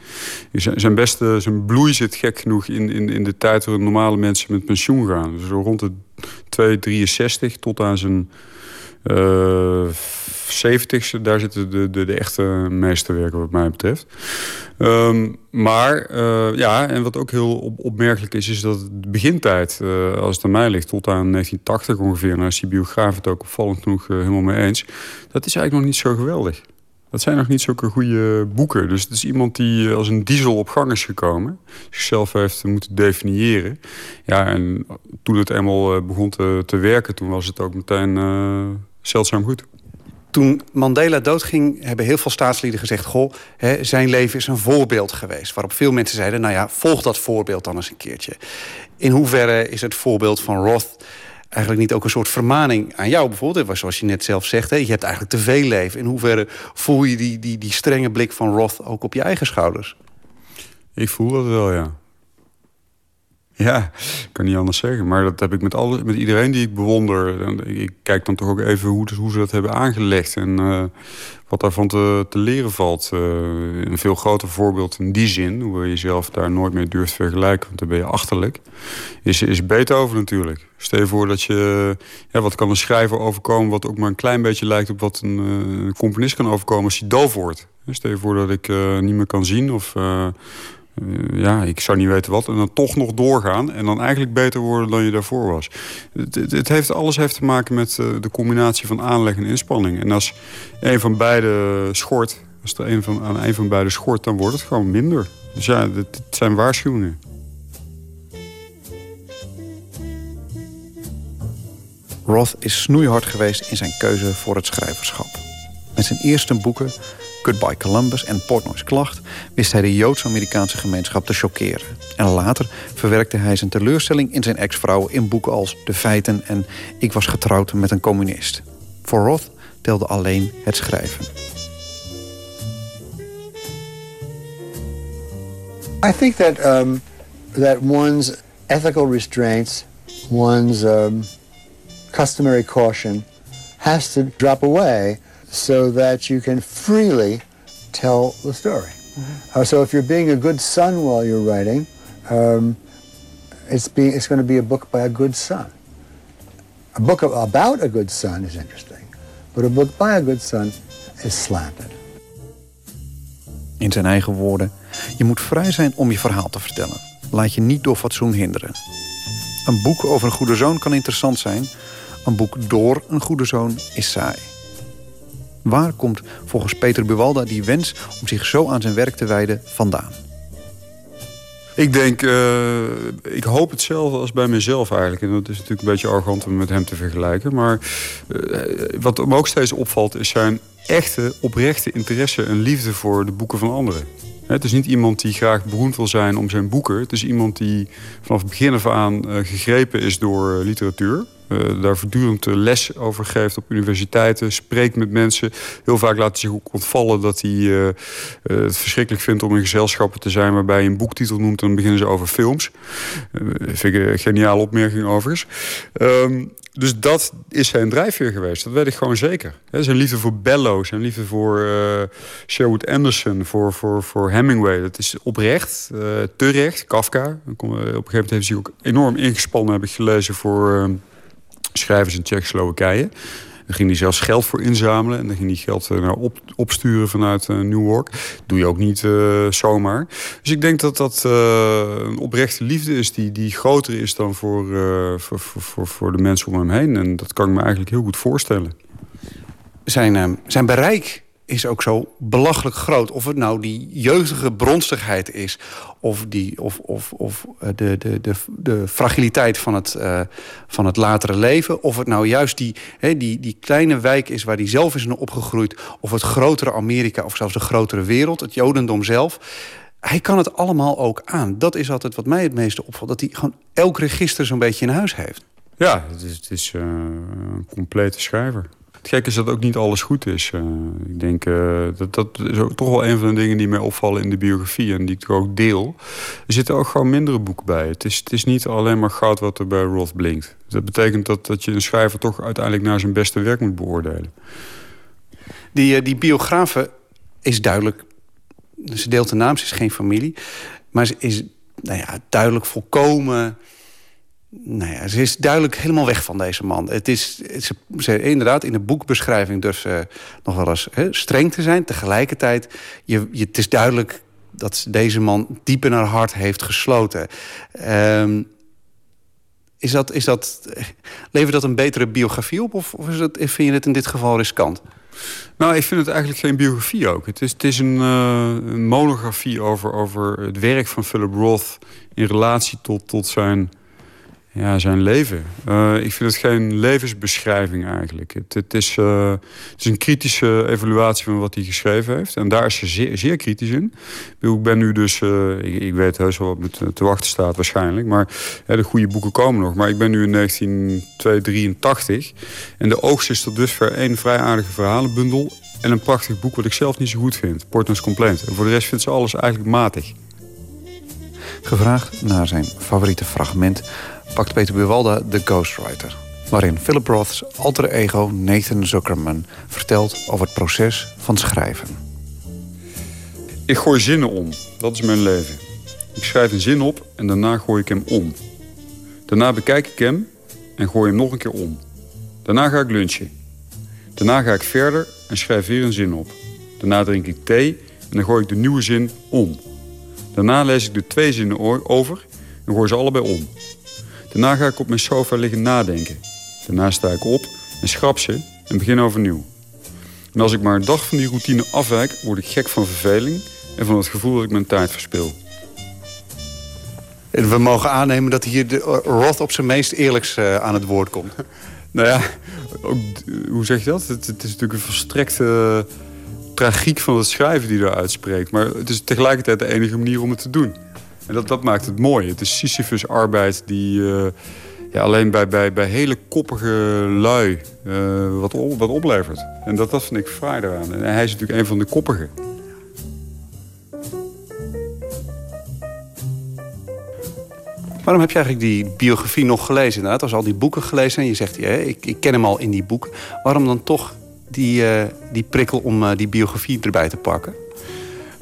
Zijn, beste, zijn bloei zit gek genoeg in, in, in de tijd waarin normale mensen met pensioen gaan. Dus rond de 263 tot aan zijn uh, 70ste, daar zitten de, de, de echte meesterwerken wat mij betreft. Um, maar uh, ja, en wat ook heel op, opmerkelijk is, is dat de begintijd, uh, als het aan mij ligt, tot aan 1980 ongeveer, nou is die biograaf het ook opvallend genoeg uh, helemaal mee eens, dat is eigenlijk nog niet zo geweldig. Dat zijn nog niet zulke goede boeken. Dus het is iemand die als een diesel op gang is gekomen. Zichzelf heeft moeten definiëren. Ja, en toen het eenmaal begon te, te werken, toen was het ook meteen zeldzaam goed. Toen Mandela doodging, hebben heel veel staatslieden gezegd... goh, hè, zijn leven is een voorbeeld geweest. Waarop veel mensen zeiden, nou ja, volg dat voorbeeld dan eens een keertje. In hoeverre is het voorbeeld van Roth eigenlijk niet ook een soort vermaning aan jou bijvoorbeeld? Zoals je net zelf zegt, hè, je hebt eigenlijk te veel leven. In hoeverre voel je die, die, die strenge blik van Roth ook op je eigen schouders? Ik voel dat wel, ja. Ja, kan niet anders zeggen. Maar dat heb ik met, alle, met iedereen die ik bewonder. Ik kijk dan toch ook even hoe, hoe ze dat hebben aangelegd. En uh, wat daarvan te, te leren valt. Uh, een veel groter voorbeeld in die zin... hoe je jezelf daar nooit mee durft vergelijken... want dan ben je achterlijk... is, is Beethoven natuurlijk. Stel je voor dat je... Wat kan een schrijver overkomen... wat ook maar een klein beetje lijkt op wat een, uh, een componist kan overkomen... als hij doof wordt. Stel je voor dat ik niet meer kan zien... of uh, ja, ik zou niet weten wat. En dan toch nog doorgaan. En dan eigenlijk beter worden dan je daarvoor was. Het, het, heeft, alles heeft te maken met uh, de combinatie van aanleg en inspanning. En als een van beide schort, als er een van, aan een van beide schort, dan wordt het gewoon minder. Dus ja, het, het zijn waarschuwingen. Roth is snoeihard geweest in zijn keuze voor het schrijverschap. Met zijn eerste boeken Goodbye Columbus en Portnoy's Klacht wist hij de Joods-Amerikaanse gemeenschap te choqueren. En later verwerkte hij zijn teleurstelling in zijn ex-vrouw in boeken als De Feiten en Ik was getrouwd met een communist. Voor Roth telde alleen het schrijven. I think that um, that one's ethical restraints, one's um, customary caution, has to drop away so that you can freely tell the story. Mm-hmm. Uh, so if you're being a good son while you're writing, um, it's, being, it's going to be a book by a good son. A book about a good son is interesting, but a book by a good son is slanted. In zijn eigen woorden, je moet vrij zijn om je verhaal te vertellen. Laat je niet door fatsoen hinderen. Een boek over een goede zoon kan interessant zijn. Een boek door een goede zoon is saai. Waar komt volgens Peter Buwalda die wens om zich zo aan zijn werk te wijden vandaan? Ik denk, uh, ik hoop hetzelfde als bij mezelf eigenlijk. En dat is natuurlijk een beetje arrogant om met hem te vergelijken. Maar uh, wat me ook steeds opvalt is zijn echte, oprechte interesse en liefde voor de boeken van anderen. Het is niet iemand die graag beroemd wil zijn om zijn boeken. Het is iemand die vanaf het begin af aan uh, gegrepen is door literatuur. Uh, daar voortdurend les over geeft op universiteiten. Spreekt met mensen. Heel vaak laat hij zich ook ontvallen dat hij uh, het verschrikkelijk vindt om in gezelschappen te zijn waarbij je een boektitel noemt en dan beginnen ze over films. vind ik een geniale opmerking overigens. Um, dus dat is zijn drijfveer geweest. Dat weet ik gewoon zeker. Zijn liefde voor Bellows, zijn liefde voor Sherwood Anderson, voor, voor, voor Hemingway. Dat is oprecht, uh, terecht. Kafka. Op een gegeven moment heeft hij zich ook enorm ingespannen, heb ik gelezen, voor uh, schrijvers in Tsjechoslowakije. Daar ging hij zelfs geld voor inzamelen. En dan ging hij geld naar nou, op, opsturen vanuit uh, New York. doe je ook niet uh, zomaar. Dus ik denk dat dat een oprechte liefde is die, die groter is dan voor, voor, voor, voor de mensen om hem heen. En dat kan ik me eigenlijk heel goed voorstellen. Zijn, zijn bereik is ook zo belachelijk groot. Of het nou die jeugdige bronstigheid is... of, die, of, of, of de, de, de, de fragiliteit van het, uh, van het latere leven... of het nou juist die, he, die, die kleine wijk is waar hij zelf is opgegroeid... of het grotere Amerika of zelfs de grotere wereld, het jodendom zelf... hij kan het allemaal ook aan. Dat is altijd wat mij het meeste opvalt. Dat hij gewoon elk register zo'n beetje in huis heeft. Ja, het is, het is uh, een complete schrijver. Het gekke is dat ook niet alles goed is. Uh, ik denk uh, dat dat is ook toch wel een van de dingen die mij opvallen in de biografie en die ik ook deel. Er zitten ook gewoon mindere boeken bij. Het is, het is niet alleen maar goud wat er bij Roth blinkt. Dat betekent dat, dat je een schrijver toch uiteindelijk naar zijn beste werk moet beoordelen. Die, die biografe is duidelijk. Ze deelt de naam, ze is geen familie. Maar ze is nou ja, duidelijk volkomen nou ja, ze is duidelijk helemaal weg van deze man. Het is, ze, inderdaad, in de boekbeschrijving ze nog wel eens streng te zijn. Tegelijkertijd, je, je, het is duidelijk dat deze man diep in haar hart heeft gesloten. Um, is dat, is dat, levert dat een betere biografie op? Of, of is dat, vind je het in dit geval riskant? Nou, ik vind het eigenlijk geen biografie ook. Het is, het is een, uh, een monografie over, over het werk van Philip Roth... in relatie tot, tot zijn ja, zijn leven. Uh, ik vind het geen levensbeschrijving eigenlijk. Het, het is, uh, het is een kritische evaluatie van wat hij geschreven heeft. En daar is ze zeer, zeer kritisch in. Ik ben nu dus, uh, ik, weet heus wel wat me te, wachten staat waarschijnlijk. Maar de goede boeken komen nog. Maar ik ben nu in 1983. En de oogst is tot dusver één vrij aardige verhalenbundel. En een prachtig boek wat ik zelf niet zo goed vind. Portland's Complaint. En voor de rest vindt ze alles eigenlijk matig. Gevraagd naar zijn favoriete fragment pakt Peter Buwalda The Ghostwriter. Waarin Philip Roth's alter ego Nathan Zuckerman vertelt over het proces van schrijven. Ik gooi zinnen om. Dat is mijn leven. Ik schrijf een zin op en daarna gooi ik hem om. Daarna bekijk ik hem en gooi hem nog een keer om. Daarna ga ik lunchen. Daarna ga ik verder en schrijf weer een zin op. Daarna drink ik thee en dan gooi ik de nieuwe zin om. Daarna lees ik de twee zinnen over en gooi ze allebei om. Daarna ga ik op mijn sofa liggen nadenken. Daarna sta ik op en schrap ze en begin overnieuw. En als ik maar een dag van die routine afwijk, word ik gek van verveling en van het gevoel dat ik mijn tijd verspil. We mogen aannemen dat hier de Roth op zijn meest eerlijks uh, aan het woord komt. nou ja, ook, hoe zeg je dat? Het, het is natuurlijk een volstrekte uh, tragiek van het schrijven die daar uitspreekt. Maar het is tegelijkertijd de enige manier om het te doen. En dat, dat maakt het mooi. Het is Sisyphus arbeid die uh, ja, alleen bij, bij, bij hele koppige lui uh, wat, wat oplevert. En dat, dat vind ik fraai eraan. En hij is natuurlijk een van de koppigen. Waarom heb je eigenlijk die biografie nog gelezen? Inderdaad, als al die boeken gelezen en je zegt, ja, ik, ik ken hem al in die boeken. Waarom dan toch die, uh, die prikkel om uh, die biografie erbij te pakken?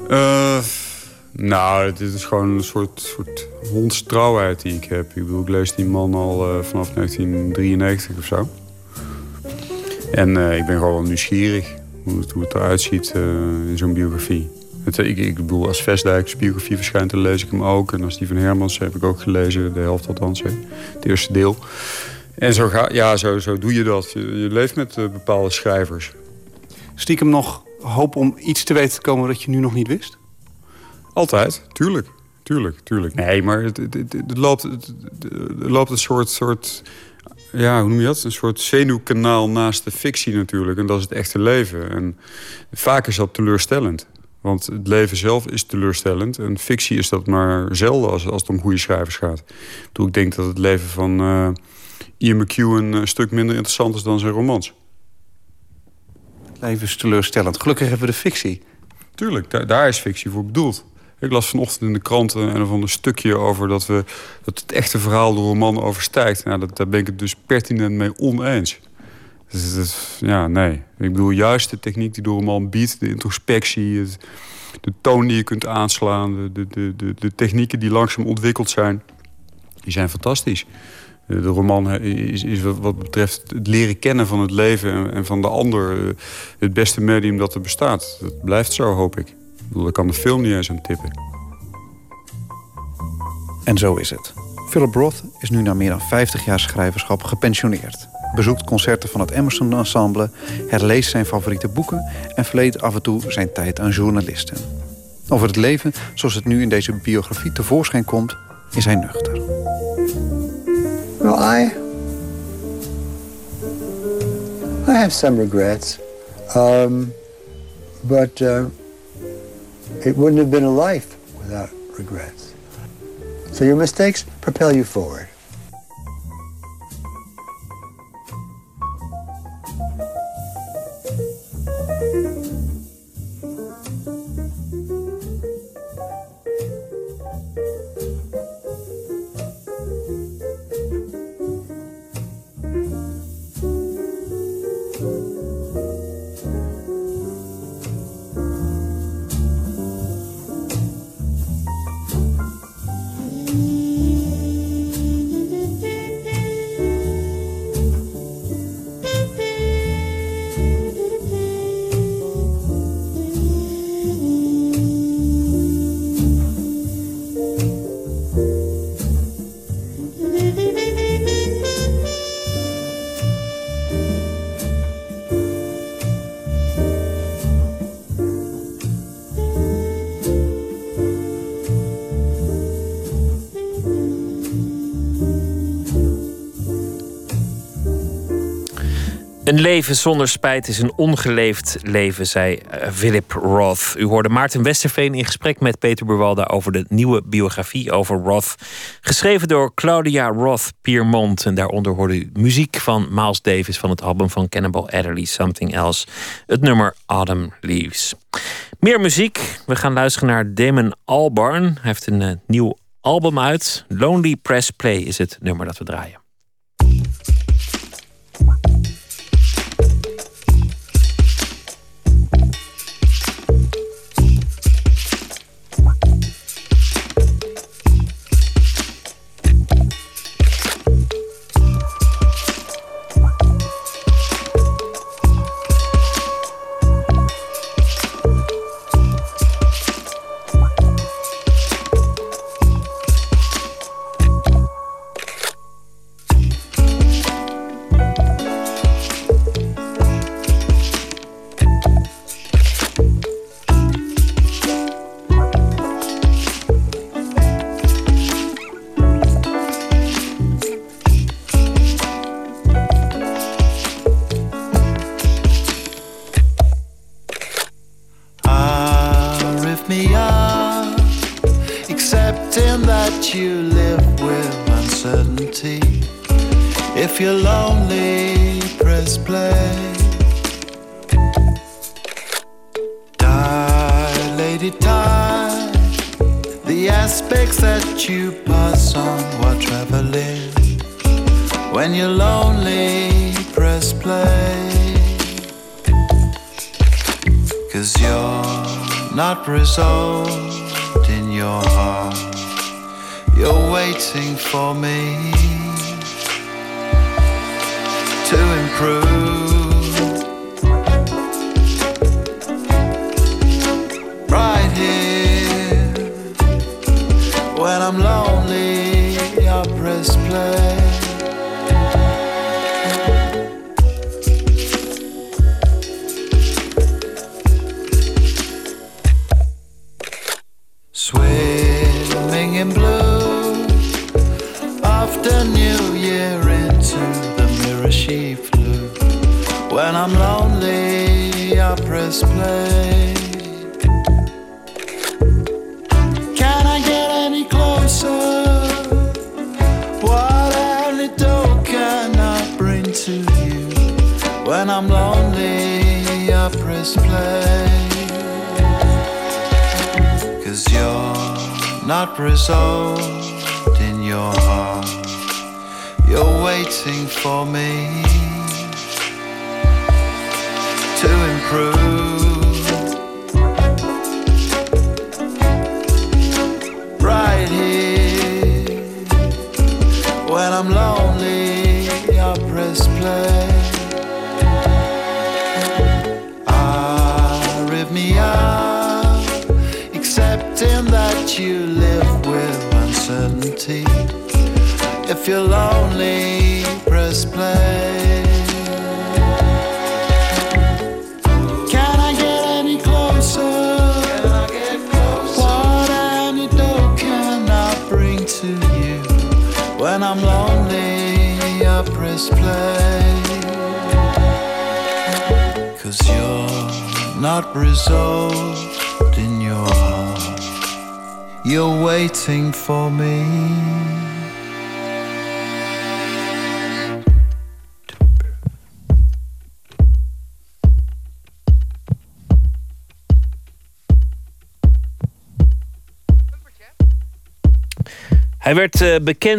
Uh, nou, dit is gewoon een soort, soort hondstrouwheid die ik heb. Ik bedoel, ik lees die man al uh, vanaf 1993 of zo. En uh, ik ben gewoon nieuwsgierig hoe het, hoe het eruit ziet uh, in zo'n biografie. Het, ik, ik bedoel, als Vestdijk's biografie verschijnt, dan lees ik hem ook. En als die van Hermans heb ik ook gelezen, de helft althans, het eerste deel. En zo, ga, ja, zo, zo doe je dat. Je, je leeft met bepaalde schrijvers. Stiekem nog hoop om iets te weten te komen dat je nu nog niet wist? Altijd, tuurlijk. Tuurlijk, tuurlijk. Nee, maar het, het, het, loopt, het, loopt een soort, soort... Ja, hoe noem je dat? Een soort zenuwkanaal naast de fictie natuurlijk. En dat is het echte leven. En vaak is dat teleurstellend. Want het leven zelf is teleurstellend. En fictie is dat maar zelden als, als het om goede schrijvers gaat. Toen ik denk dat het leven van uh, Ian McEwan een stuk minder interessant is dan zijn romans. Het leven is teleurstellend. Gelukkig hebben we de fictie. Tuurlijk, daar, daar is fictie voor bedoeld. Ik las vanochtend in de kranten een of ander stukje over dat, we, dat het echte verhaal de roman overstijgt. Nou, dat, daar ben ik het dus pertinent mee oneens. Dus, ja, nee. Ik bedoel, juist de techniek die de roman biedt, de introspectie, de toon die je kunt aanslaan, de, de, de, de technieken die langzaam ontwikkeld zijn, die zijn fantastisch. De roman is, is wat betreft het leren kennen van het leven en van de ander eh, het beste medium dat er bestaat. Dat blijft zo, hoop ik bedoel, daar kan de film niet eens aan tippen. En zo is het. Philip Roth is nu na meer dan 50 jaar schrijverschap gepensioneerd. Bezoekt concerten van het Emerson Ensemble, herleest zijn favoriete boeken en verleent af en toe zijn tijd aan journalisten. Over het leven zoals het nu in deze biografie tevoorschijn komt, is hij nuchter. Well, I, I have some regrets, um, but uh, it wouldn't have been a life without regrets. So your mistakes propel you forward. Leven zonder spijt is een ongeleefd leven, zei eh, Philip Roth. U hoorde Maarten Westerveen in gesprek met Peter Burwalda over de nieuwe biografie over Roth. Geschreven door Claudia Roth Piermont. En daaronder hoorde u muziek van Miles Davis van het album van Cannibal Adderley, Something Else. Het nummer Autumn Leaves. Meer muziek. We gaan luisteren naar Damon Albarn. Hij heeft een uh, nieuw album uit. Lonely Press Play is het nummer dat we draaien. resolved in your heart. You're waiting for me.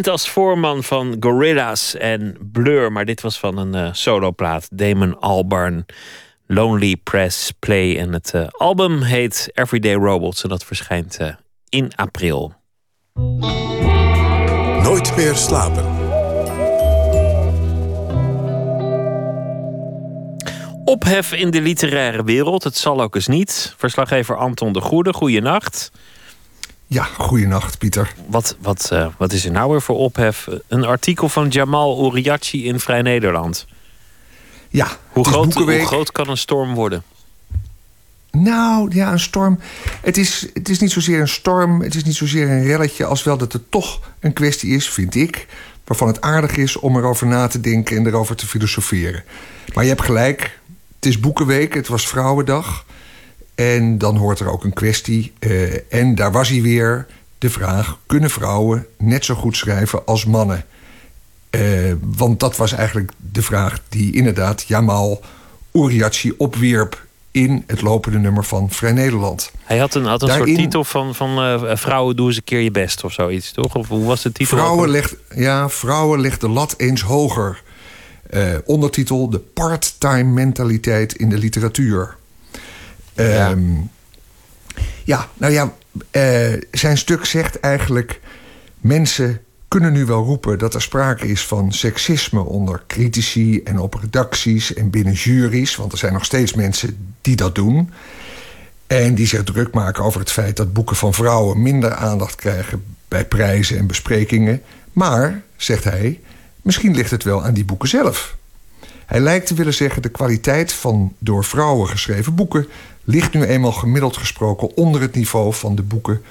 Bekend als voorman van Gorillaz en Blur, maar dit was van een uh, soloplaat. Damon Albarn, Lonely Press Play. En het uh, album heet Everyday Robots en dat verschijnt in april. Nooit meer slapen. Ophef in de literaire wereld, het zal ook eens niet. Verslaggever Anton de Goede, goeienacht. Ja, goeienacht Pieter. Wat, wat, uh, wat is er nou weer voor ophef? Een artikel van Jamal Uriachi in Vrij Nederland. Ja, hoe groot, hoe groot kan een storm worden? Nou, ja, een storm. Het is, het is niet zozeer een storm, het is niet zozeer een relletje, als wel dat het toch een kwestie is, vind ik, waarvan het aardig is om erover na te denken en erover te filosoferen. Maar je hebt gelijk, het is Boekenweek, het was Vrouwendag. En dan hoort er ook een kwestie. Uh, en daar was hij weer. De vraag: kunnen vrouwen net zo goed schrijven als mannen? Uh, want dat was eigenlijk de vraag die inderdaad Jamal Uriachi opwierp in het lopende nummer van Vrij Nederland. Hij had een, had een Daarin, soort titel van, van uh, Vrouwen doe eens een keer je best of zoiets, toch? Of hoe was de titel? Vrouwen legt, ja, Vrouwen legt de lat eens hoger. Uh, ondertitel De part-time mentaliteit in de literatuur. Ja, um, ja nou ja, uh, zijn stuk zegt eigenlijk... mensen kunnen nu wel roepen dat er sprake is van seksisme... onder critici en op redacties en binnen juries... want er zijn nog steeds mensen die dat doen... en die zich druk maken over het feit dat boeken van vrouwen... minder aandacht krijgen bij prijzen en besprekingen. Maar, zegt hij, misschien ligt het wel aan die boeken zelf... Hij lijkt te willen zeggen: de kwaliteit van door vrouwen geschreven boeken ligt nu eenmaal gemiddeld gesproken onder het niveau van de boeken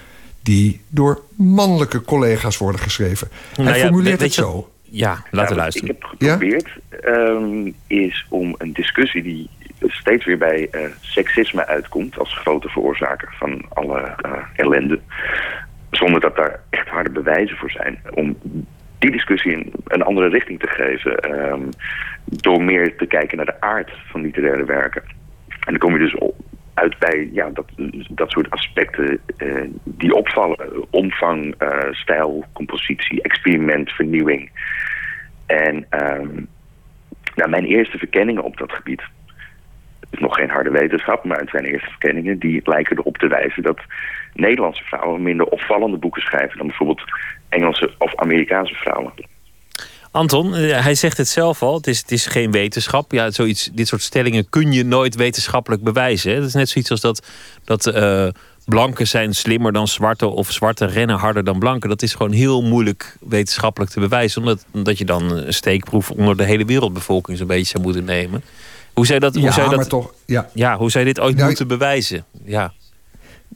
die door mannelijke collega's worden geschreven. Hij nou ja, formuleert het zo. Ja, laten ja, luisteren. Wat ik heb geprobeerd ja? um, is om een discussie die steeds weer bij uh, seksisme uitkomt als grote veroorzaker van alle uh, ellende, zonder dat daar echt harde bewijzen voor zijn, om die discussie een, een andere richting te geven. Um, door meer te kijken naar de aard van literaire werken. En dan kom je dus uit bij ja, dat, dat soort aspecten uh, die opvallen. Omvang, uh, stijl, compositie, experiment, vernieuwing. En um, nou, mijn eerste verkenningen op dat gebied... Het is nog geen harde wetenschap, maar het zijn eerste verkenningen... die lijken erop te wijzen dat Nederlandse vrouwen... minder opvallende boeken schrijven dan bijvoorbeeld Engelse of Amerikaanse vrouwen. Anton, hij zegt het zelf al, het is, het is geen wetenschap. Ja, zoiets, dit soort stellingen kun je nooit wetenschappelijk bewijzen. Het is net zoiets als dat, dat uh, blanken zijn slimmer dan zwarte... of zwarte rennen harder dan blanken. Dat is gewoon heel moeilijk wetenschappelijk te bewijzen... omdat, omdat je dan een steekproef onder de hele wereldbevolking... zo'n beetje zou moeten nemen. Hoe zou dat, hoe ja, dat, toch, ja. ja, hoe je dit ooit nou, moeten bewijzen? Ja.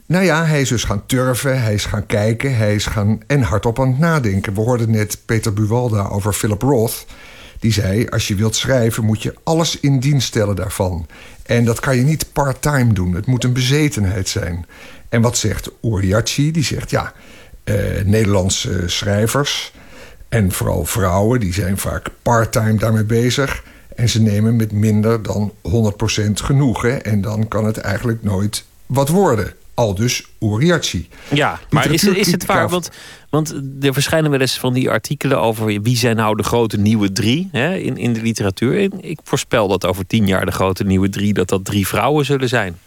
Nou ja, hij is dus gaan turven, hij is gaan kijken, hij is gaan en hardop aan het nadenken. We hoorden net Peter Buwalda over Philip Roth. Die zei, als je wilt schrijven moet je alles in dienst stellen daarvan. En dat kan je niet part-time doen, het moet een bezetenheid zijn. En wat zegt Uriachi? Die zegt, ja, eh, Nederlandse schrijvers... en vooral vrouwen, die zijn vaak part-time daarmee bezig... en ze nemen met minder dan 100% genoegen... en dan kan het eigenlijk nooit wat worden al dus Uriachi. Ja, maar is, is het waar? Want, want er verschijnen wel eens van die artikelen over wie zijn nou de grote nieuwe drie hè, in, in de literatuur. En ik voorspel dat over tien jaar de grote nieuwe drie, dat dat drie vrouwen zullen zijn.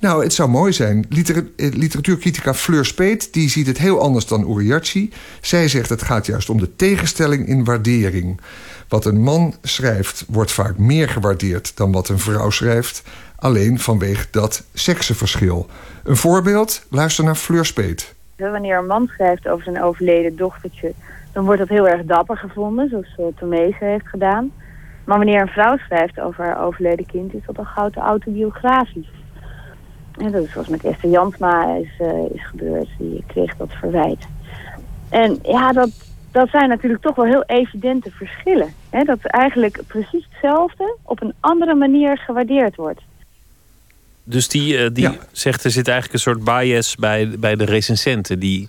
Nou, het zou mooi zijn. Liter eh, literatuurcritica Fleur Speet die ziet het heel anders dan Uriachi. Zij zegt het gaat juist om de tegenstelling in waardering. Wat een man schrijft wordt vaak meer gewaardeerd dan wat een vrouw schrijft alleen vanwege dat seksenverschil. Een voorbeeld, luister naar Fleur Speet. Wanneer een man schrijft over zijn overleden dochtertje... dan wordt dat heel erg dapper gevonden, zoals uh, Tomezen heeft gedaan. Maar wanneer een vrouw schrijft over haar overleden kind... is dat gauw te autobiografisch. En dat is zoals met Esther Jansma is, uh, is gebeurd. Die kreeg dat verwijt. En ja, dat, dat zijn natuurlijk toch wel heel evidente verschillen. dat eigenlijk precies hetzelfde op een andere manier gewaardeerd wordt. Dus die, eh, die zegt er zit eigenlijk een soort bias bij, bij de recensenten. Die,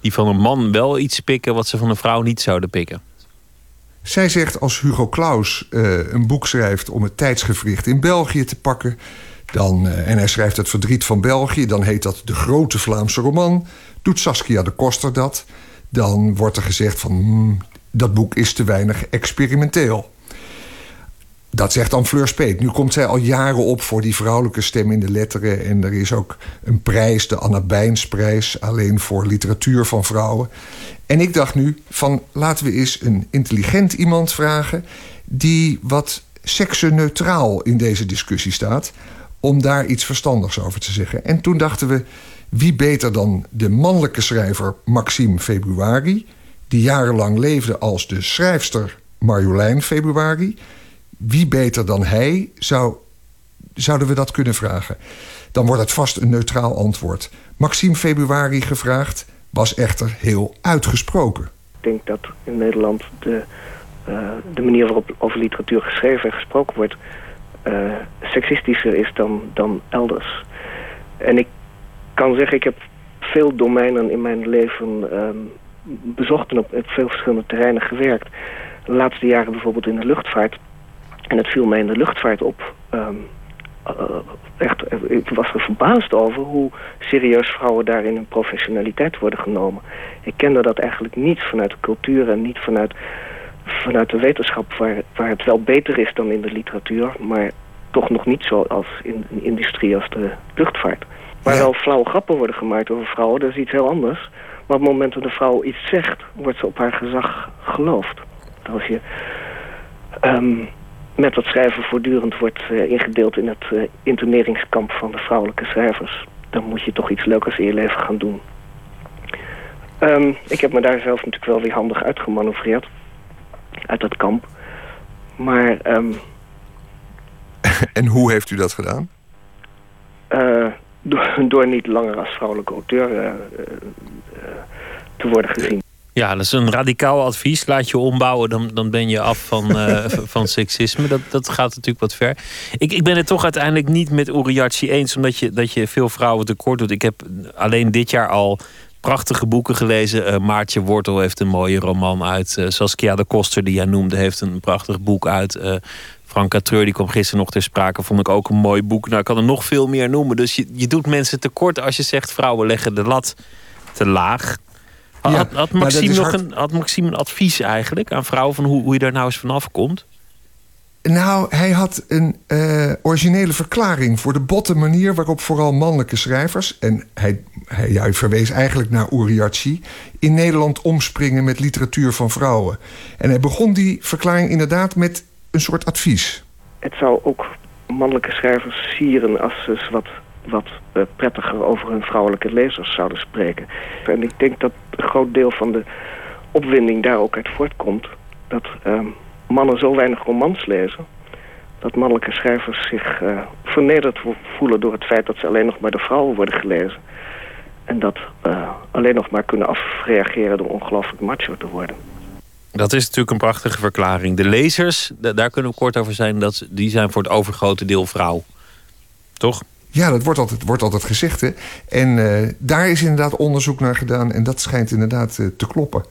die van een man wel iets pikken wat ze van een vrouw niet zouden pikken. Zij zegt als Hugo Claus eh, een boek schrijft om het tijdsgevricht in België te pakken. Dan, eh, en hij schrijft Het Verdriet van België, dan heet dat De Grote Vlaamse Roman. Doet Saskia de Koster dat, dan wordt er gezegd van hmm, dat boek is te weinig experimenteel. Dat zegt dan Fleur Speet. Nu komt zij al jaren op voor die vrouwelijke stem in de letteren. En er is ook een prijs, de Anna Bijnsprijs... alleen voor literatuur van vrouwen. En ik dacht nu van laten we eens een intelligent iemand vragen... die wat seksenneutraal in deze discussie staat... om daar iets verstandigs over te zeggen. En toen dachten we, wie beter dan de mannelijke schrijver Maxime Februari... die jarenlang leefde als de schrijfster Marjolein Februari wie beter dan hij zou, zouden we dat kunnen vragen? Dan wordt het vast een neutraal antwoord. Maxime Februari gevraagd was echter heel uitgesproken. Ik denk dat in Nederland de, uh, de manier waarop over literatuur geschreven en gesproken wordt... Uh, seksistischer is dan, dan elders. En ik kan zeggen, ik heb veel domeinen in mijn leven uh, bezocht... en op veel verschillende terreinen gewerkt. De laatste jaren bijvoorbeeld in de luchtvaart en het viel mij in de luchtvaart op. Ehm, eh, echt, ik was er verbaasd over hoe serieus vrouwen daar in hun professionaliteit worden genomen. Ik kende dat eigenlijk niet vanuit de cultuur en niet vanuit, vanuit de wetenschap... Waar, waar het wel beter is dan in de literatuur... maar toch nog niet zo als in een industrie als de luchtvaart. Waar wel flauwe grappen worden gemaakt over vrouwen, dat is iets heel anders. Maar op het moment dat een vrouw iets zegt, wordt ze op haar gezag geloofd. Als je... Ehm, met dat schrijven voortdurend wordt uh, ingedeeld in het uh, interneringskamp van de vrouwelijke schrijvers. Dan moet je toch iets leukers in je leven gaan doen. Um, ik heb me daar zelf natuurlijk wel weer handig uitgemanoeuvreerd. Uit dat kamp. Maar... Um, en hoe heeft u dat gedaan? Uh, door, door, niet langer als vrouwelijke auteur te worden gezien. Ja, dat is een radicaal advies. Laat je ombouwen, dan, dan ben je af van, uh, van seksisme. Dat, dat gaat natuurlijk wat ver. Ik, ik ben het toch uiteindelijk niet met Uriachi eens, omdat je, dat je veel vrouwen tekort doet. Ik heb alleen dit jaar al prachtige boeken gelezen. Uh, Maartje Wortel heeft een mooie roman uit. Uh, Saskia de Koster, die jij noemde, heeft een prachtig boek uit. Frank Catreur, die kwam gisteren nog ter sprake, vond ik ook een mooi boek. Nou, ik kan er nog veel meer noemen. Dus je, je doet mensen tekort als je zegt vrouwen leggen de lat te laag. Had, had, Maxime nog een, had Maxime een advies eigenlijk aan vrouwen van hoe, hoe je daar nou eens vanaf komt? Nou, hij had een uh, originele verklaring voor de botte manier waarop vooral mannelijke schrijvers, en hij, hij, hij verwees eigenlijk naar Uriarchi, in Nederland omspringen met literatuur van vrouwen. En hij begon die verklaring inderdaad met een soort advies. Het zou ook mannelijke schrijvers sieren als ze wat wat uh, prettiger over hun vrouwelijke lezers zouden spreken. En ik denk dat een groot deel van de opwinding daar ook uit voortkomt. Dat uh, mannen zo weinig romans lezen... dat mannelijke schrijvers zich uh, vernederd voelen door het feit dat ze alleen nog maar de vrouwen worden gelezen. En dat uh, alleen nog maar kunnen afreageren door ongelooflijk macho te worden. Dat is natuurlijk een prachtige verklaring. De lezers, daar kunnen we kort over zijn, dat, die zijn voor het overgrote deel vrouw. Toch? Ja, dat wordt altijd, wordt altijd gezegd. Hè? En uh, daar is inderdaad onderzoek naar gedaan. En dat schijnt inderdaad uh, te kloppen.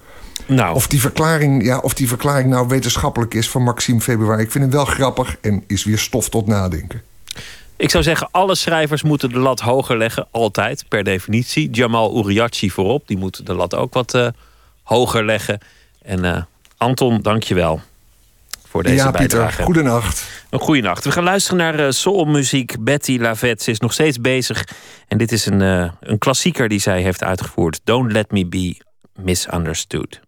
Nou. Of, die verklaring, ja, of die verklaring nou wetenschappelijk is van Maxime Februari. Ik vind hem wel grappig en is weer stof tot nadenken. Ik zou zeggen, alle schrijvers moeten de lat hoger leggen. Altijd, per definitie. Jamal Uriachi voorop. Die moet de lat ook wat uh, hoger leggen. En Anton, dank je wel voor deze ja, bijdrage. Pieter, goedenacht. Een goede nacht. We gaan luisteren naar uh, soulmuziek. Betty Lavette ze is nog steeds bezig. En dit is een, uh, een klassieker die zij heeft uitgevoerd. Don't Let Me Be Misunderstood.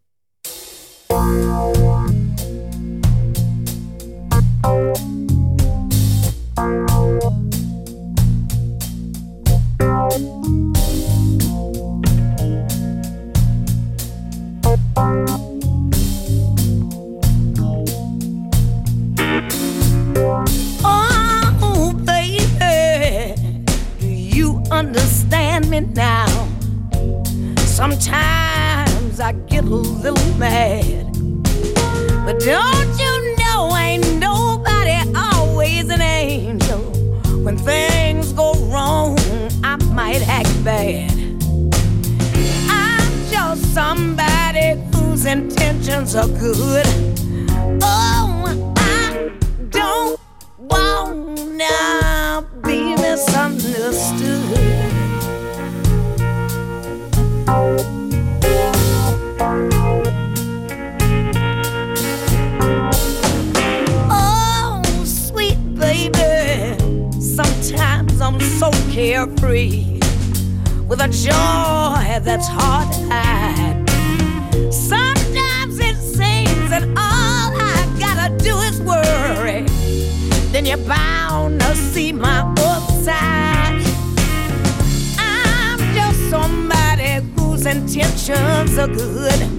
Me now. Sometimes I get a little mad. But don't you know, ain't nobody always an angel when things go wrong, I might act bad. I'm just somebody whose intentions are good. Oh, I don't wanna be misunderstood. Oh, carefree with a joy that's hard to hide. Sometimes it seems that all I gotta do is worry. Then you're bound to see my upside. Somebody whose intentions are good.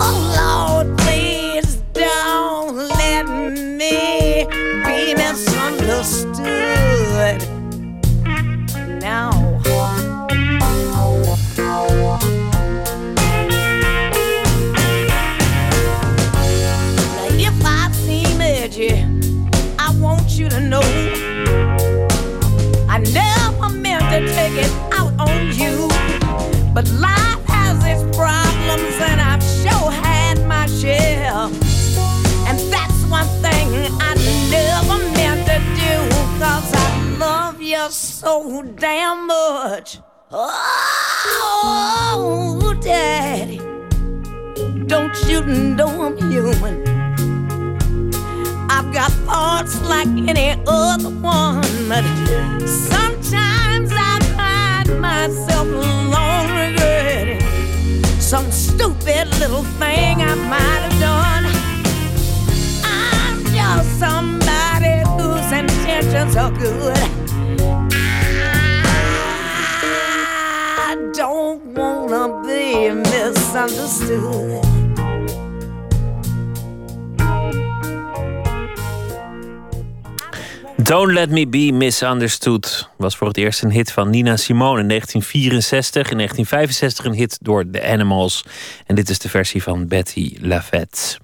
Oh Lord, please don't let me be misunderstood. You so damn much. Oh, Daddy, don't you know I'm human? I've got thoughts like any other one, sometimes I find myself alone regretting some stupid little thing I might have done. I'm just somebody whose intentions are good. Don't wanna be misunderstood. Don't Let Me Be Misunderstood was voor het eerst een hit van Nina Simone in 1964. In 1965 een hit door The Animals. En dit is de versie van Betty Lafette.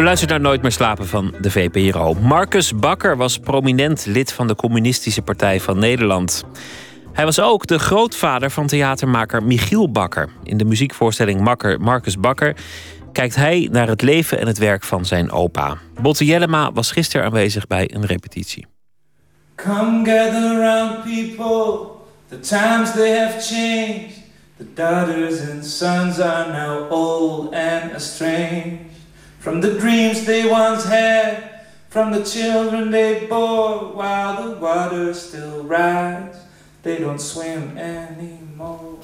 U luistert naar Nooit meer slapen van de VPRO. Marcus Bakker was prominent lid van de Communistische Partij van Nederland. Hij was ook de grootvader van theatermaker Michiel Bakker. In de muziekvoorstelling Makker Marcus Bakker kijkt hij naar het leven en het werk van zijn opa. Botte Jellema was gisteren aanwezig bij een repetitie. Come gather round people, the times they have changed. The daughters and sons are now old and estranged. From the dreams they once had, from the children they bore, while the waters still rise, they don't swim anymore.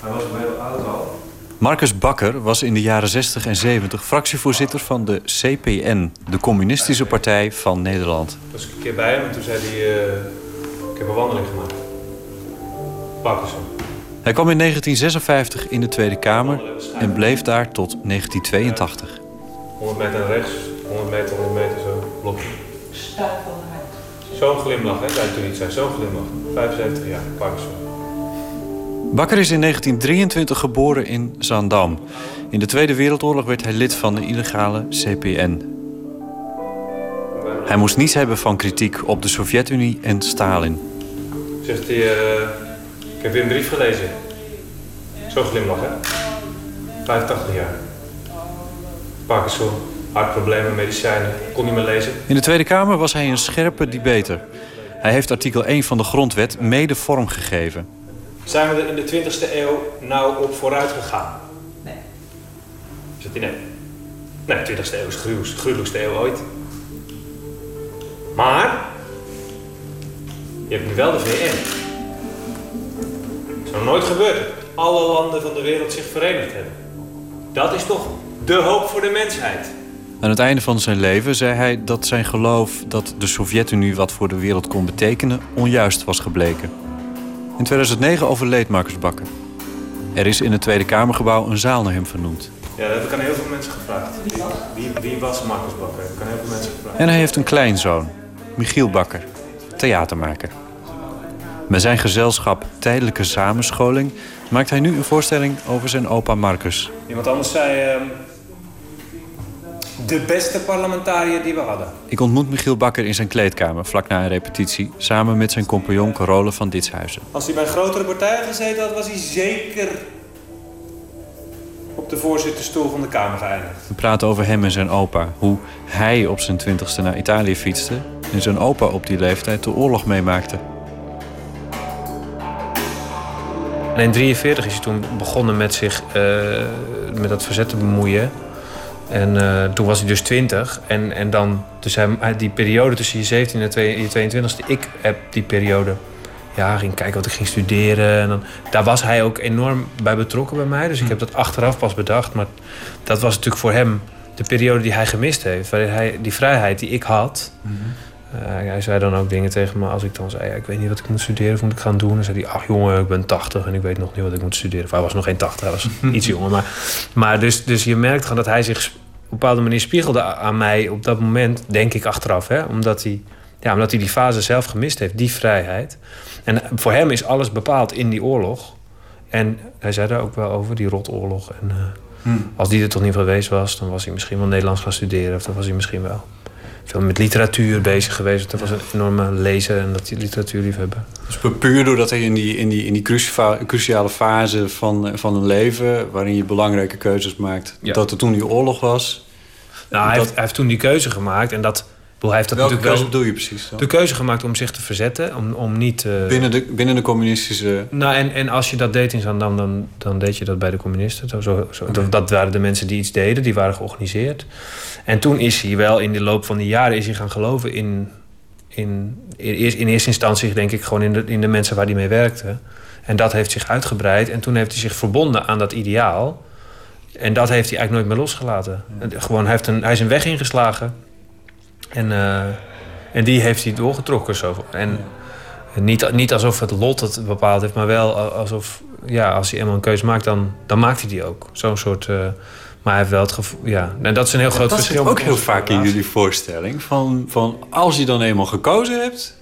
Hij was heel oud al. Marcus Bakker was in de jaren 60 en 70 fractievoorzitter van de CPN, de Communistische Partij van Nederland. Toen was ik een keer bij hem en toen zei hij... eh, ik heb een wandeling gemaakt. Parkinson. Hij kwam in 1956 in de Tweede Kamer en bleef daar tot 1982. 100 meter naar rechts, 100 meter, 100 meter zo. Blokje. Zo'n glimlach, hè? Hij toen niet zei. Zo'n glimlach. 75 jaar, Parkinson. Bakker is in 1923 geboren in Zaandam. In de Tweede Wereldoorlog werd hij lid van de illegale CPN. Hij moest niets hebben van kritiek op de Sovjet-Unie en Stalin. Zegt hij, eh, ik heb weer een brief gelezen. Zo'n glimlach, hè? 85 jaar. Parkinson, hartproblemen, medicijnen. Kon niet meer lezen. In de Tweede Kamer was hij een scherpe debater. Hij heeft artikel 1 van de Grondwet mede vorm gegeven. Zijn we er in de 20e eeuw nou op vooruit gegaan? Nee. Zegt hij nee. Nee, 20e eeuw is de gruwelijkste- gruwelijkste eeuw ooit. Maar, je hebt nu wel de VN. Het is nog nooit gebeurd dat alle landen van de wereld zich verenigd hebben. Dat is toch de hoop voor de mensheid. Aan het einde van zijn leven zei hij dat zijn geloof dat de Sovjet-Unie wat voor de wereld kon betekenen onjuist was gebleken. In 2009 overleed Marcus Bakker. Er is in het Tweede Kamergebouw een zaal naar hem vernoemd. Ja, dat heb ik aan heel veel mensen gevraagd. Wie, wie, wie was Marcus Bakker? Dat heb ik aan heel veel mensen gevraagd. En hij heeft een kleinzoon, Michiel Bakker, theatermaker. Met zijn gezelschap Tijdelijke Samenscholing maakt hij nu een voorstelling over zijn opa Marcus. Iemand anders zei... ehm, de beste parlementariër die we hadden. Ik ontmoet Michiel Bakker in zijn kleedkamer vlak na een repetitie... samen met zijn compagnon Carole van Ditshuizen. Als hij bij een grotere partij had gezeten had, was hij zeker op de voorzitterstoel van de Kamer geëindigd. We praten over hem en zijn opa. Hoe hij op zijn twintigste naar Italië fietste... en zijn opa op die leeftijd de oorlog meemaakte. En in 43 is hij toen begonnen met zich eh, met dat verzet te bemoeien. En eh, toen was hij dus 20. En, en dan, dus hij, die periode tussen je 17 en je 22e, ik heb die periode. Ja, ging kijken wat ik ging studeren. En dan, daar was hij ook enorm bij betrokken bij mij. Dus ik heb dat achteraf pas bedacht. Maar dat was natuurlijk voor hem de periode die hij gemist heeft. Waarin hij die vrijheid die ik had. Eh, hij zei dan ook dingen tegen me als ik dan zei: ja, Ik weet niet wat ik moet studeren of moet ik gaan doen. Dan zei hij: Ach jongen, ik ben 80 en ik weet nog niet wat ik moet studeren. Of hij was nog geen 80, hij was iets jonger. Maar, maar dus, dus je merkt gewoon dat hij zich op een bepaalde manier spiegelde aan mij op dat moment, denk ik achteraf. Hè? Omdat, hij, ja, omdat hij die fase zelf gemist heeft, die vrijheid. En voor hem is alles bepaald in die oorlog. En hij zei daar ook wel over, die rotoorlog. En eh, Hmm. als die er toch niet geweest was, dan was hij misschien wel Nederlands gaan studeren. Of dan was hij misschien wel veel met literatuur bezig geweest. Hij was een enorme lezer en dat literatuurliefhebber. Dus puur doordat hij in die, in die, in die cruciale fase van, van een leven... waarin je belangrijke keuzes maakt... dat er toen die oorlog was... Nou, hij, Dat- heeft, hij heeft toen die keuze gemaakt en dat... Hij heeft dat Welke natuurlijk keuze wel, bedoel je precies dan? De keuze gemaakt om zich te verzetten, om, om niet... eh, Binnen de, binnen de communistische... Nou, en, en als je dat deed in Zandam, dan, dan deed je dat bij de communisten. Zo, zo, dat, dat waren de mensen die iets deden, die waren georganiseerd. En toen is hij wel in de loop van die jaren is hij gaan geloven in... In, in, in eerste instantie denk ik gewoon in de, in de mensen waar hij mee werkte. En dat heeft zich uitgebreid. En toen heeft hij zich verbonden aan dat ideaal. En dat heeft hij eigenlijk nooit meer losgelaten. Gewoon, hij, heeft een, hij is een weg ingeslagen. En, eh, en die heeft hij doorgetrokken. Zo. En, niet, niet alsof het lot het bepaald heeft, maar wel alsof... Ja, als hij eenmaal een keuze maakt, dan, dan maakt hij die ook. Zo'n soort... eh, maar hij heeft wel het gevoel... Ja, en dat is een heel groot dat verschil. zit ook heel vaak in jullie voorstelling. Van, van als je dan eenmaal gekozen hebt...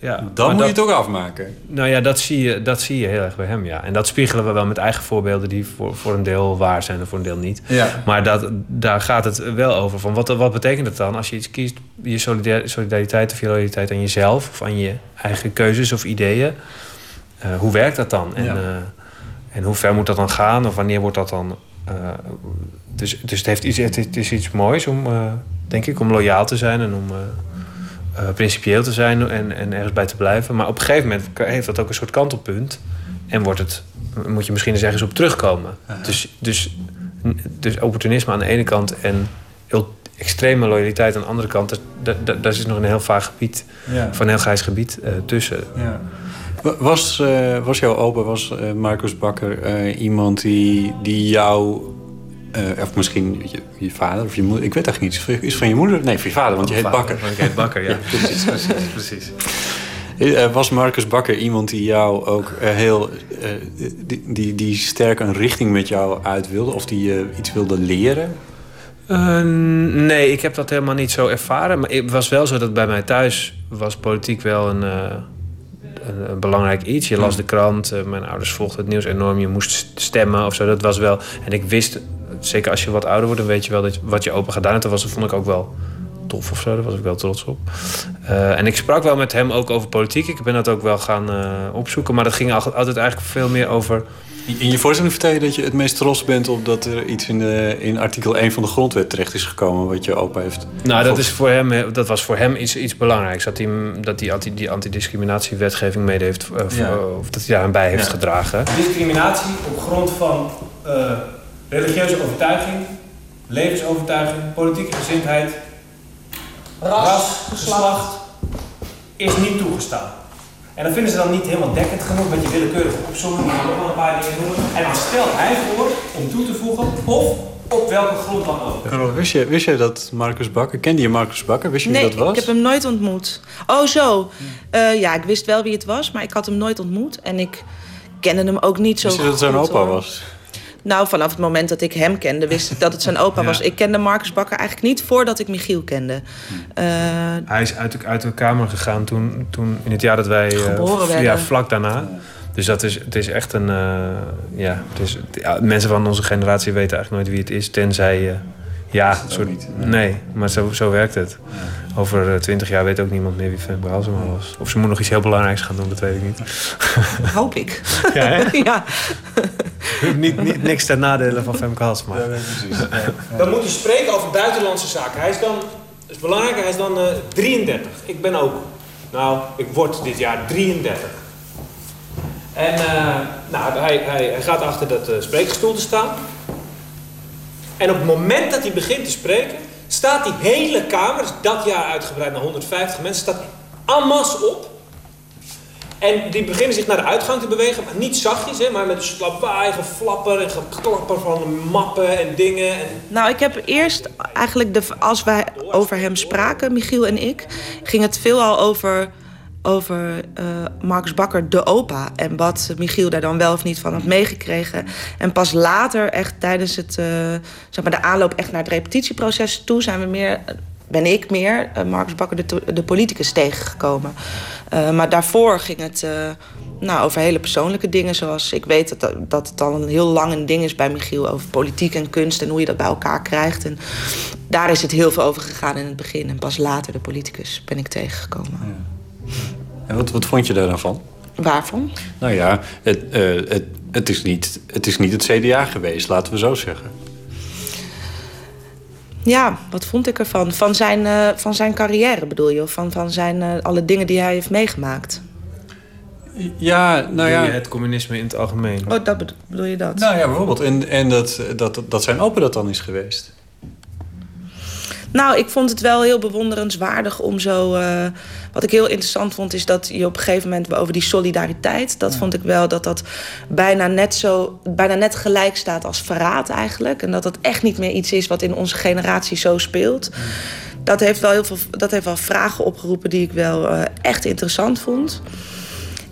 Ja, dan maar moet dat- je het ook afmaken. Nou ja, dat zie, je, dat zie je heel erg bij hem, ja. En dat spiegelen we wel met eigen voorbeelden... die voor, voor een deel waar zijn en voor een deel niet. Ja. Maar dat, daar gaat het wel over. Van wat, wat betekent het dan als je iets kiest... je solidar- solidariteit of je loyaliteit aan jezelf... of aan je eigen keuzes of ideeën... eh, hoe werkt dat dan? En, Ja. eh, en hoe ver moet dat dan gaan? Of wanneer wordt dat dan... eh, dus, dus het, heeft iets, het, het is iets moois om, denk ik, om loyaal te zijn... en om eh, principieel te zijn en, en ergens bij te blijven. Maar op een gegeven moment heeft dat ook een soort kantelpunt. En wordt het, moet je misschien eens ergens op terugkomen. Dus, dus, dus opportunisme aan de ene kant en extreme loyaliteit aan de andere kant... daar is nog een heel vaag gebied, Ja. van een heel grijs gebied eh, tussen. Ja. Wa- Was, eh, was jouw opa, was eh, Marcus Bakker, iemand die, die jou... eh, of misschien je, je vader of je moeder... Ik weet eigenlijk niet. Is het- van je moeder? Nee, van je vader, want je heet Vader, Bakker. want ik heet Bakker, ja. precies. precies, precies. Eh, Was Marcus Bakker iemand die jou ook eh, heel... eh, die, die, die sterk een richting met jou uit wilde? Of die je iets wilde leren? Eh, nee, ik heb dat helemaal niet zo ervaren. Maar het was wel zo dat bij mij thuis was politiek wel een, eh, een, een belangrijk iets. Je las de krant, eh, mijn ouders volgden het nieuws enorm. Je moest stemmen of zo, dat was wel... En ik wist, zeker als je wat ouder wordt... dan weet je wel dat, wat je opa gedaan hebt. Dat was, dat vond ik ook wel tof of zo, daar was ik wel trots op. Eh, en ik sprak wel met hem ook over politiek. Ik ben dat ook wel gaan eh, opzoeken. Maar dat ging al- altijd eigenlijk veel meer over... In je voorstelling vertel je dat je het meest trots bent op dat er iets in, de, in artikel 1 van de grondwet terecht is gekomen wat je opa heeft. Nou, dat, is voor hem, eh, dat was voor hem iets, iets belangrijks. Dat hij, dat hij anti, die antidiscriminatiewetgeving mede heeft, eh, Ja. of dat hij daaraan bij heeft Ja. gedragen. Discriminatie op grond van eh, religieuze overtuiging, levensovertuiging, politieke gezindheid, ras, geslacht is niet toegestaan. En dan vinden ze dan niet helemaal dekkend genoeg met je willekeurige opzomming, die nog wel een paar dingen noemen. En dan stelt hij voor om toe te voegen of op welke grond dan ook. Wist je, wist je dat Marcus Bakker, kende je Marcus Bakker? Wist je Nee, wie dat was? ik heb hem nooit ontmoet. Oh, zo. Eh, ja, ik wist wel wie het was, maar ik had hem nooit ontmoet. En ik kende hem ook niet zo Wist je dat het zijn opa hoor. was? Nou, vanaf het moment dat ik hem kende, wist ik dat het zijn opa Ja. was. Ik kende Marcus Bakker eigenlijk niet voordat ik Michiel kende. Eh, Hij is uit de, uit de kamer gegaan toen, toen in het jaar dat wij... eh, Geboren werden. Ja, vlak daarna. Dus dat is, het is echt een... eh, ja, het is, ja, mensen van onze generatie weten eigenlijk nooit wie het is... tenzij je Ja, soort, nee, maar zo, zo werkt het. Over twintig jaar weet ook niemand meer wie Femke Halsema was. Of ze moet nog iets heel belangrijks gaan doen, dat weet ik niet. Hoop ik. Ja, hè? ja. niet, niet, niks ten nadele van Femke Halsema. Dan moet hij spreken over buitenlandse zaken. Hij is dan, dat is belangrijk, hij is dan eh 33. Ik ben ook, nou, ik word dit jaar 33. En eh, nou, hij, hij, hij gaat achter dat uh, spreekstoel te staan. En op het moment dat hij begint te spreken, staat die hele kamer, dus dat jaar uitgebreid naar 150 mensen, staat masse op. En die beginnen zich naar de uitgang te bewegen, maar niet zachtjes, hè, maar met een slawaai, geflapper en geklapper van mappen en dingen. En... Nou, ik heb eerst eigenlijk, de, als wij over hem spraken, Michiel en ik, ging het veelal over, over uh, Marcus Bakker, de opa. En wat Michiel daar dan wel of niet van had meegekregen. En pas later, echt tijdens het, uh, zeg maar de aanloop echt naar het repetitieproces toe, zijn we meer ben ik meer uh, Marcus Bakker de, de politicus tegengekomen. Uh, maar daarvoor ging het uh, nou, over hele persoonlijke dingen. Zoals ik weet dat, dat het al een heel lang een ding is bij Michiel over politiek en kunst en hoe je dat bij elkaar krijgt. En daar is het heel veel over gegaan in het begin. En pas later de politicus ben ik tegengekomen. Ja. En wat, wat vond je daar dan van? Waarvan? Nou ja, het, het, het, is niet, het is niet het CDA geweest, laten we zo zeggen. Ja, wat vond ik ervan? Van zijn, uh, van zijn carrière bedoel je? Of van, van zijn, uh, alle dingen die hij heeft meegemaakt? Ja, nou ja... Het communisme in het algemeen. Oh, dat bedoel, je dat? Nou ja, bijvoorbeeld. En, en dat, dat, dat zijn opa dat dan is geweest. Nou, ik vond het wel heel bewonderenswaardig om zo... Uh, wat ik heel interessant vond, is dat je op een gegeven moment... over die solidariteit, dat ja. vond ik wel dat dat bijna net, zo, bijna net gelijk staat als verraad eigenlijk. En dat dat echt niet meer iets is wat in onze generatie zo speelt. Ja. Dat, heeft wel heel veel, dat heeft wel vragen opgeroepen die ik wel uh, echt interessant vond.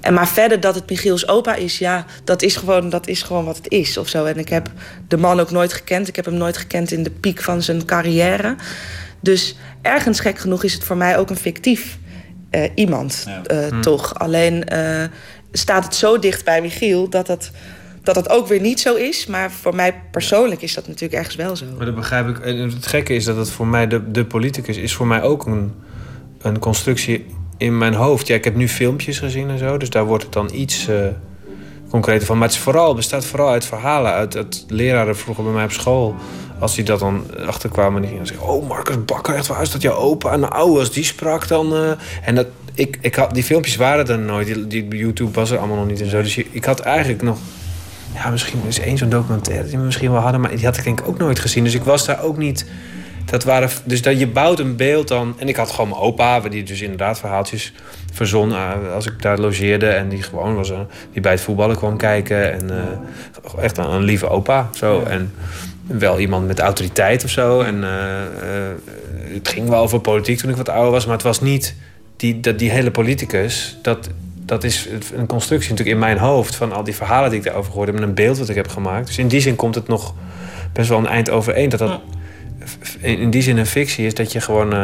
En maar verder dat het Michiels opa is, ja, dat is, gewoon, dat is gewoon wat het is of zo. En ik heb de man ook nooit gekend. Ik heb hem nooit gekend in de piek van zijn carrière. Dus ergens gek genoeg is het voor mij ook een fictief uh, iemand, ja. uh, hmm. toch. Alleen uh, staat het zo dicht bij Michiel dat het, dat het ook weer niet zo is. Maar voor mij persoonlijk is dat natuurlijk ergens wel zo. Maar dat begrijp ik. En het gekke is dat het voor mij, de, de politicus, is voor mij ook een, een constructie in mijn hoofd. Ja, ik heb nu filmpjes gezien en zo, dus daar wordt het dan iets uh, concreter van. Maar het is vooral, bestaat vooral uit verhalen. Uit, uit leraren vroeger bij mij op school. Als die dat dan achterkwamen, die gingen zeggen: Oh, Marcus Bakker, echt waar is dat jouw opa? En nou, als die sprak dan. Uh... En dat, ik, ik had, die filmpjes waren er nooit. Die, die YouTube was er allemaal nog niet en zo. Dus ik had eigenlijk nog. Ja, misschien is één zo'n documentaire die we misschien wel hadden, maar die had ik denk ik ook nooit gezien. Dus ik was daar ook niet dat waren, dus dat je bouwt een beeld dan. En ik had gewoon mijn opa, die dus inderdaad verhaaltjes verzon als ik daar logeerde. En die gewoon was een, die bij het voetballen kwam kijken. En uh, echt een, een, lieve opa. Zo. En wel iemand met autoriteit of zo. En uh, uh, het ging wel over politiek toen ik wat ouder was. Maar het was niet die, dat, die hele politicus. Dat, dat is een constructie natuurlijk in mijn hoofd van al die verhalen die ik daarover gehoord heb. En een beeld wat ik heb gemaakt. Dus in die zin komt het nog best wel een eind overeen. Dat dat in die zin een fictie is dat je gewoon.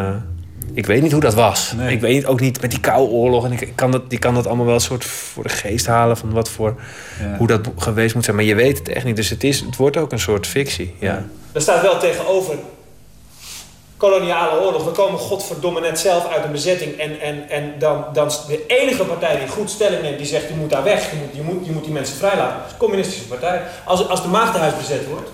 Ik weet niet hoe dat was. Nee. Ik weet ook niet met die koude oorlog. En ik, ik kan dat, die kan dat allemaal wel een soort voor de geest halen van wat voor. Ja. hoe dat geweest moet zijn. Maar je weet het echt niet. Dus het, is, het wordt ook een soort fictie. Ja. ja. Er staat wel tegenover. Koloniale oorlog. We komen godverdomme net zelf uit een bezetting. En, en, en dan, dan de enige partij die goed stelling neemt, die zegt: je moet daar weg, je moet, je moet, je moet die mensen vrijlaten. Dat is de communistische partij. Als, als de Maagdenhuis bezet wordt,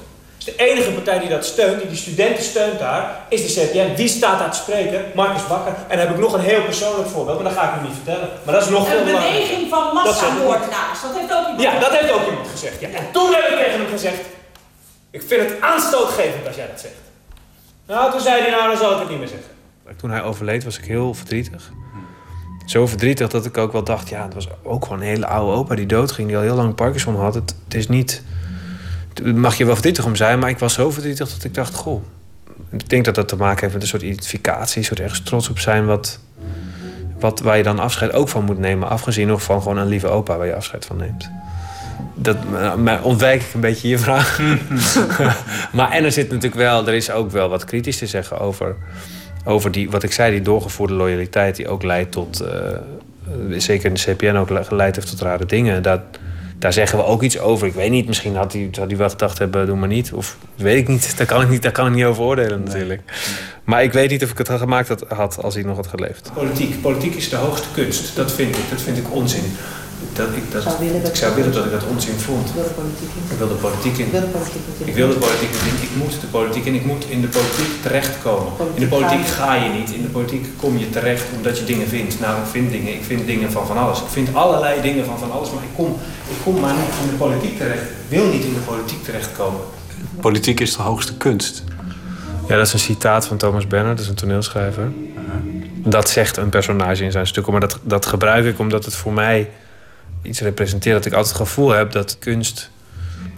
de enige partij die dat steunt, die de studenten steunt daar, is de CPN. Wie staat daar te spreken? Marcus Bakker. En dan heb ik nog een heel persoonlijk voorbeeld, maar dat ga ik u niet vertellen. Maar dat is nog veel Een beweging van massamoordenaars, dat, dat heeft ook iemand Ja, dat heeft ook iemand gezegd. Ja. En toen heb ik tegen hem gezegd, ik vind het aanstootgevend als jij dat zegt. Nou, toen zei hij, nou, dan zal ik het niet meer zeggen. Toen hij overleed was ik heel verdrietig. Zo verdrietig dat ik ook wel dacht, ja, het was ook gewoon een hele oude opa die doodging, die al heel lang Parkinson had. Het, het is niet mag je wel verdrietig om zijn, maar ik was zo verdrietig dat ik dacht: Goh. Ik denk dat dat te maken heeft met een soort identificatie, een soort ergens trots op zijn, wat, wat, waar je dan afscheid ook van moet nemen. Afgezien nog van gewoon een lieve opa waar je afscheid van neemt. Dat maar ontwijk ik een beetje je vraag. maar en er zit natuurlijk wel, er is ook wel wat kritisch te zeggen over, over die, wat ik zei, die doorgevoerde loyaliteit, die ook leidt tot, uh, zeker in de CPN ook geleid heeft tot rare dingen. Dat, daar zeggen we ook iets over. Ik weet niet, misschien had hij, had hij wel gedacht hebben, doe maar niet. Of weet ik niet, daar kan ik niet, daar kan ik niet over oordelen natuurlijk. Maar ik weet niet of ik het gemaakt had, had als hij nog had geleefd. Politiek. Politiek is de hoogste kunst. Dat vind ik. Dat vind ik onzin. Dat ik, dat, ik zou willen dat ik dat onzin vond. Ik wil de politiek in. Ik wil de politiek in. Ik moet de politiek in. Ik moet in de politiek terechtkomen. In de politiek ga je niet. In de politiek kom je terecht omdat je dingen vindt. Nou, ik vind dingen. Ik vind dingen van van alles. Ik vind allerlei dingen van van alles. Maar ik kom, ik kom maar niet in de politiek terecht. Ik wil niet in de politiek terechtkomen. Politiek is de hoogste kunst. Ja, dat is een citaat van Thomas Benner, dat is een toneelschrijver. Dat zegt een personage in zijn stukken, maar dat, dat gebruik ik omdat het voor mij iets representeert. Dat ik altijd het gevoel heb dat kunst,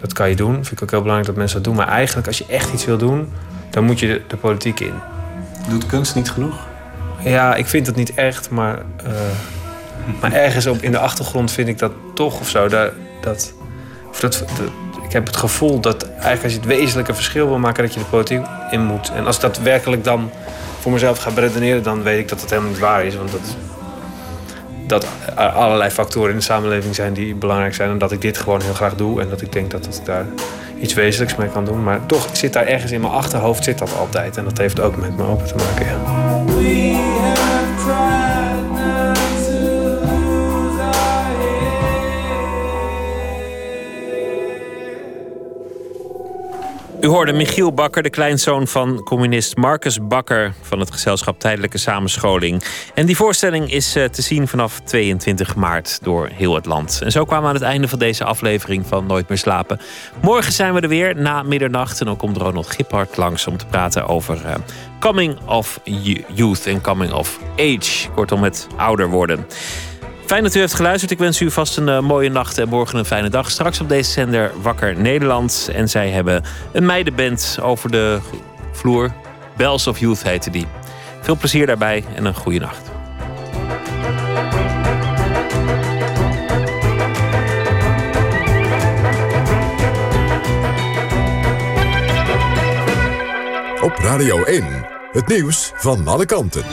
dat kan je doen. Vind ik ook heel belangrijk dat mensen dat doen. Maar eigenlijk, als je echt iets wil doen, dan moet je de, de politiek in. Doet kunst niet genoeg? Ja, ik vind het niet echt, maar, eh, maar ergens op in de achtergrond vind ik dat toch of zo. Dat, dat, of dat, dat- ik heb het gevoel dat eigenlijk als je het wezenlijke verschil wil maken, dat je de politiek in moet. En als ik dat werkelijk dan voor mezelf ga beredeneren, dan weet ik dat dat helemaal niet waar is. Want dat, dat er allerlei factoren in de samenleving zijn die belangrijk zijn. En dat ik dit gewoon heel graag doe. En dat ik denk dat ik daar iets wezenlijks mee kan doen. Maar toch zit daar ergens in mijn achterhoofd zit dat altijd. En dat heeft ook met mijn open te maken, ja. U hoorde Michiel Bakker, de kleinzoon van communist Marcus Bakker van het gezelschap Tijdelijke Samenscholing. En die voorstelling is eh, te zien vanaf 22 maart door heel het land. En zo kwamen we aan het einde van deze aflevering van Nooit meer slapen. Morgen zijn we er weer na middernacht en dan komt Ronald Giphart langs om te praten over eh, coming of youth en coming of age. Kortom, het ouder worden. Fijn dat u heeft geluisterd. Ik wens u vast een eh, mooie nacht en morgen een fijne dag. Straks op deze zender Wakker Nederland. En zij hebben een meidenband over de vloer. Bells of Youth heette die. Veel plezier daarbij en een goede nacht. Op Radio 1, het nieuws van alle kanten.